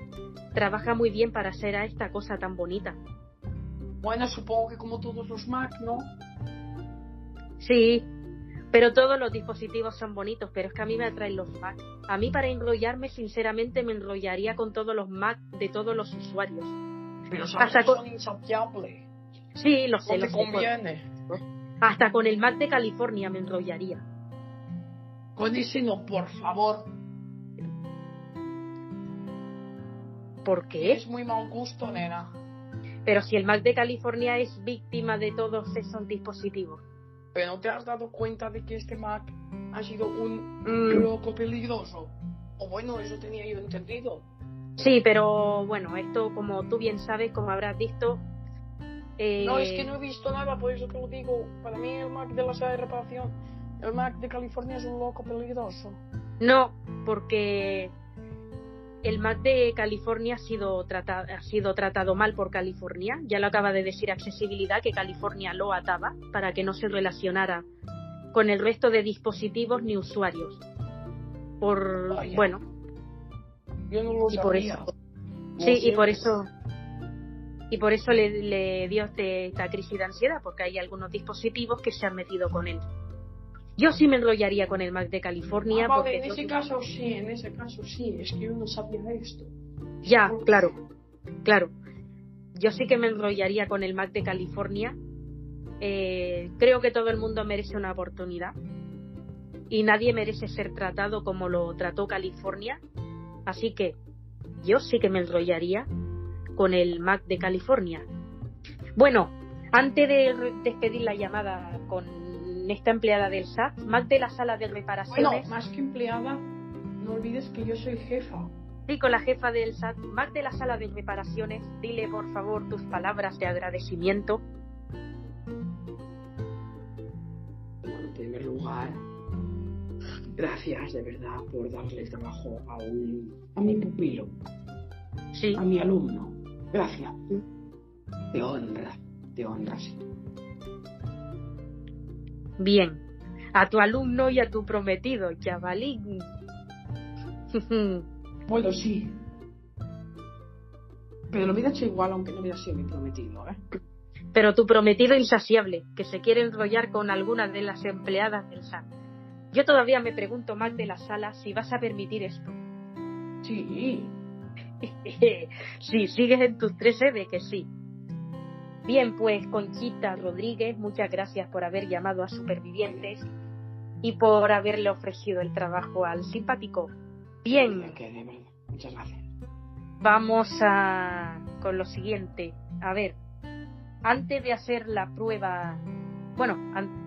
trabaja muy bien para hacer a esta cosa tan bonita. Bueno, supongo que como todos los Mac, ¿no? Sí, pero todos los dispositivos son bonitos, pero es que a mí me atraen los Mac. A mí para enrollarme, sinceramente, me enrollaría con todos los Mac de todos los usuarios. Pero sabes Hasta con- son insaciables. Sí, lo sé, te conviene. Hasta con el Mac de California me enrollaría. Con ese no, por favor. ¿Por qué? Es muy mal gusto, nena. Pero si el Mac de California es víctima de todos esos dispositivos. Pero no te has dado cuenta de que este Mac ha sido un loco peligroso. O bueno, eso tenía yo entendido. Sí, pero bueno, esto como tú bien sabes, como habrás visto... eh, No, es que no he visto nada, por eso te lo digo. Para mí el Mac de la sala de reparación, el Mac de California es un loco peligroso. No, porque el Mac de California ha sido, trata- ha sido tratado mal por California. Ya lo acaba de decir Accesibilidad, que California lo ataba para que no se relacionara con el resto de dispositivos ni usuarios. Por, Vaya. bueno, Yo no lo Y por sabía. eso- Lo sí, y por eso y por eso le, le dio este- esta crisis de ansiedad, porque hay algunos dispositivos que se han metido con él. Yo sí me enrollaría con el Mac de California. Ah, vale, en ese caso sí, en ese caso sí. Es que yo no sabía esto. Ya, claro, claro. Yo sí que me enrollaría con el Mac de California. Eh, creo que todo el mundo merece una oportunidad y nadie merece ser tratado como lo trató California. Así que yo sí que me enrollaría con el Mac de California. Bueno, antes de despedir la llamada con esta empleada del SAT, Mac de la sala de Bueno, reparaciones. más que empleada, no olvides que yo soy jefa. Sí, con la jefa del SAT, Mac de la sala de reparaciones, dile por favor tus palabras de agradecimiento. Bueno, en primer lugar, gracias de verdad por darle trabajo a, un, a mi pupilo, Sí, a mi alumno. Gracias. Te honra, te honra, sí. Bien. A tu alumno y a tu prometido, chavalín. Bueno, sí. Pero lo hubiera hecho igual aunque no hubiera sido mi prometido, ¿eh? Pero tu prometido insaciable, que se quiere enrollar con algunas de las empleadas del SAT. Yo todavía me pregunto, Mac de la sala, si vas a permitir esto. Sí. sí, sigues en tus tres de que sí. Bien, pues Conchita Rodríguez, muchas gracias por haber llamado a Supervivientes y por haberle ofrecido el trabajo al simpático. Bien. Muchas gracias. vamos a con lo siguiente. A ver, antes de hacer la prueba, bueno,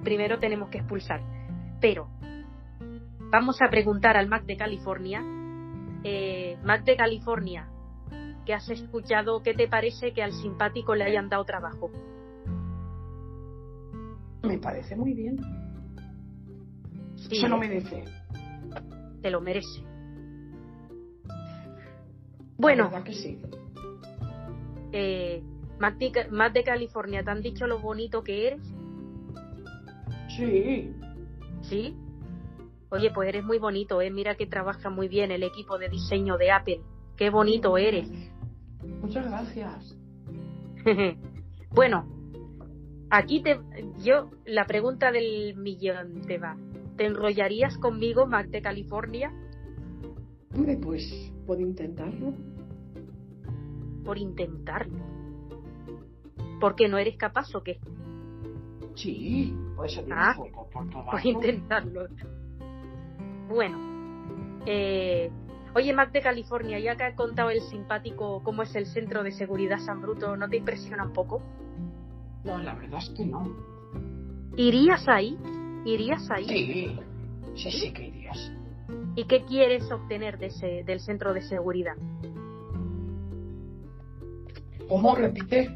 primero tenemos que expulsar, pero vamos a preguntar al Mac de California, eh, Mac de California, que has escuchado, ¿qué te parece que al simpático le hayan dado trabajo? Me parece muy bien. Sí, Se lo merece. te lo merece. La Bueno, verdad que sí. eh, Mac de, Mac de California, ¿te han dicho lo bonito que eres? Sí. ¿Sí? Oye, pues eres muy bonito, ¿eh? Mira que trabaja muy bien el equipo de diseño de Apple. Qué bonito eres. Muchas gracias. bueno, aquí te, yo, la pregunta del millón te va. ¿Te enrollarías conmigo, Mac de California, Hombre, pues puedo intentarlo. por intentarlo? ¿Por qué no eres capaz o qué? Sí, puede ser Ah, por, por, por. Por intentarlo. Bueno, eh, oye, Mac de California, ya que ha contado el simpático cómo es el centro de seguridad San Bruto, ¿no te impresiona un poco? No, la verdad es que no. ¿Irías ahí? ¿Irías ahí? Sí, sí, sí que irías. ¿Y qué quieres obtener de ese, del centro de seguridad? ¿Cómo repite?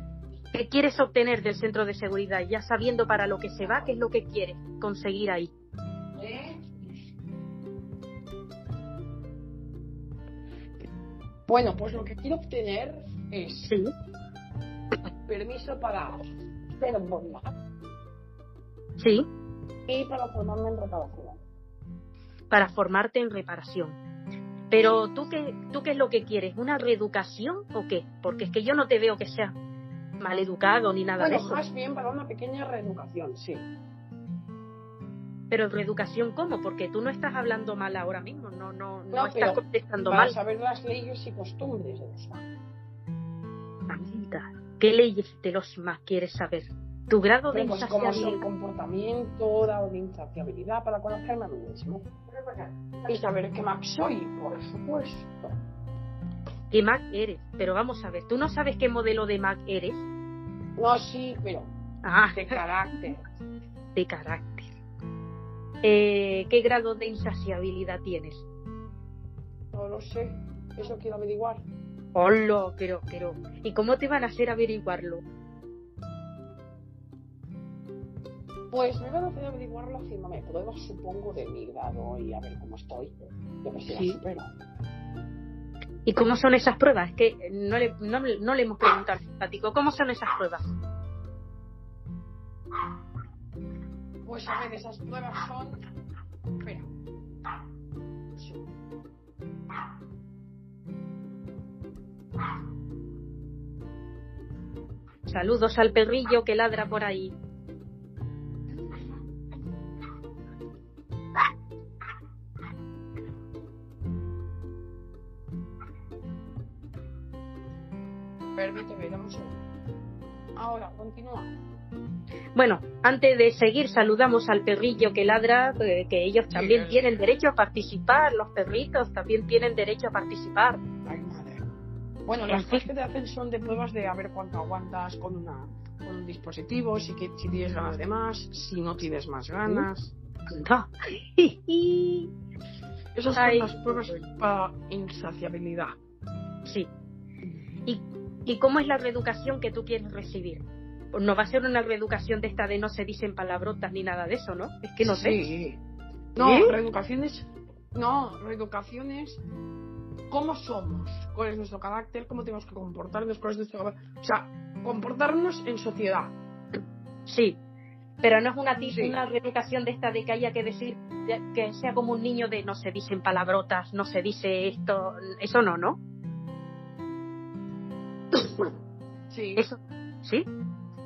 ¿Qué quieres obtener del centro de seguridad? Ya sabiendo para lo que se va, ¿qué es lo que quieres conseguir ahí? Bueno, pues lo que quiero obtener es Sí. permiso para ser bomba Sí. y para formarme en reparación. Para formarte en reparación. Pero tú qué, tú qué es lo que quieres, una reeducación o qué? Porque es que yo no te veo que sea maleducado ni nada de Bueno, eso. más bien para una pequeña reeducación, sí. Pero reeducación cómo? Porque tú no estás hablando mal ahora mismo, no, no, no, No, estás pero contestando Para mal. saber las leyes y costumbres de los. Mamita, ¿qué leyes de los más quieres saber? Tu grado de Pero, pues, cómo es el insaciabilidad. comportamiento, grado de insaciabilidad para conocerme a mí mismo. Y saber qué Mac soy, por supuesto. ¿Qué Mac eres? Pero vamos a ver, ¿tú no sabes qué modelo de Mac eres? No, sí, pero Ah, de carácter. de carácter. Eh, ¿Qué grado de insaciabilidad tienes? No lo sé. Eso quiero averiguar. Hola, pero, pero, ¿y cómo te van a hacer averiguarlo? Pues me van a hacer averiguarlo haciéndome pruebas, supongo, de mi grado y a ver cómo estoy. Yo que sé, Sí. la supero. ¿Y cómo son esas pruebas? Es que no le, no, no le hemos preguntado al simpático, ¿cómo son esas pruebas? Pues a ver, esas pruebas son. Espera. Saludos al perrillo que ladra por ahí. Permíteme, dame un segundo. Ahora, continúa. Bueno, antes de seguir, saludamos al perrillo que ladra, eh, que ellos también Sí. tienen derecho a participar, los perritos también tienen derecho a participar. Ay, madre. Bueno, las pruebas que te hacen son de pruebas de a ver cuánto aguantas con, una, con un dispositivo, si, que- si tienes ganas de más, si no tienes más ganas. No. Esas son Ay. las pruebas para insaciabilidad. Sí. ¿Y, ¿Y cómo es la reeducación que tú quieres recibir? No va a ser una reeducación de esta de no se dicen palabrotas ni nada de eso, ¿no? Es que no sé. Sí. No, ¿Sí? reeducaciones. No, reeducaciones. ¿Cómo somos? ¿Cuál es nuestro carácter? ¿Cómo tenemos que comportarnos? ¿Cuál es nuestro. O sea, comportarnos en sociedad. Sí. Pero no es una, Sí. una reeducación de esta de que haya que decir de- que sea como un niño de no se dicen palabrotas, no se dice esto, eso no, ¿no? Sí. Eso, ¿sí?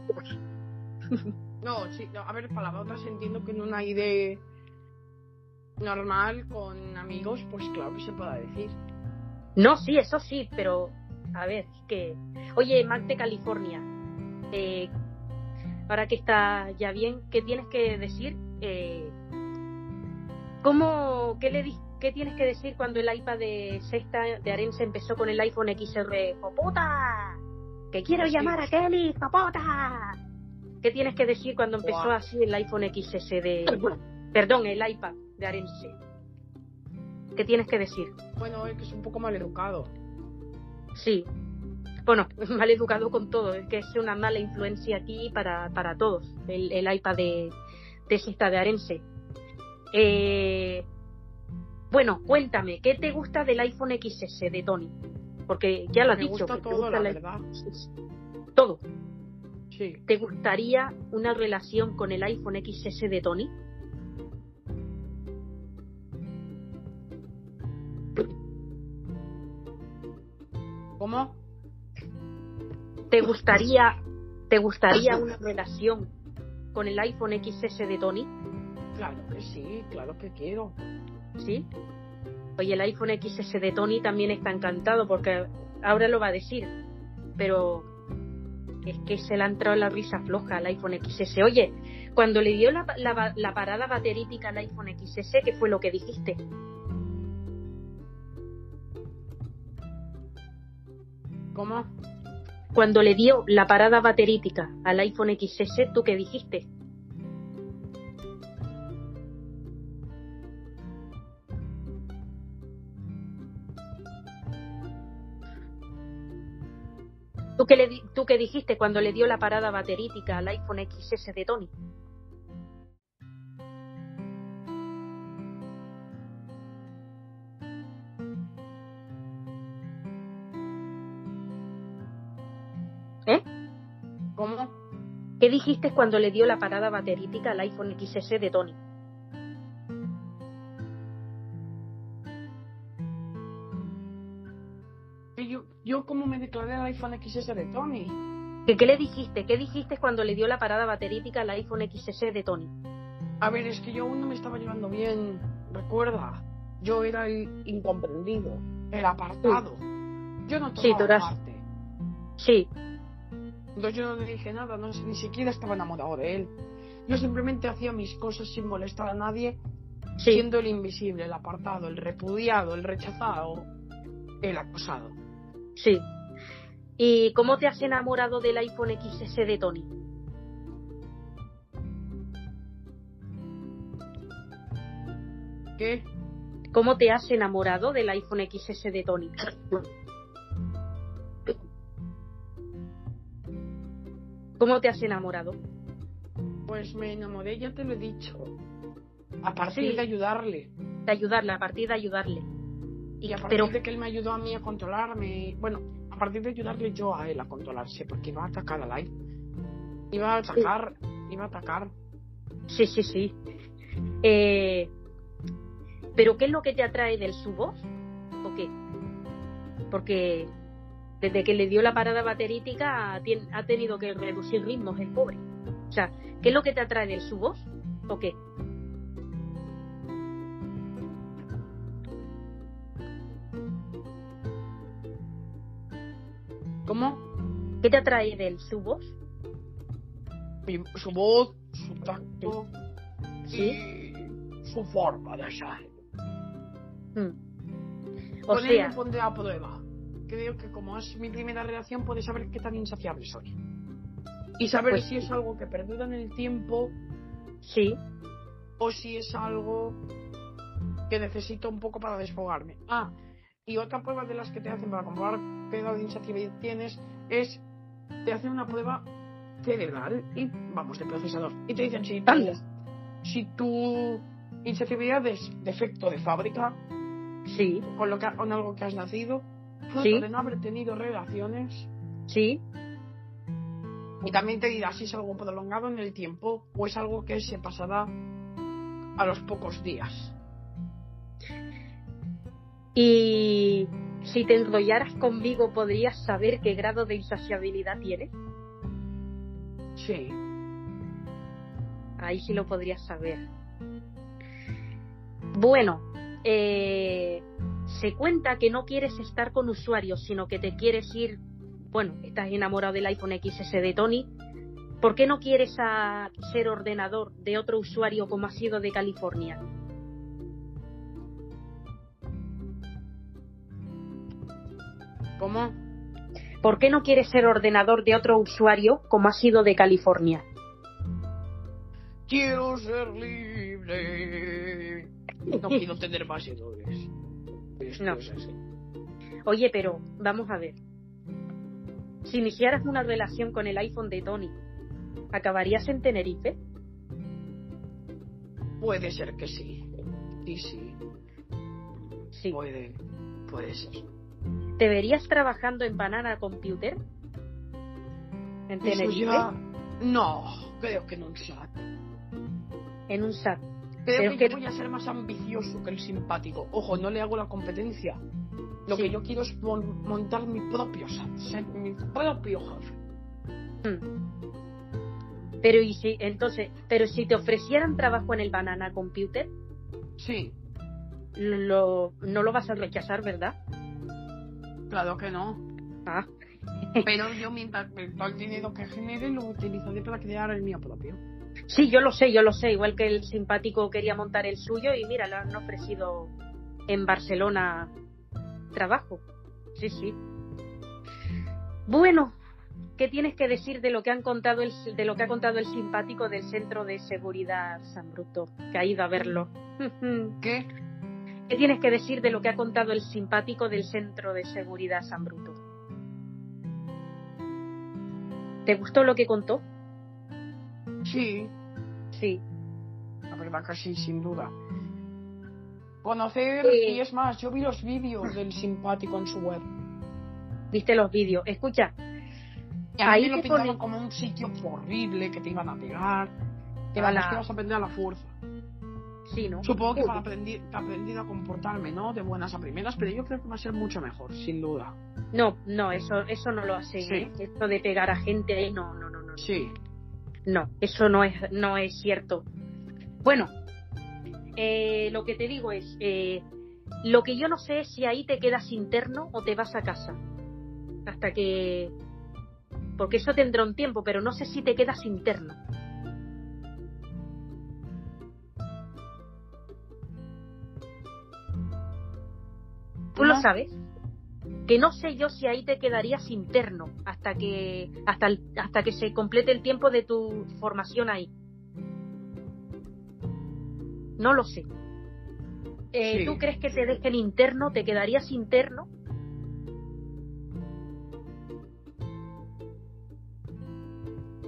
No, sí, no, a ver, palabrotas entiendo que en una idea normal con amigos, pues claro que se pueda decir. No, sí, eso sí, pero a ver, que. Oye, Mac de California, eh, ahora que está ya bien, ¿qué tienes que decir? Eh, ¿Cómo, qué, le qué tienes que decir cuando el iPad de sexta de Arense empezó con el iPhone XR? ¡Popota! ¡Que quiero llamar a Kelly! ¡Popota! ¿Qué tienes que decir cuando empezó así el iPhone XS de. Perdón, el iPad de Arense? ¿Qué tienes que decir? Bueno, es que es un poco mal educado. Sí. Bueno, mal educado con todo. Es que es una mala influencia aquí para, para todos. El, el iPad de, de Sexta de Arense. Eh, bueno, cuéntame, ¿qué te gusta del iPhone XS de Tony? Porque ya lo has Me dicho. gusta todo, gusta la el verdad. Todo. Sí. ¿Te gustaría una relación con el iPhone XS de Tony? ¿Cómo? ¿Te gustaría, ¿Te gustaría una relación con el iPhone XS de Tony? Claro que sí, claro que quiero. ¿Sí? Oye, el iPhone XS de Tony también está encantado porque ahora lo va a decir, pero es que se le ha entrado la risa floja al iPhone XS. Oye, cuando le dio la, la- la parada baterítica al iPhone XS, ¿qué fue lo que dijiste? ¿Cómo? Cuando le dio la parada baterítica al iPhone XS, ¿tú qué dijiste? ¿Tú qué, le, ¿Tú qué dijiste cuando le dio la parada baterítica al iPhone XS de Tony? ¿Eh? ¿Cómo? ¿Qué dijiste cuando le dio la parada baterítica al iPhone XS de Tony? Yo, como me declaré al iPhone XS de Tony. ¿Qué, ¿Qué le dijiste? ¿Qué dijiste cuando le dio la parada baterítica al iPhone XS de Tony? A ver, es que yo aún no me estaba llevando bien. Recuerda, yo era el incomprendido, el apartado. Yo no Sí, tomaba tú eras- parte. Sí, Entonces yo no le dije nada, no, ni siquiera estaba enamorado de él. Yo simplemente hacía mis cosas sin molestar a nadie, sí. siendo el invisible, el apartado, el repudiado, el rechazado, el acosado. Sí. ¿Y cómo te has enamorado del iPhone XS de Tony? ¿Qué? ¿Cómo te has enamorado del iPhone XS de Tony? ¿Cómo te has enamorado? Pues me enamoré, ya te lo he dicho. A partir Sí. de ayudarle. De ayudarle, a partir de ayudarle. Y a partir pero, de que él me ayudó a mí a controlarme. Bueno, a partir de ayudarle yo a él a controlarse, porque iba a atacar a Light. Iba a atacar, iba a atacar. sí, sí, sí. Eh, ¿Pero qué es lo que te atrae del su voz? ¿O qué? Porque desde que le dio la parada baterítica ha tenido que reducir ritmos el pobre. O sea, ¿qué es lo que te atrae del su voz? ¿O qué? ¿Cómo? ¿Qué te atrae del su voz? Mi- su voz, su tacto Sí. y su forma de ser. Mm. O Con él sea, me pondré a prueba. Creo que como es mi primera relación, puede saber qué tan insaciable soy. Y saber Pues si es algo que perdura en el tiempo sí, o si es algo que necesito un poco para desfogarme. Ah, y otra prueba de las que te hacen para comprobar qué grado de insaciabilidad tienes es te hacen una prueba cerebral y vamos de procesador y te dicen si tu, Anda. si tu insaciabilidad es defecto de fábrica sí, con lo que con algo que has nacido fruto Sí. de no haber tenido relaciones sí, y también te dirá si es algo prolongado en el tiempo o es algo que se pasará a los pocos días. Y si te enrollaras conmigo, ¿podrías saber qué grado de insaciabilidad tienes? Sí. Ahí sí lo podrías saber. Bueno, eh, se cuenta que no quieres estar con usuarios, sino que te quieres ir. Bueno, estás enamorado del iPhone XS de Tony. ¿Por qué no quieres a ser ordenador de otro usuario como ha sido de California? ¿Cómo? ¿Por qué no quieres ser ordenador de otro usuario como ha sido de California? Quiero ser libre. No quiero tener más errores. Esto No. es así. Oye, pero vamos a ver. Si iniciaras una relación con el iPhone de Tony, ¿acabarías en Tenerife? Puede ser que sí. Sí, sí. Sí. Puede. Puede ser. ¿Te verías trabajando en Banana Computer? ¿En Tenerife? ya. No, creo que no SAT. En un SAT. Creo Pero que, que- yo voy a ser más ambicioso que el simpático. Ojo, no le hago la competencia. Lo Sí. que yo quiero es mon- montar mi propio SAT, ser mi propio jefe. Hmm. Pero y si entonces, pero si te ofrecieran trabajo en el Banana Computer, Sí, lo, no lo vas a rechazar, ¿verdad? Claro que no. Ah, Pero yo mientras todo el dinero que genere lo utilizaré para crear el mío propio. sí, yo lo sé, yo lo sé. Igual que el simpático quería montar el suyo y mira, le han ofrecido en Barcelona trabajo. Sí, sí. Bueno, ¿qué tienes que decir de lo que han contado el, de lo que ha contado el simpático del Centro de Seguridad San Bruto, que ha ido a verlo? ¿Qué? ¿Qué tienes que decir de lo que ha contado el simpático del Centro de Seguridad San Bruto? ¿Te gustó lo que contó? Sí, Sí. la verdad que sí, sin duda. Conocer, y es más, yo vi los vídeos del simpático en su web. Viste los vídeos. Escucha, Y a Ahí lo pintaban pone- como un sitio horrible, que te iban a pegar, que Ala. vamos, que vas a aprender a la fuerza. Sí, ¿no? Supongo que para aprender, a comportarme, ¿no? De buenas a primeras, pero yo creo que va a ser mucho mejor, sin duda. No, no, eso, eso no lo hace. Sí. ¿eh? Esto de pegar a gente ahí, no, no, no, no. Sí. No, eso no es, no es cierto. Bueno, eh, lo que te digo es, eh, lo que yo no sé es si ahí te quedas interno o te vas a casa. Hasta que... Porque eso tendrá un tiempo, pero no sé si te quedas interno. ¿Tú lo sabes? Que no sé yo si ahí te quedarías interno hasta que hasta el- hasta que se complete el tiempo de tu formación ahí. No lo sé. Eh, Sí. ¿Tú crees que te dejen interno? ¿Te quedarías interno?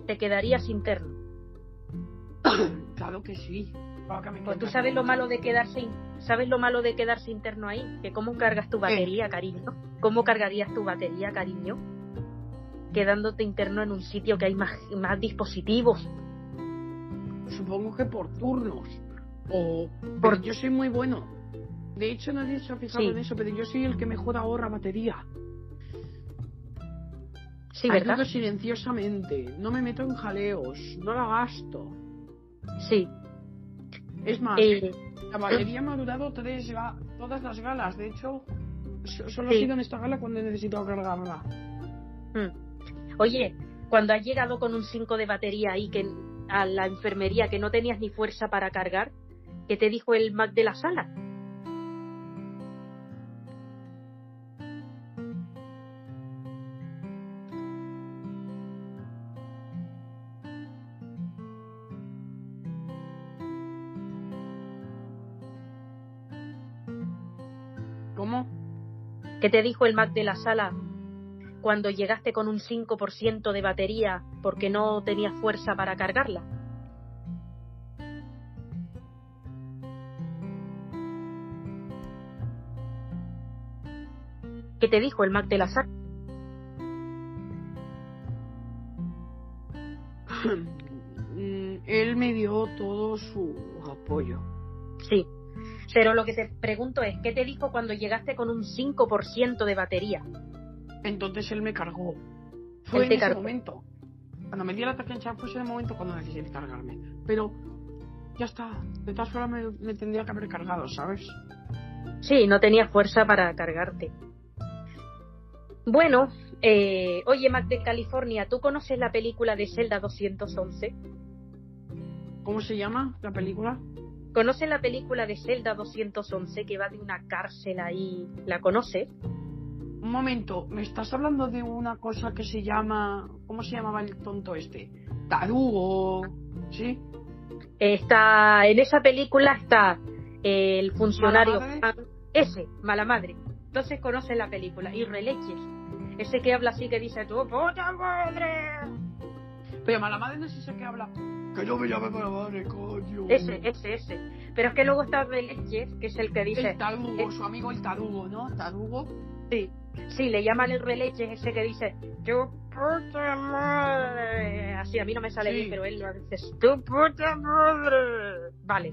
Te quedarías interno. Claro que sí. Claro que me Pues tú sabes lo malo de quedarse in- sabes lo malo de quedarse interno ahí, que cómo cargas tu batería, cariño. ¿Cómo cargarías tu batería, cariño? Quedándote interno en un sitio que hay más, más dispositivos. Supongo que por turnos. O. Por-. Yo soy muy bueno. De hecho, nadie se ha fijado Sí. en eso, pero yo soy el que mejor ahorra batería. Sí, ¿verdad? Ayudo silenciosamente. No me meto en jaleos. No la gasto. Sí. Es más, Eh, la batería me ha durado tres todas las galas. De hecho, so- solo Sí. ha sido en esta gala cuando he necesitado cargarla. mm. Oye, cuando has llegado con un 5 de batería ahí que a la enfermería que no tenías ni fuerza para cargar, ¿qué te dijo el Mac de la sala? ¿Qué te dijo el Mac de la sala cuando llegaste con un 5% de batería porque no tenías fuerza para cargarla? ¿Qué te dijo el Mac de la sala? Mm, Él me dio todo su apoyo. Sí. Pero lo que te pregunto es, ¿qué te dijo cuando llegaste con un 5% de batería? Entonces él me cargó. Fue Él en te ese cargó. momento. Cuando me dio en chat fue ese momento cuando necesité cargarme. Pero ya está. De todas formas me, me tendría que haber cargado, ¿sabes? Sí, no tenía fuerza para cargarte. Bueno, eh, oye, Mac de California, ¿tú conoces la película de Zelda 211? ¿Cómo se llama la película? ¿Conoces la película de Zelda 211 que va de una cárcel ahí? ¿La conoces? Un momento, me estás hablando de una cosa que se llama. ¿Cómo se llamaba el tonto este? Tarugo. ¿Sí? Está, en esa película está el funcionario ¿Mala madre? Juan- ese, mala madre. Entonces conoces la película. Y Releches, ese que habla así que dice, tu puta madre. Pero mala madre no es ese que habla. Que yo me llame mala madre, coño. Ese, ese, ese. Pero es que luego está Releches, que es el que dice, El tarugo, eh, su amigo el tarugo, ¿no? Tarugo. Sí, sí, le llaman el releche ese que dice tu puta madre. Así, a mí no me sale Sí. bien, pero él lo dice tu puta madre. Vale.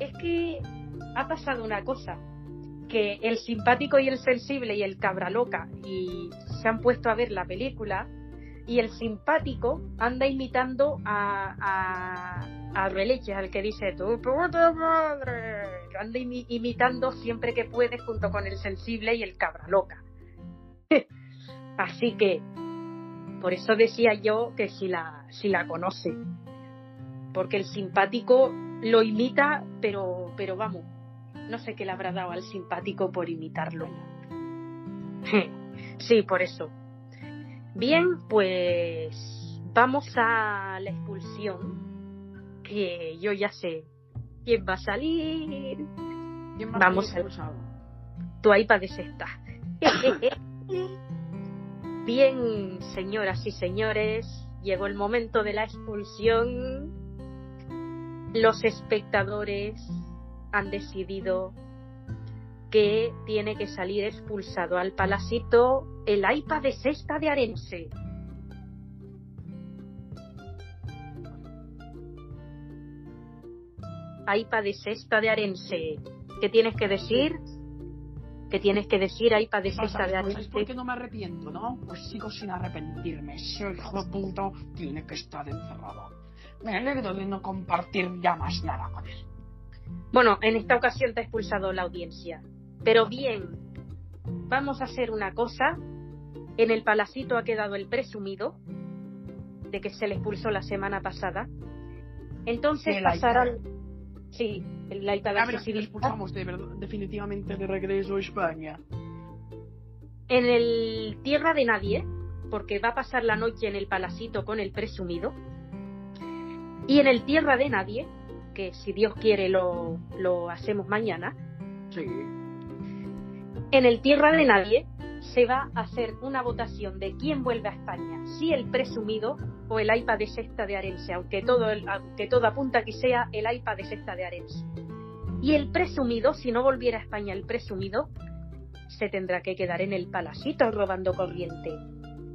Es que ha pasado una cosa. Que el simpático y el sensible y el cabra loca y se han puesto a ver la película y el simpático anda imitando a, a, a al que dice tu puta madre. Anda imi- imitando siempre que puede junto con el sensible y el cabra loca. Así que, por eso decía yo que si la, si la conoce. Porque el simpático lo imita, pero, pero vamos, no sé qué le habrá dado al simpático por imitarlo. Sí, por eso. Bien, pues vamos a la expulsión, que yo ya sé quién va a salir. ¿Quién va Vamos a a- ser expulsado? Tu iPad es esta. Bien, señoras y señores, llegó el momento de la expulsión. Los espectadores han decidido que tiene que salir expulsado al palacito el AIPA de Sexta de Arense. AIPA de Sexta de Arense. ¿Qué tienes que decir? ¿Qué tienes que decir, AIPA de Sexta de Arense? Pues, ¿Por qué no me arrepiento, no? Pues sigo sin arrepentirme. Ese hijo de puto tiene que estar encerrado. Me alegro de no compartir ya más nada con él. Bueno, en esta ocasión te ha expulsado la audiencia. Pero bien, vamos a hacer una cosa en el palacito ha quedado el presumido de que se le expulsó la semana pasada. Entonces pasarán. Sí, el Aipa de A ver si lo accesibilidad. expulsamos de verdad, definitivamente de regreso a España. En el Tierra de Nadie, porque va a pasar la noche en el palacito con el presumido. Y en el Tierra de Nadie, que si Dios quiere lo, lo hacemos mañana, Sí. en el Tierra de Nadie se va a hacer una votación de quién vuelve a España, si el presumido o el AIPA de sexta de Arense, aunque todo, el- aunque todo apunta que sea el AIPA de sexta de Arense. Y el presumido, si no volviera a España el presumido, se tendrá que quedar en el palacito robando corriente.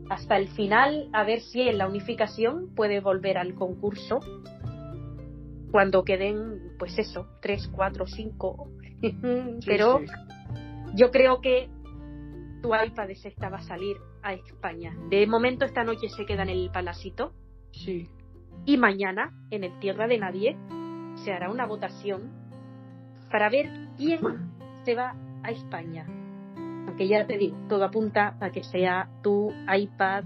Hasta el final, a ver si en la unificación puede volver al concurso cuando queden, pues eso, tres, cuatro, cinco. Pero Sí, sí. yo creo que tu iPad de sexta va a salir a España. De momento esta noche se queda en el palacito Sí. y mañana en el Tierra de Nadie se hará una votación para ver quién se va a España. Aunque ya te digo, todo apunta a que sea tu iPad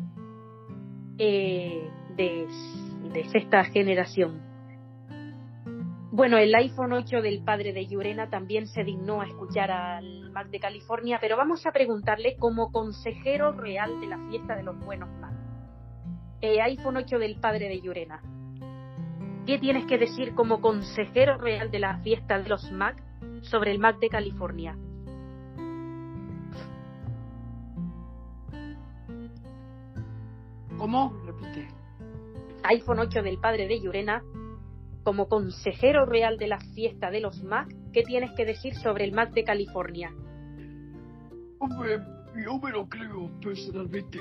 eh, de, de sexta generación. Bueno, el iPhone 8 del padre de Yurena también se dignó a escuchar al Mac de California, pero vamos a preguntarle como consejero real de la fiesta de los buenos Mac. Eh, iPhone 8 del padre de Yurena. ¿Qué tienes que decir como consejero real de la fiesta de los Mac sobre el Mac de California? ¿Cómo? Repite. iPhone 8 del padre de Yurena, como consejero real de la fiesta de los Mac, ¿qué tienes que decir sobre el Mac de California? Hombre, yo me lo creo personalmente,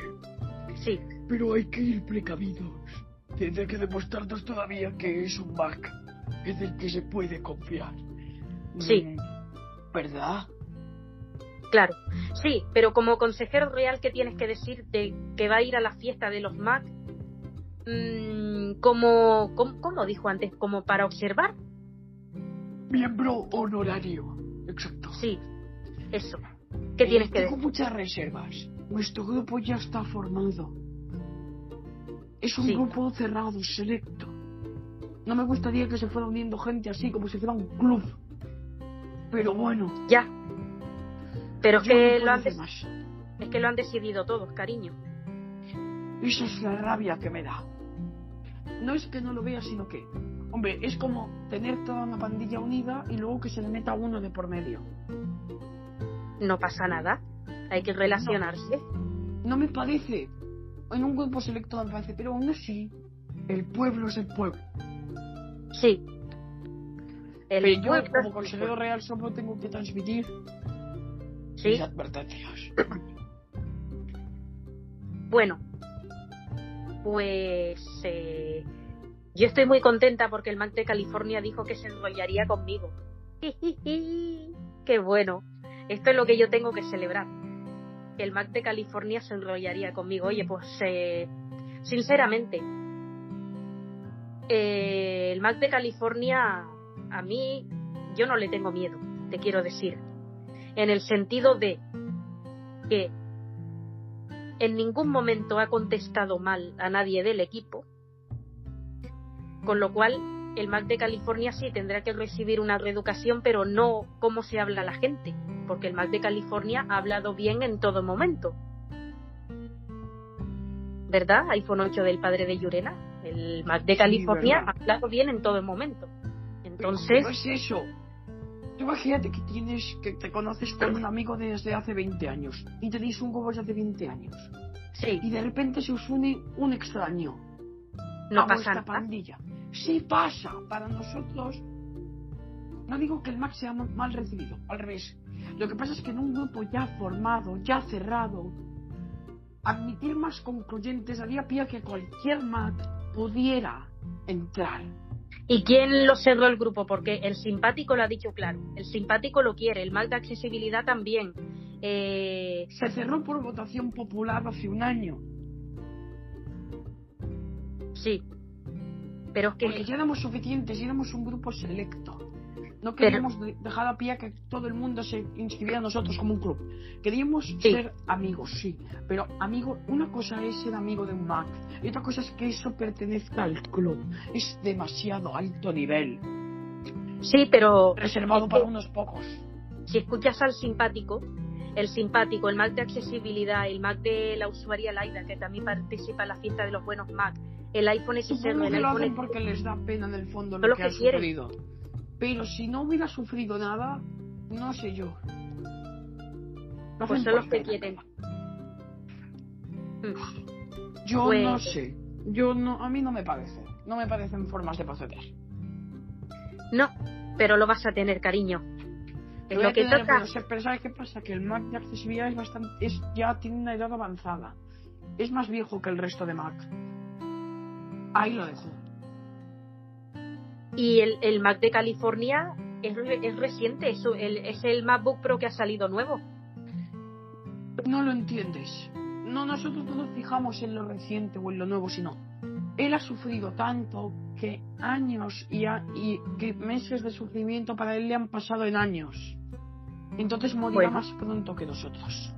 Sí, pero hay que ir precavidos. Tendré que demostrarnos todavía que es un Mac, es del que se puede confiar. Sí. Mm, ¿Verdad? claro. Sí, pero como consejero real, ¿qué tienes que decir de que va a ir a la fiesta de los Mac? Mm, como, como, ¿cómo dijo antes? ¿Como para observar? Miembro honorario. Exacto. Sí, eso. ¿Qué Eh, tienes que Tengo decir? muchas reservas. Nuestro grupo ya está formado. Es un Sí. grupo cerrado, selecto. No me gustaría que se fuera uniendo gente así como si fuera un club. Pero bueno, Ya. Pero es yo no que, lo han es que lo han decidido todos, cariño. Esa es la rabia que me da. No es que no lo vea, sino que, hombre, es como tener toda una pandilla unida y luego que se le meta uno de por medio. No pasa nada. Hay que relacionarse. No me parece. En un grupo selecto no me parece, pero aún así, el pueblo es el pueblo. Sí. El Pero yo, pueblo como consejero real, solo tengo que transmitir Sí. mis advertencias. Bueno, pues eh, yo estoy muy contenta porque el Mac de California dijo que se enrollaría conmigo. Qué bueno. Esto es lo que yo tengo que celebrar. El Mac de California se enrollaría conmigo. Oye, pues eh, sinceramente, eh, el Mac de California a mí yo no le tengo miedo, te quiero decir. En el sentido de que en ningún momento ha contestado mal a nadie del equipo, con lo cual el Mac de California sí tendrá que recibir una reeducación, pero no cómo se habla la gente, porque el Mac de California ha hablado bien en todo momento. ¿Verdad? iPhone 8 del padre de Yurena. El Mac de California ha hablado bien en todo momento. Entonces, no es eso. Imagínate que tienes, que te conoces con un amigo desde hace 20 años y tenéis un huevo desde hace 20 años sí, y de repente se os une un extraño no a pasa nada. pandilla. Sí pasa. Para nosotros, no digo que el Mac sea ma- mal recibido, al revés. Lo que pasa es que en un grupo ya formado, ya cerrado, admitir más concluyentes haría pie a que cualquier Mac pudiera entrar. ¿Y quién lo cerró el grupo? Porque el simpático lo ha dicho claro. El simpático lo quiere, el mal de accesibilidad también. Eh, Se cerró por votación popular hace un año. sí. Pero es que Porque ya éramos suficientes éramos un grupo selecto. No queríamos de- dejar a pie a que todo el mundo se inscribiera a nosotros como un club. Queríamos Sí. ser amigos, sí. Pero amigo, una cosa es ser amigo de un Mac y otra cosa es que eso pertenezca al club. Es demasiado alto nivel. sí, pero Reservado Es para unos pocos. si escuchas al simpático, el simpático, el Mac de accesibilidad, el Mac de la usuaria Laida, que también participa en la fiesta de los buenos Mac, el iPhone Supongo el iPhone porque les da pena en el fondo lo que, ha. Pero si no hubiera sufrido nada, no sé yo. Lo Pues son los que quieren. Yo Pues- no sé. Yo no, a mí no me parece. No me parecen formas de proceder. No, pero lo vas a tener, cariño. Es Lo que tener, toca. pero, se- pero ¿sabes qué pasa? Que el Mac de accesibilidad es bastante, es, ya tiene una edad avanzada. Es más viejo que el resto de Mac. Ahí lo dejo. Y el, el Mac de California es, es reciente, es, el, es el MacBook Pro que ha salido nuevo. No lo entiendes. No, nosotros no nos fijamos en lo reciente o en lo nuevo, sino él ha sufrido tanto que años y, a- y que meses de sufrimiento para él le han pasado en años. Entonces morirá Bueno. más pronto que nosotros.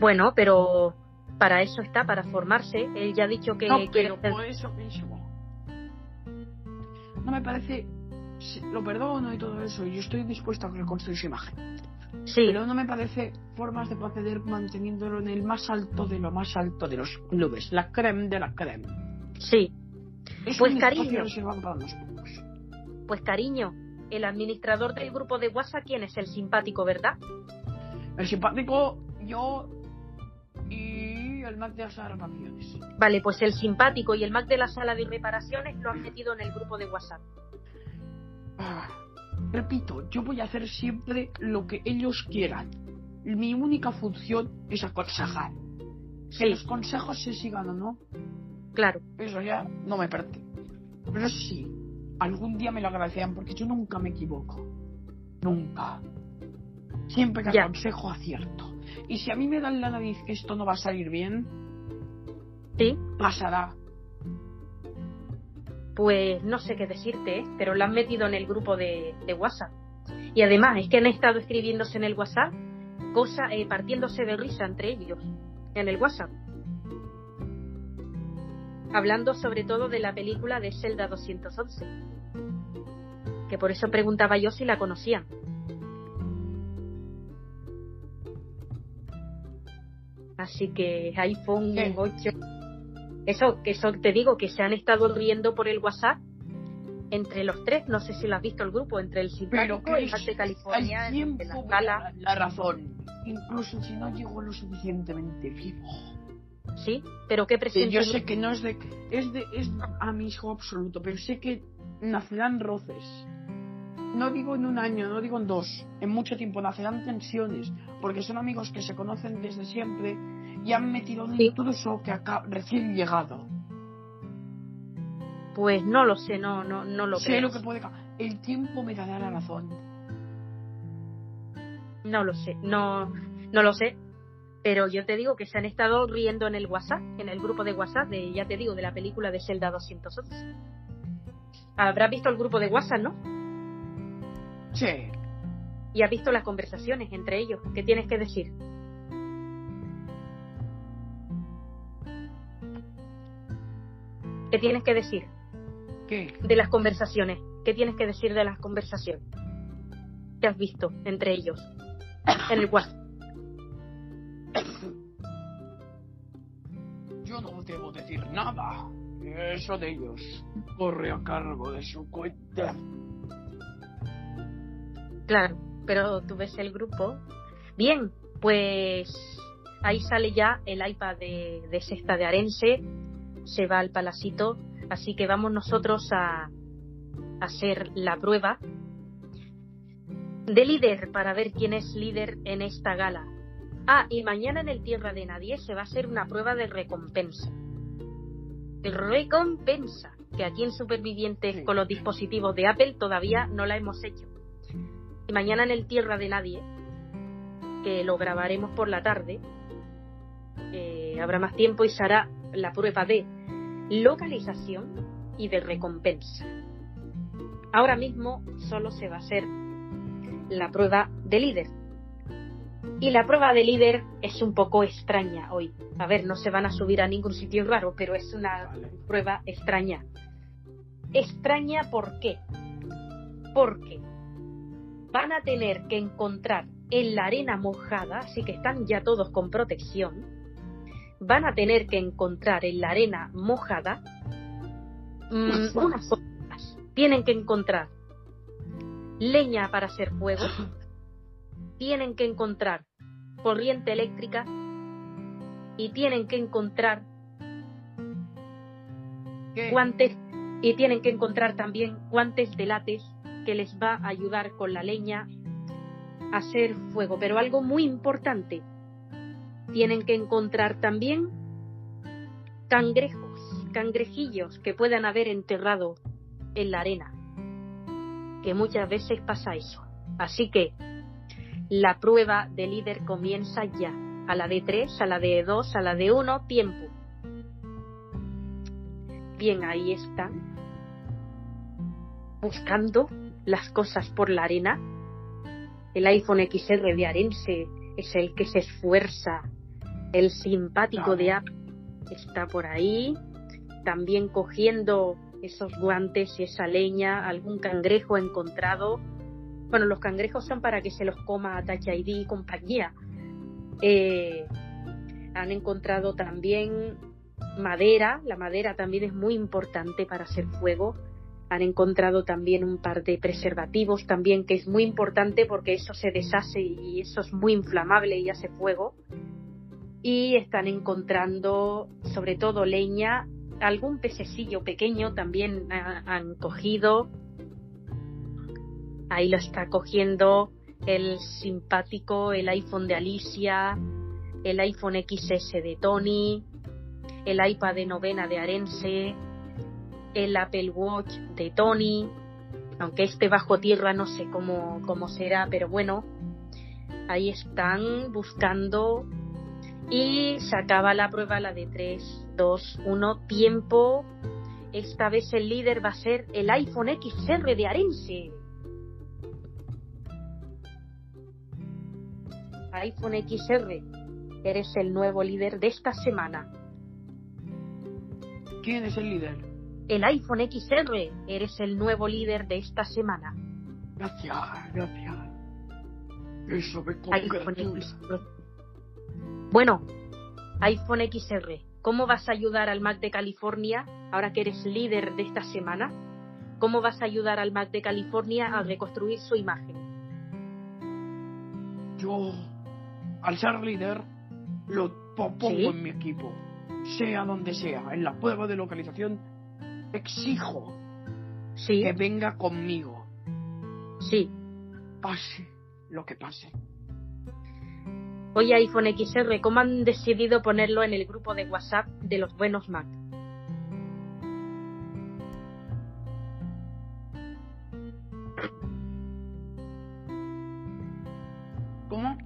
Bueno, pero para eso está, para formarse. Él ya ha dicho que no, quiere pero por eso mismo. No me parece. Lo perdono y todo eso, y yo estoy dispuesto a reconstruir su imagen. Sí, Pero no me parece formas de proceder manteniéndolo en el más alto de lo más alto de los clubes, la creme de la creme. sí. Es Pues, cariño. para. Pues cariño, el administrador del grupo de WhatsApp, ¿quién es? El simpático, ¿verdad? El simpático, yo el Mac de las reparaciones. Vale, pues el simpático y el Mac de la sala de reparaciones lo han metido en el grupo de WhatsApp. Ah, Repito, yo voy a hacer siempre lo que ellos quieran. Mi única función es aconsejar. Que Sí. los consejos se sigan o no, Claro, eso ya no me pertenece. Pero sí, algún día me lo agradecerán porque yo nunca me equivoco. Nunca. Siempre que Ya. aconsejo acierto. Y si a mí me dan la nariz que esto no va a salir bien, sí. pasará. Pues no sé qué decirte, ¿eh? pero lo han metido en el grupo de, de WhatsApp. Y además es que han estado escribiéndose en el WhatsApp, cosa, eh, partiéndose de risa entre ellos, en el WhatsApp. Hablando sobre todo de la película de Zelda 211. Que por eso preguntaba yo si la conocían. Así que iPhone ¿Qué? 8. Eso, eso te digo, que se han estado riendo por el WhatsApp entre los tres. No sé si lo has visto el grupo, entre el Pero simpático, que el de California, al el de la sala. la razón. Incluso si no llego lo suficientemente vivo. Sí, pero qué Sí, presente. yo sé que no es de es de es absoluto, pero sé que nacerán roces. No digo en un año, no digo en dos, en mucho tiempo nacerán tensiones, porque son amigos que se conocen desde siempre y han metido un Sí. intruso que acá recién llegado. Pues no lo sé, no, no, no lo sé creo. lo que puede El tiempo me dará la razón. No lo sé, no, no lo sé. Pero yo te digo que se han estado riendo en el WhatsApp, en el grupo de WhatsApp, de, ya te digo, de la película de Zelda 211. Habrás visto el grupo de WhatsApp, ¿no? Sí. Y has visto las conversaciones entre ellos. ¿Qué tienes que decir? ¿Qué tienes que decir ¿Qué? de las conversaciones? ¿Qué tienes que decir de las conversaciones? ¿Qué has visto entre ellos? En el WhatsApp. Yo no debo decir nada. Eso de ellos corre a cargo de su cuenta. Claro, pero tú ves el grupo. Bien, pues ahí sale ya el iPad de, de Sexta de Arense, se va al palacito, así que vamos nosotros a, a hacer la prueba de líder para ver quién es líder en esta gala. Ah, y mañana en el Tierra de Nadie se va a hacer una prueba de recompensa. De recompensa. que aquí en Supervivientes Sí. con los dispositivos de Apple todavía no la hemos hecho. Y mañana en el Tierra de Nadie, que lo grabaremos por la tarde, eh, habrá más tiempo y se hará la prueba de localización y de recompensa. Ahora mismo solo se va a hacer la prueba de líder. Y la prueba de líder es un poco extraña hoy. A ver, no se van a subir a ningún sitio raro, pero es una Vale. prueba extraña. Extraña ¿por qué? Porque van a tener que encontrar en la arena mojada, así que están ya todos con protección, van a tener que encontrar en la arena mojada mm, unas cosas. Tienen que encontrar leña para hacer fuego, tienen que encontrar corriente eléctrica y tienen que encontrar ¿Qué? guantes y tienen que encontrar también guantes de látex que les va a ayudar con la leña a hacer fuego. Pero algo muy importante, tienen que encontrar también cangrejos, cangrejillos que puedan haber enterrado en la arena, que muchas veces pasa eso. Así que la prueba de líder comienza ya, a la de 3, a la de 2, a la de 1, tiempo. Bien, ahí están. Buscando las cosas por la arena. El iPhone XR de Arense es el que se esfuerza. El simpático de Apple está por ahí. También cogiendo esos guantes y esa leña, algún cangrejo encontrado. Bueno, los cangrejos son para que se los coma Touch ID y compañía. Eh, han encontrado también madera, la madera también es muy importante para hacer fuego. Han encontrado también un par de preservativos también que es muy importante porque eso se deshace y eso es muy inflamable y hace fuego. Y están encontrando sobre todo leña, algún pececillo pequeño también ha- han cogido. Ahí lo está cogiendo el simpático, el iPhone de Alicia, el iPhone XS de Tony, el iPad de novena de Arense, el Apple Watch de Tony, aunque este bajo tierra no sé cómo, cómo será, pero bueno, ahí están buscando y se acaba la prueba, la de 3, 2, 1, tiempo. Esta vez el líder va a ser el iPhone XR de Arense. iPhone XR, eres el nuevo líder de esta semana. ¿Quién es el líder? El iPhone XR, eres el nuevo líder de esta semana. Gracias, gracias. Eso me. Bueno, iPhone XR, ¿cómo vas a ayudar al Mac de California ahora que eres líder de esta semana? ¿Cómo vas a ayudar al Mac de California a reconstruir su imagen? Yo, al ser líder, lo po- pongo Sí. en mi equipo. Sea donde sea, en la prueba de localización, exijo Sí, que venga conmigo. sí. Pase lo que pase. Oye, iPhone XR, ¿cómo han decidido ponerlo en el grupo de WhatsApp de los buenos Mac? ¿Cómo?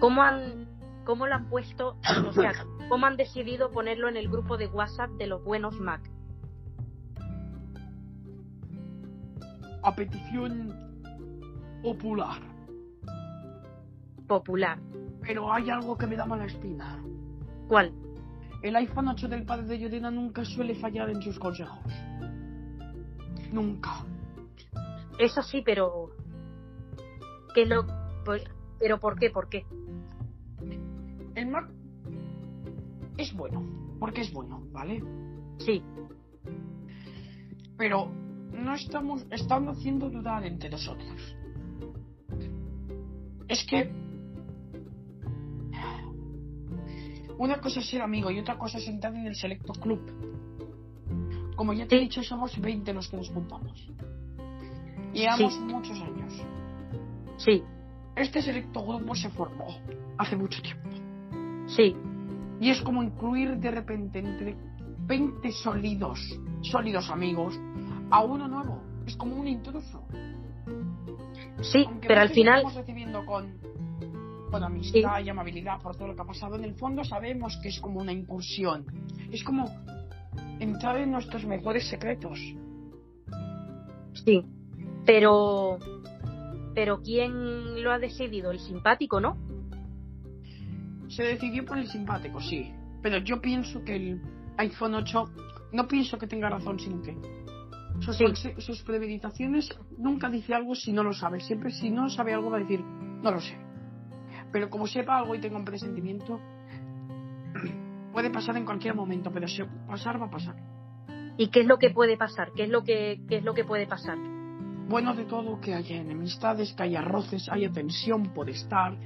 ¿Cómo han, cómo lo han puesto, o sea, cómo han decidido ponerlo en el grupo de WhatsApp de los buenos Mac? A petición popular. Popular. Pero hay algo que me da mala espina. ¿Cuál? El iPhone 8 del padre de Yodina nunca suele fallar en sus consejos. Nunca. Eso sí, pero. ¿Qué lo.? pues, ¿Pero por qué? ¿Por qué? El Mac es bueno, porque es bueno, ¿vale? Sí, Pero no estamos estando haciendo dudar entre nosotros. Es que una cosa es ser amigo y otra cosa es entrar en el selecto club. Como ya te he Sí. dicho, somos 20 los que nos juntamos. Llevamos muchos años. sí, Este selecto grupo se formó hace mucho tiempo. sí, Y es como incluir de repente entre 20 sólidos, sólidos amigos, a uno nuevo. Es como un intruso. Sí, Aunque pero al final, estamos recibiendo con, con amistad y amabilidad por todo lo que ha pasado, en el fondo sabemos que es como una incursión. Es como entrar en nuestros mejores secretos. sí. Pero, pero ¿quién lo ha decidido? El simpático, ¿no? Se decidió por el simpático, sí. Pero yo pienso que el iPhone 8 no pienso que tenga razón, sino sus, Sí. conse- sus premeditaciones nunca dice algo si no lo sabe. Siempre si no sabe algo va a decir, no lo sé. Pero como sepa algo y tenga un presentimiento, puede pasar en cualquier momento, pero si pasar va a pasar. ¿Y qué es lo que puede pasar? ¿Qué es lo que, qué es lo que puede pasar? Bueno de todo que haya enemistades, que haya roces, haya tensión por estar.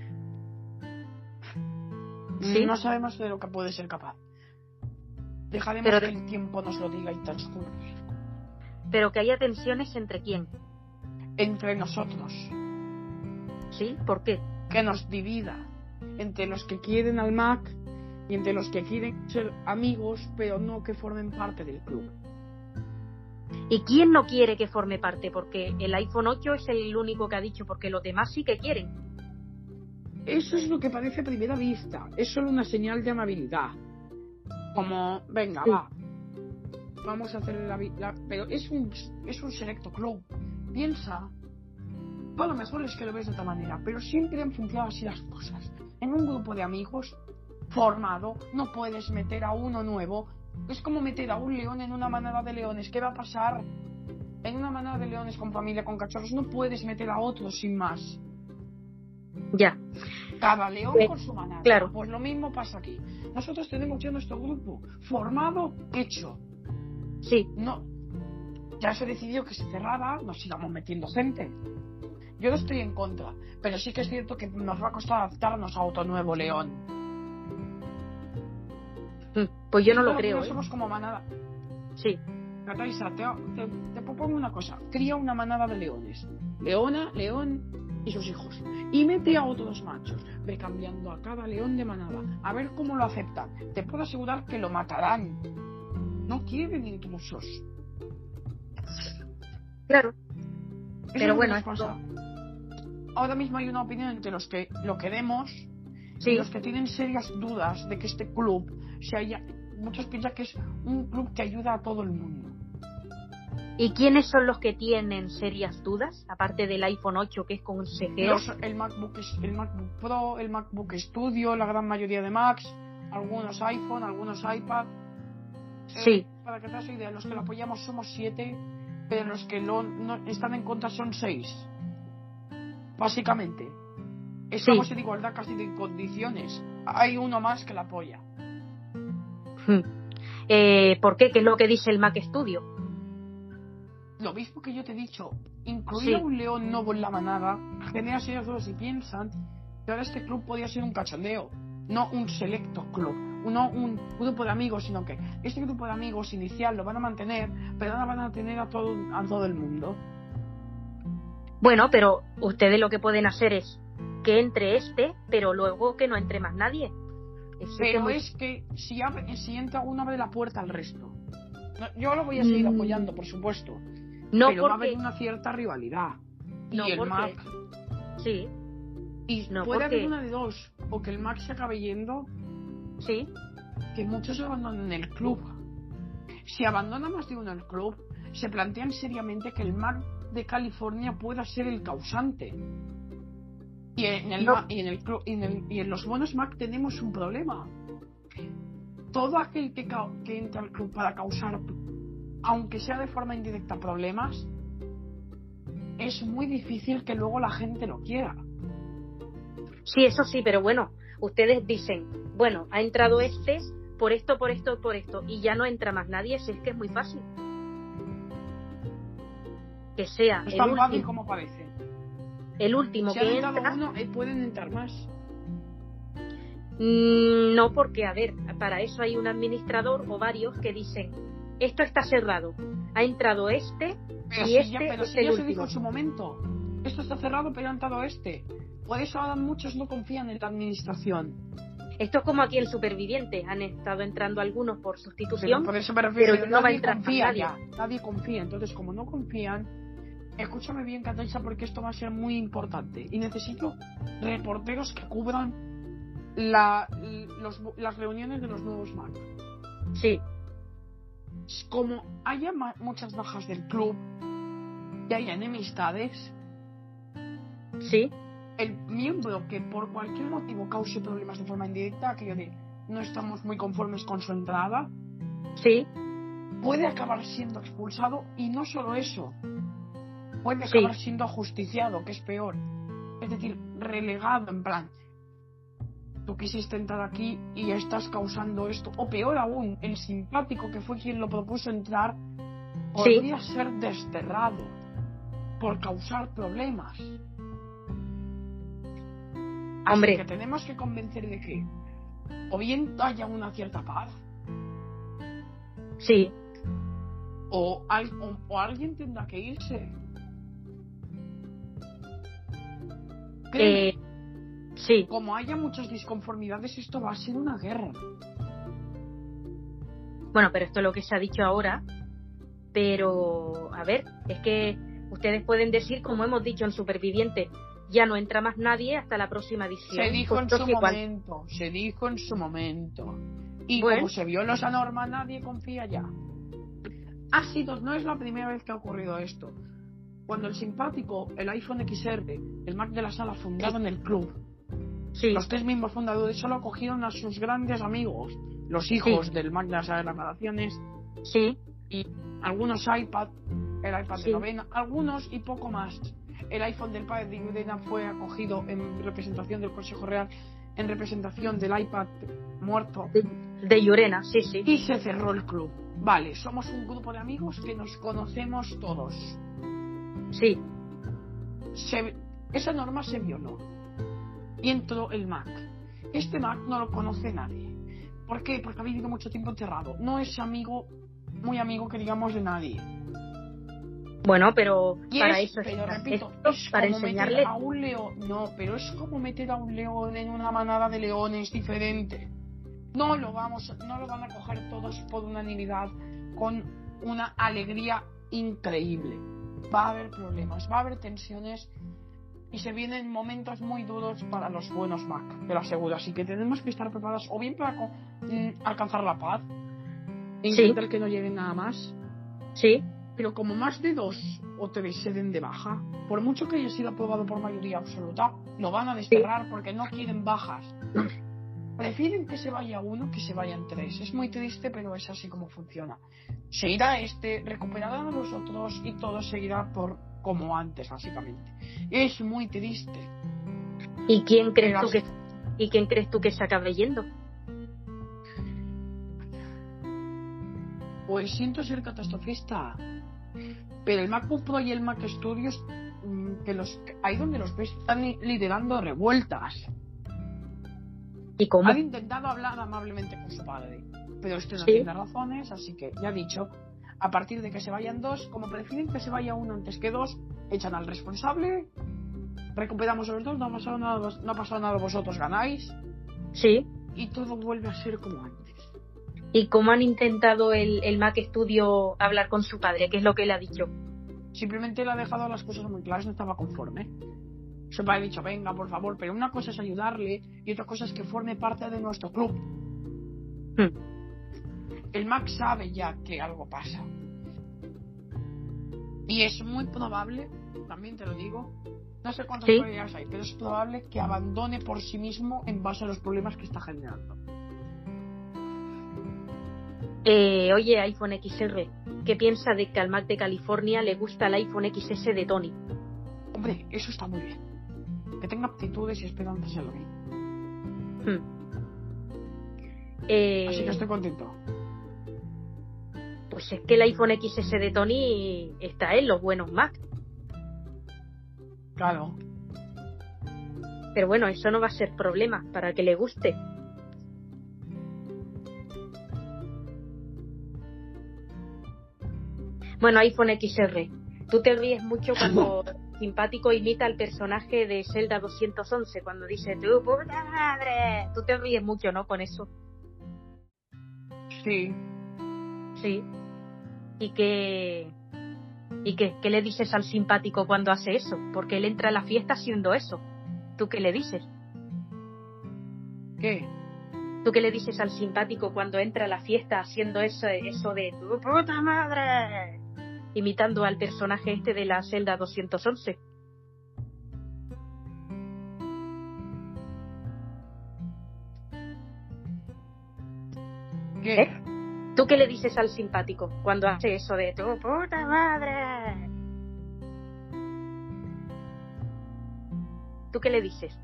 Sí. No sabemos de lo que puede ser capaz. Dejaremos Pero- que el tiempo nos lo diga y transcurra. Pero que haya tensiones entre quién, Entre nosotros. ¿sí? ¿Por qué? Que nos divida. Entre los que quieren al Mac y entre los que quieren ser amigos, pero no que formen parte del club. ¿Y quién no quiere que forme parte? Porque el iPhone 8 es el único que ha dicho, porque los demás sí que quieren. Eso es lo que parece a primera vista. Es solo una señal de amabilidad. Como, venga, Sí. va. Vamos a hacer la, la- Pero es un, es un selecto club. Piensa. A lo mejor es que lo ves de otra manera, pero siempre han funcionado así las cosas. En un grupo de amigos formado, no puedes meter a uno nuevo. Es como meter a un león en una manada de leones. ¿Qué va a pasar? En una manada de leones con familia, con cachorros, no puedes meter a otro sin más. Ya, Cada león Eh, con su manada. claro. Pues lo mismo pasa aquí. Nosotros tenemos ya nuestro grupo formado, hecho. Sí, No, ya se decidió que se cerrara, nos sigamos metiendo gente. Yo no estoy en contra, pero sí que es cierto que nos va a costar adaptarnos a otro nuevo león. Mm, pues yo no lo creo, ¿eh? Somos como manada. Sí, Cataisa, te, te, te propongo una cosa. Cría una manada de leones. Leona, león y sus hijos. Y mete a otros machos. Ve cambiando a cada león de manada. A ver cómo lo aceptan. Te puedo asegurar que lo matarán. No quieren intrusos. claro. Eso Pero bueno, esto-. Ahora mismo hay una opinión entre los que lo queremos y los que tienen serias dudas de que este club se haya... Muchos piensan que es un club que ayuda a todo el mundo. ¿y quiénes son los que tienen serias dudas? Aparte del iPhone 8 que es consejero. Los- el, MacBook, el MacBook Pro, el MacBook Studio, la gran mayoría de Macs, algunos iPhone, algunos iPad. Eh, Sí. para que te hagas idea, los que lo apoyamos somos siete, pero los que no, están en contra son seis. Básicamente. Estamos Sí. en igualdad casi de condiciones. Hay uno más que la apoya. Mm. Eh, ¿Por qué? ¿Qué es lo que dice el Mac Studio? Lo mismo que yo te he dicho, incluir Sí. a un león nuevo en la manada genera serios dudas y piensan que ahora este club podría ser un cachondeo, no un selecto club, no un grupo de amigos, sino que este grupo de amigos inicial lo van a mantener, pero ahora van a tener a todo, a todo el mundo. Bueno, pero ustedes lo que pueden hacer es que entre este, pero luego que no entre más nadie. Eso que Pero muy- es que si, abre- si entra uno abre la puerta al resto. Yo lo voy a seguir Mm. apoyando, por supuesto, No pero va a porque... haber una cierta rivalidad. No, y el porque- Mac Sí, y No, puede haber porque- una de dos, o que el Mac se acabe yendo sí. que muchos abandonen el club. Si abandona más de uno el club, se plantean seriamente que el Mac de California pueda ser el causante. Y en el, No. Y en el club y en, el- y en los buenos Mac tenemos un problema. Todo aquel que, que entra al club para causar, aunque sea de forma indirecta, problemas, es muy difícil que luego la gente lo quiera. Sí, eso sí, pero bueno, ustedes dicen, bueno, ha entrado este por esto, por esto, por esto, y ya no entra más nadie, si es que es muy fácil. Que sea No es el tan fácil último, como parece. el último Si que entra. uno, eh, pueden entrar más. Mm, No, porque, a ver, para eso hay un administrador o varios que dicen, esto está cerrado, ha entrado este, Pero Y si este ya, pero es si el ya se dijo en su momento. Esto está cerrado, pero ha entrado este. Por eso ahora muchos no confían en la administración. Esto es como aquí en Superviviente, han estado entrando algunos por Pero sustitución. por eso me refiero, pero no va a nadie confía nadie. ya, nadie confía. Entonces, como no confían, escúchame bien, Catalisa, porque esto va a ser muy importante. Y necesito reporteros que cubran la, los- las reuniones de los nuevos Mac. Sí, Como haya muchas bajas del club y haya enemistades, sí, el miembro que por cualquier motivo cause problemas de forma indirecta, aquello de no estamos muy conformes con su entrada, sí, puede acabar siendo expulsado y no solo eso, puede Sí. acabar siendo ajusticiado, que es peor. Es decir, relegado en plan, tú quisiste entrar aquí y estás causando esto, o peor aún, el simpático que fue quien lo propuso entrar, Sí. podría ser desterrado por causar problemas. Así Hombre. que tenemos que convencer de que o bien haya una cierta paz, sí. o, al- o- o alguien tendrá que irse. Eh, sí, como haya muchas disconformidades, esto va a ser una guerra. bueno, pero esto es lo que se ha dicho ahora. Pero, a ver, es que ustedes pueden decir, como hemos dicho en Superviviente, ya no entra más nadie hasta la próxima edición. Se dijo en Puesto su cual- momento, se dijo en su momento. Y Bueno. como se violó esa norma, nadie confía ya. Ha sido, no es la primera vez que ha ocurrido esto. Cuando el simpático, el iPhone XR, el Mac de la sala fundaron el club, Sí, Los tres mismos fundadores solo acogieron a sus grandes amigos, los hijos Sí. del Mac de las declaraciones, sí, algunos iPad, el iPad Sí. de novena, algunos y poco más. El iPhone del padre de Yudena fue acogido en representación del Consejo Real, en representación del iPad muerto, de Llorena, sí, sí. y se cerró el club. Vale, somos un grupo de amigos que nos conocemos todos. Sí, Se- esa norma se violó. Y entró el Mac. Este Mac no lo conoce nadie. ¿Por qué? Porque ha vivido mucho tiempo encerrado. No es amigo, muy amigo que digamos de nadie. Bueno, pero para es, eso pero repito, esto, es para como enseñarle. meter a un león. No, pero es como meter a un león en una manada de leones diferente. No lo vamos, no lo van a coger todos por unanimidad con una alegría increíble. Va a haber problemas, va a haber tensiones y se vienen momentos muy duros para los buenos Mac, te lo aseguro. Así que tenemos que estar preparados o bien para mm, alcanzar la paz, e Sí. intentar que no llegue nada más, Sí, pero como más de dos o tres se den de baja, por mucho que haya sido aprobado por mayoría absoluta, lo van a desterrar porque no quieren bajas. Prefieren que se vaya uno que se vayan tres. Es muy triste, pero es así como funciona. Se irá este, recuperarán a los otros y todo seguirá por como antes, básicamente. Es muy triste. ¿y quién crees tú que y quién crees tú que se acabe yendo? Pues siento ser catastrofista. Pero el MacBook Pro y el Mac Studios, mm, que los, ahí donde los ves, están li- liderando revueltas. ¿Y cómo? Han intentado hablar amablemente con su padre, pero este no Sí. tiene razones, así que ya dicho, a partir de que se vayan dos, como prefieren que se vaya uno antes que dos, echan al responsable, recuperamos a los dos, no ha pasado nada, no ha pasado nada, vosotros ganáis, Sí. y todo vuelve a ser como antes. ¿Y cómo han intentado el, el Mac Studio hablar con su padre? ¿Qué es lo que le ha dicho? Simplemente le ha dejado las cosas muy claras, no estaba conforme. Su padre ha dicho, venga, por favor, pero una cosa es ayudarle y otra cosa es que forme parte de nuestro club. Hmm. El Mac sabe ya que algo pasa. Y es muy probable, también te lo digo, no sé cuántas Sí. hay, pero es probable que abandone por sí mismo en base a los problemas que está generando. Eh, oye, iPhone XR, ¿qué piensa de que al Mac de California le gusta el iPhone XS de Tony? Hombre, eso está muy bien. Que tenga aptitudes y esperanzas en lo. Hmm. Eh, Así que estoy contento. Pues es que el iPhone XS de Tony está en los buenos Mac. Claro. Pero bueno, eso no va a ser problema para que le guste. Bueno, iPhone XR, tú te ríes mucho cuando simpático imita al personaje de Zelda 211 cuando dice tu puta madre. Tú te ríes mucho, ¿no? Con eso. Sí. Sí. Y que. ¿Y qué? ¿Qué le dices al simpático cuando hace eso? Porque él entra a la fiesta haciendo eso. ¿Tú qué le dices? ¿Qué? ¿Tú qué le dices al simpático cuando entra a la fiesta haciendo eso, eso de tu puta madre? Imitando al personaje este de la celda 211. ¿Qué? ¿Eh? ¿Tú qué le dices al simpático cuando hace eso de tu puta madre? ¿Tú qué le dices?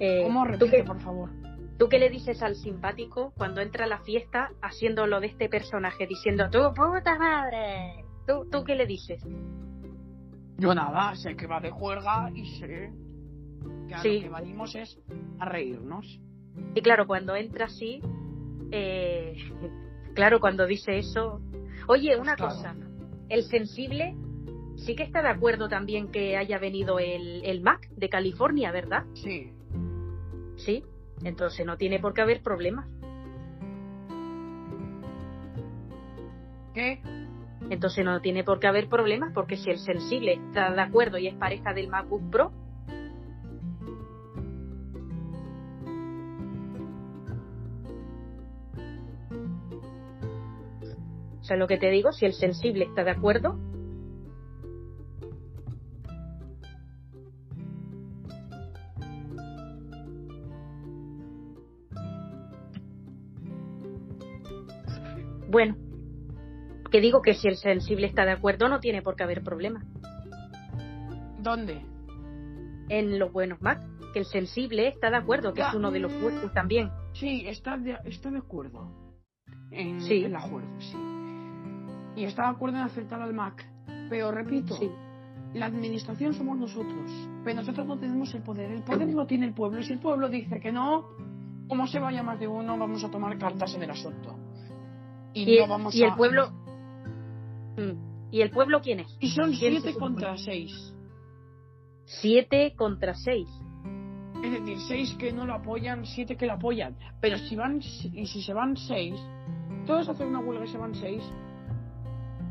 Eh, ¿Cómo ¿tú repite, qué- por favor? ¿Tú qué le dices al simpático cuando entra a la fiesta haciendo lo de este personaje, diciendo tu puta madre? ¿Tú, ¿Tú qué le dices? Yo nada, sé que va de juerga y sé que a Sí. lo que venimos es a reírnos. Y claro, cuando entra así, eh, claro, cuando dice eso. Oye, una Pues claro. cosa, el sensible sí que está de acuerdo también que haya venido el, el Mac de California, ¿verdad? Sí. Sí, entonces no tiene por qué haber problemas. ¿Qué? Entonces no tiene por qué haber problemas porque si el sensible está de acuerdo y es pareja del MacBook Pro, o sea, lo que te digo, si el sensible está de acuerdo, bueno, que digo que si el sensible está de acuerdo no tiene por qué haber problemas. ¿Dónde? En los buenos Mac, que el sensible está de acuerdo, que Ya. es uno de los fuertes también. Sí, está de, está de acuerdo. En, Sí. el acuerdo, sí. Y está de acuerdo en aceptar al Mac. Pero repito, Sí. la administración somos nosotros. Pero nosotros no tenemos el poder. El poder lo tiene el pueblo. Y si el pueblo dice que no, como se vaya más de uno, vamos a tomar cartas en el asunto. Y, Y, no vamos y a... el pueblo. Mm. ¿Y el pueblo quién es? Y son ¿Quién se siete supone? contra seis. Siete contra seis. Es decir, seis que no lo apoyan, siete que lo apoyan. Pero si van, y si se van seis, todos hacen una huelga y se van seis.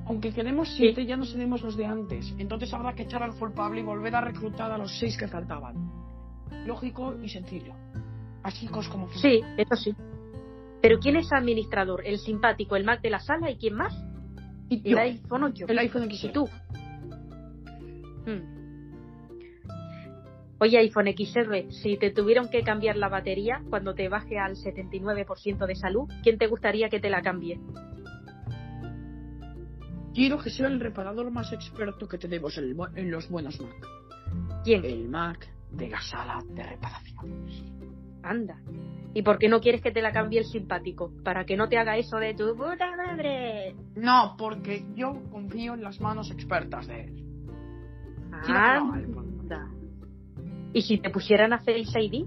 Aunque queremos siete, ya no seremos los de antes. Entonces habrá que echar al culpable y volver a reclutar a los seis que faltaban. Lógico y sencillo. Así cosas como Sí, eso sí. Pero ¿quién es administrador? ¿El simpático, el Mac de la sala y quién más? Y El yo, iPhone 8. el iPhone ¿Y XR. tú? Mm. Oye, iPhone XR, si te tuvieron que cambiar la batería cuando te baje al 79% de salud, ¿quién te gustaría que te la cambie? Quiero que sea el reparador más experto que tenemos en, en los buenos Mac. ¿Quién? El Mac de la sala de reparación. Anda. ¿Y por qué no quieres que te la cambie el simpático? Para que no te haga eso de tu puta madre. No, porque yo confío en las manos expertas de él. Anda. ¿Y si te pusieran a Face ID?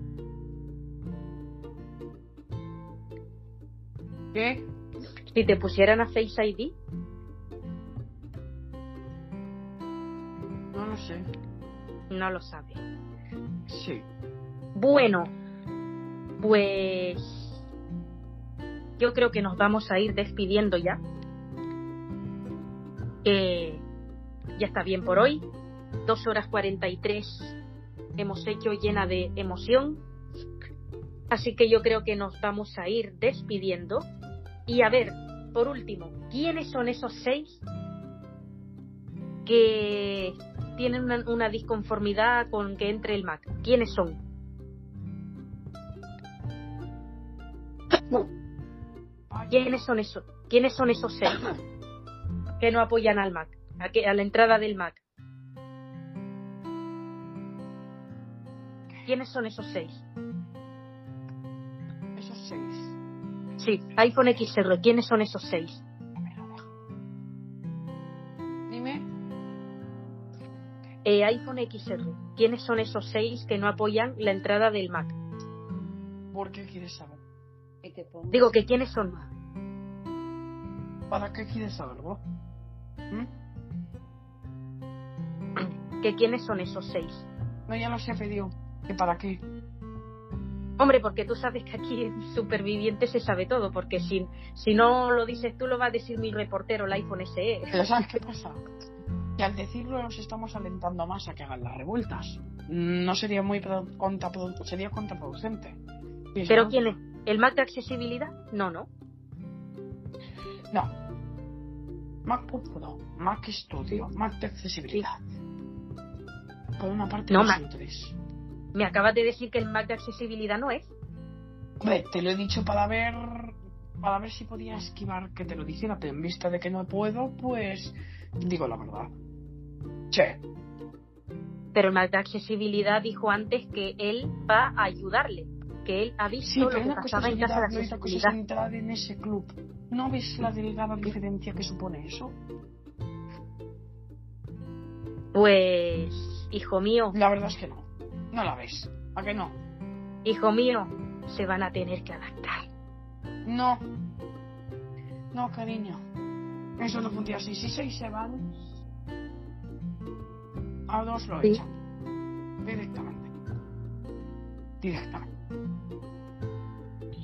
¿Qué? Si te pusieran a Face ID, No lo sé. no lo sabes. Sí. Bueno, pues yo creo que nos vamos a ir despidiendo ya. Que ya está bien por hoy. Dos horas 43 hemos hecho llena de emoción. Así que yo creo que nos vamos a ir despidiendo. Y a ver, por último, ¿quiénes son esos seis que tienen una, una disconformidad con que entre el Mac? ¿Quiénes son? ¿Quiénes son esos? ¿Quiénes son esos seis que no apoyan al MAC? A, a la entrada del MAC. ¿Quiénes son esos seis? Esos seis. Sí, iPhone XR, ¿quiénes son esos seis? Dime. Eh, iPhone XR, ¿quiénes son esos seis que no apoyan la entrada del Mac? ¿Por qué quieres saber? Que te pongas- Digo que quiénes son. ¿Para qué quieres saberlo? ¿Mm? Que quiénes son esos seis. No, ya lo sé, pedido. ¿Que para qué? Hombre, porque tú sabes que aquí en Superviviente se sabe todo, porque si, si no lo dices tú, lo va a decir mi reportero, el iPhone SE. Pero ¿sabes qué pasa? Que al decirlo los estamos alentando más a que hagan las revueltas. No sería muy pro- contraprodu- sería contraproducente. ¿Pero quién es? ¿El Mac de accesibilidad? No, no. No. MacBook Pro, Mac Studio, Mac de accesibilidad. Por una parte, No, Mac. Me acabas de decir que el Mac de accesibilidad no es. Hombre, te lo he dicho para ver para ver si podía esquivar que te lo dijera, pero en vista de que no puedo, pues digo la verdad. Che, Pero el Mac de accesibilidad dijo antes que él va a ayudarle, que él ha visto sí, lo que pasaba en casa de cosa es accesibilidad. entrar en ese club. ¿No ves la delgada diferencia que supone eso? Pues, hijo mío, La verdad es que no. No la ves. ¿A que no? hijo mío, se van a tener que adaptar. No. No, cariño. Eso no funciona así. Si seis se van, a dos lo Sí. echan. Directamente. Directamente.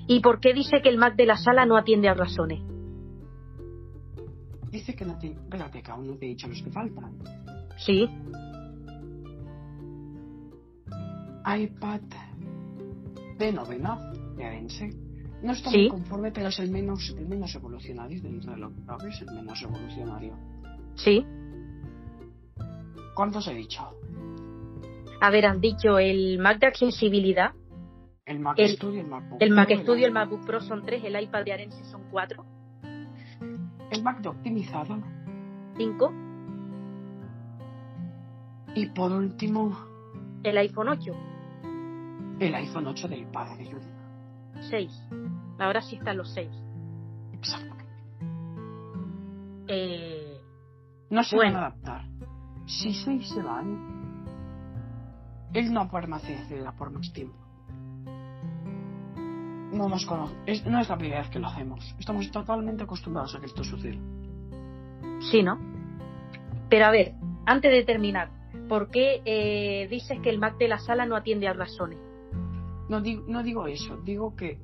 ¿Y por qué dice que el Mac de la sala no atiende a razones? Dice que no te... Espérate, que aún no te he dicho los que faltan. Sí, iPad de novena, de Arense. No está Sí. muy conforme, pero es el menos, el menos evolucionario dentro de lo que cabe, es el menos evolucionario. sí. ¿Cuántos he dicho? A ver, han dicho el Mac de accesibilidad, El Mac El- Studio, el MacBook el Mac Studio, el MacBook Pro son tres, el iPad de Arense son cuatro, el Mac de optimizado. cinco, Y por último, el iPhone 8, el iPhone 8 del padre de Judith. seis. Ahora sí están los seis. Exactamente. Eh, No se Bueno. van a adaptar. Si seis se van, él no permanecerá por más tiempo. No nos conoce. Es- no es la primera vez que lo hacemos. Estamos totalmente acostumbrados a que esto suceda. sí, ¿no? Pero a ver, antes de terminar, ¿por qué eh, dices que el Mac de la sala no atiende a razones? No digo, no digo eso, digo que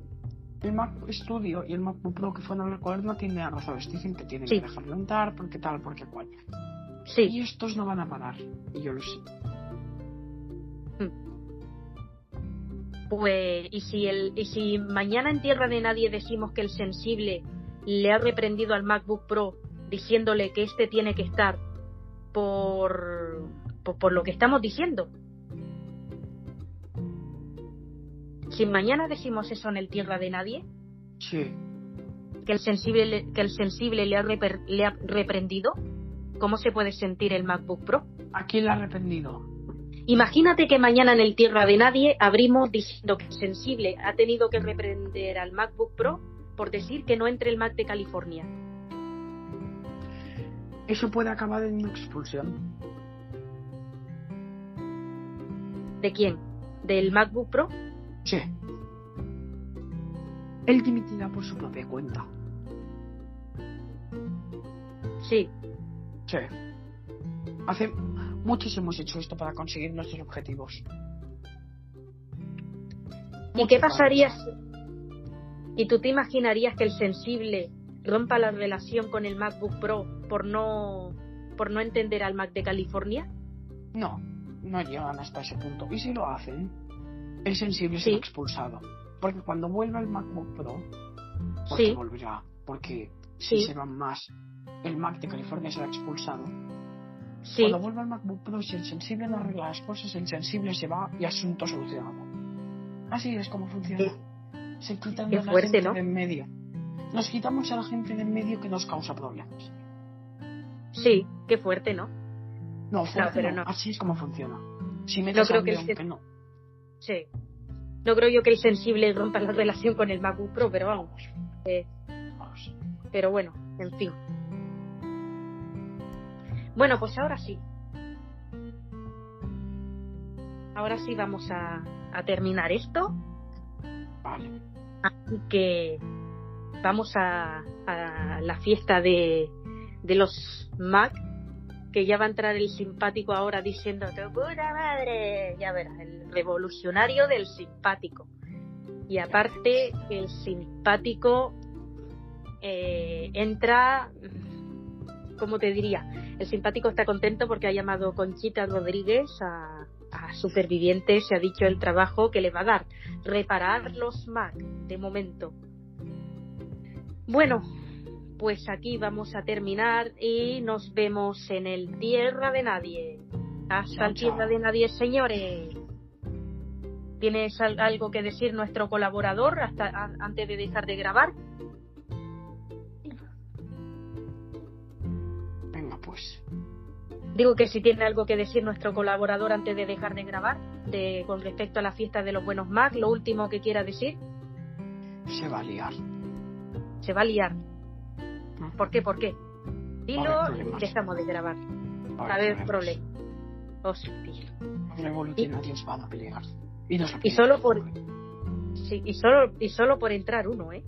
el Mac Studio y el MacBook Pro que fueron a recordar no tienen a razones. Dicen que tienen Sí. que dejarlo entrar porque tal, porque cual. Sí, Y estos no van a parar. Y yo lo sé. Pues, y si, el, y si mañana en tierra de nadie decimos que el sensible le ha reprendido al MacBook Pro diciéndole que este tiene que estar por, por, por lo que estamos diciendo. Si mañana decimos eso en el tierra de nadie, Sí. que el sensible, le- que el sensible le, ha reper- le ha reprendido, ¿cómo se puede sentir el MacBook Pro? ¿A quién le ha arrepentido? Imagínate que mañana en el Tierra de Nadie abrimos diciendo que sensible ha tenido que reprender al MacBook Pro por decir que no entre el Mac de California. Eso puede acabar en una expulsión. ¿De quién? ¿Del MacBook Pro? Sí. Él dimitirá por su propia cuenta. Sí. Sí. Hace muchos hemos hecho esto para conseguir nuestros objetivos. ¿Y qué pasaría si- ¿Y tú te imaginarías que el sensible rompa la relación con el MacBook Pro por no por no entender al Mac de California? No, no llegan hasta ese punto. Y si lo hacen, el sensible Sí. será expulsado. Porque cuando vuelva el MacBook Pro, porque Sí. volverá, porque si Sí. se van más, el Mac de California será expulsado. Sí. Cuando vuelva el MacBook Pro, si el sensible no arregla las cosas, el sensible se va y asunto solucionado. Así es como funciona. Se quitan Qué a la fuerte, gente ¿no? de en medio. Nos quitamos a la gente de en medio que nos causa problemas. Sí, qué fuerte, ¿no? No, fuerte pero no. no. Así es como funciona. Si metes No creo que el sen- no. Sí. No creo yo que el sensible rompa la relación con el MacBook Pro, pero vamos. Vamos. Pero bueno, en fin. Bueno, pues ahora sí. ahora sí vamos a, a terminar esto. Vale. Así que vamos a, a la fiesta de, de los Mac, que ya va a entrar el simpático ahora diciendo, ¡tu puta madre! Ya verás, el revolucionario del simpático. Y aparte, el simpático eh, entra, ¿cómo te diría? El simpático está contento porque ha llamado Conchita Rodríguez a, a supervivientes se ha dicho el trabajo que le va a dar, reparar los Mac de momento. Bueno, pues aquí vamos a terminar y nos vemos en el Tierra de Nadie. Hasta Chao, el Tierra chao. de Nadie, señores. ¿Tienes al- algo que decir nuestro colaborador hasta a- antes de dejar de grabar? Pues. Digo que si tiene algo que decir nuestro colaborador antes de dejar de grabar, de, con respecto a la fiesta de los buenos Mac, lo último que quiera decir, Se va a liar. se va a liar. ¿Por qué? ¿Por qué? Dilo haber y dejamos de grabar. Va A ver, problemas. problema. Hostia. Revolucionarios van a pelear. Y, nos Y solo por- Sí, y solo, y solo por entrar uno, ¿eh?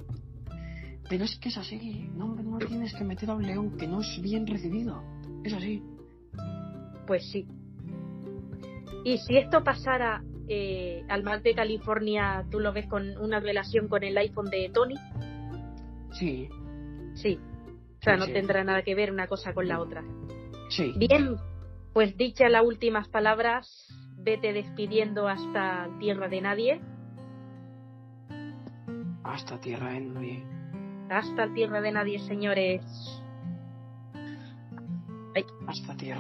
Pero es que es así. No, no tienes que meter a un león que no es bien recibido. Es así. Pues sí. Y si esto pasara eh, al Mac de California, tú lo ves con una relación con el iPhone de Tony, Sí. sí. O sea, Sí, no sí. tendrá nada que ver una cosa con la otra. Sí. Bien, pues dichas las últimas palabras, vete despidiendo hasta tierra de nadie, Hasta tierra en nadie. hasta tierra de nadie, señores. Hasta tierra.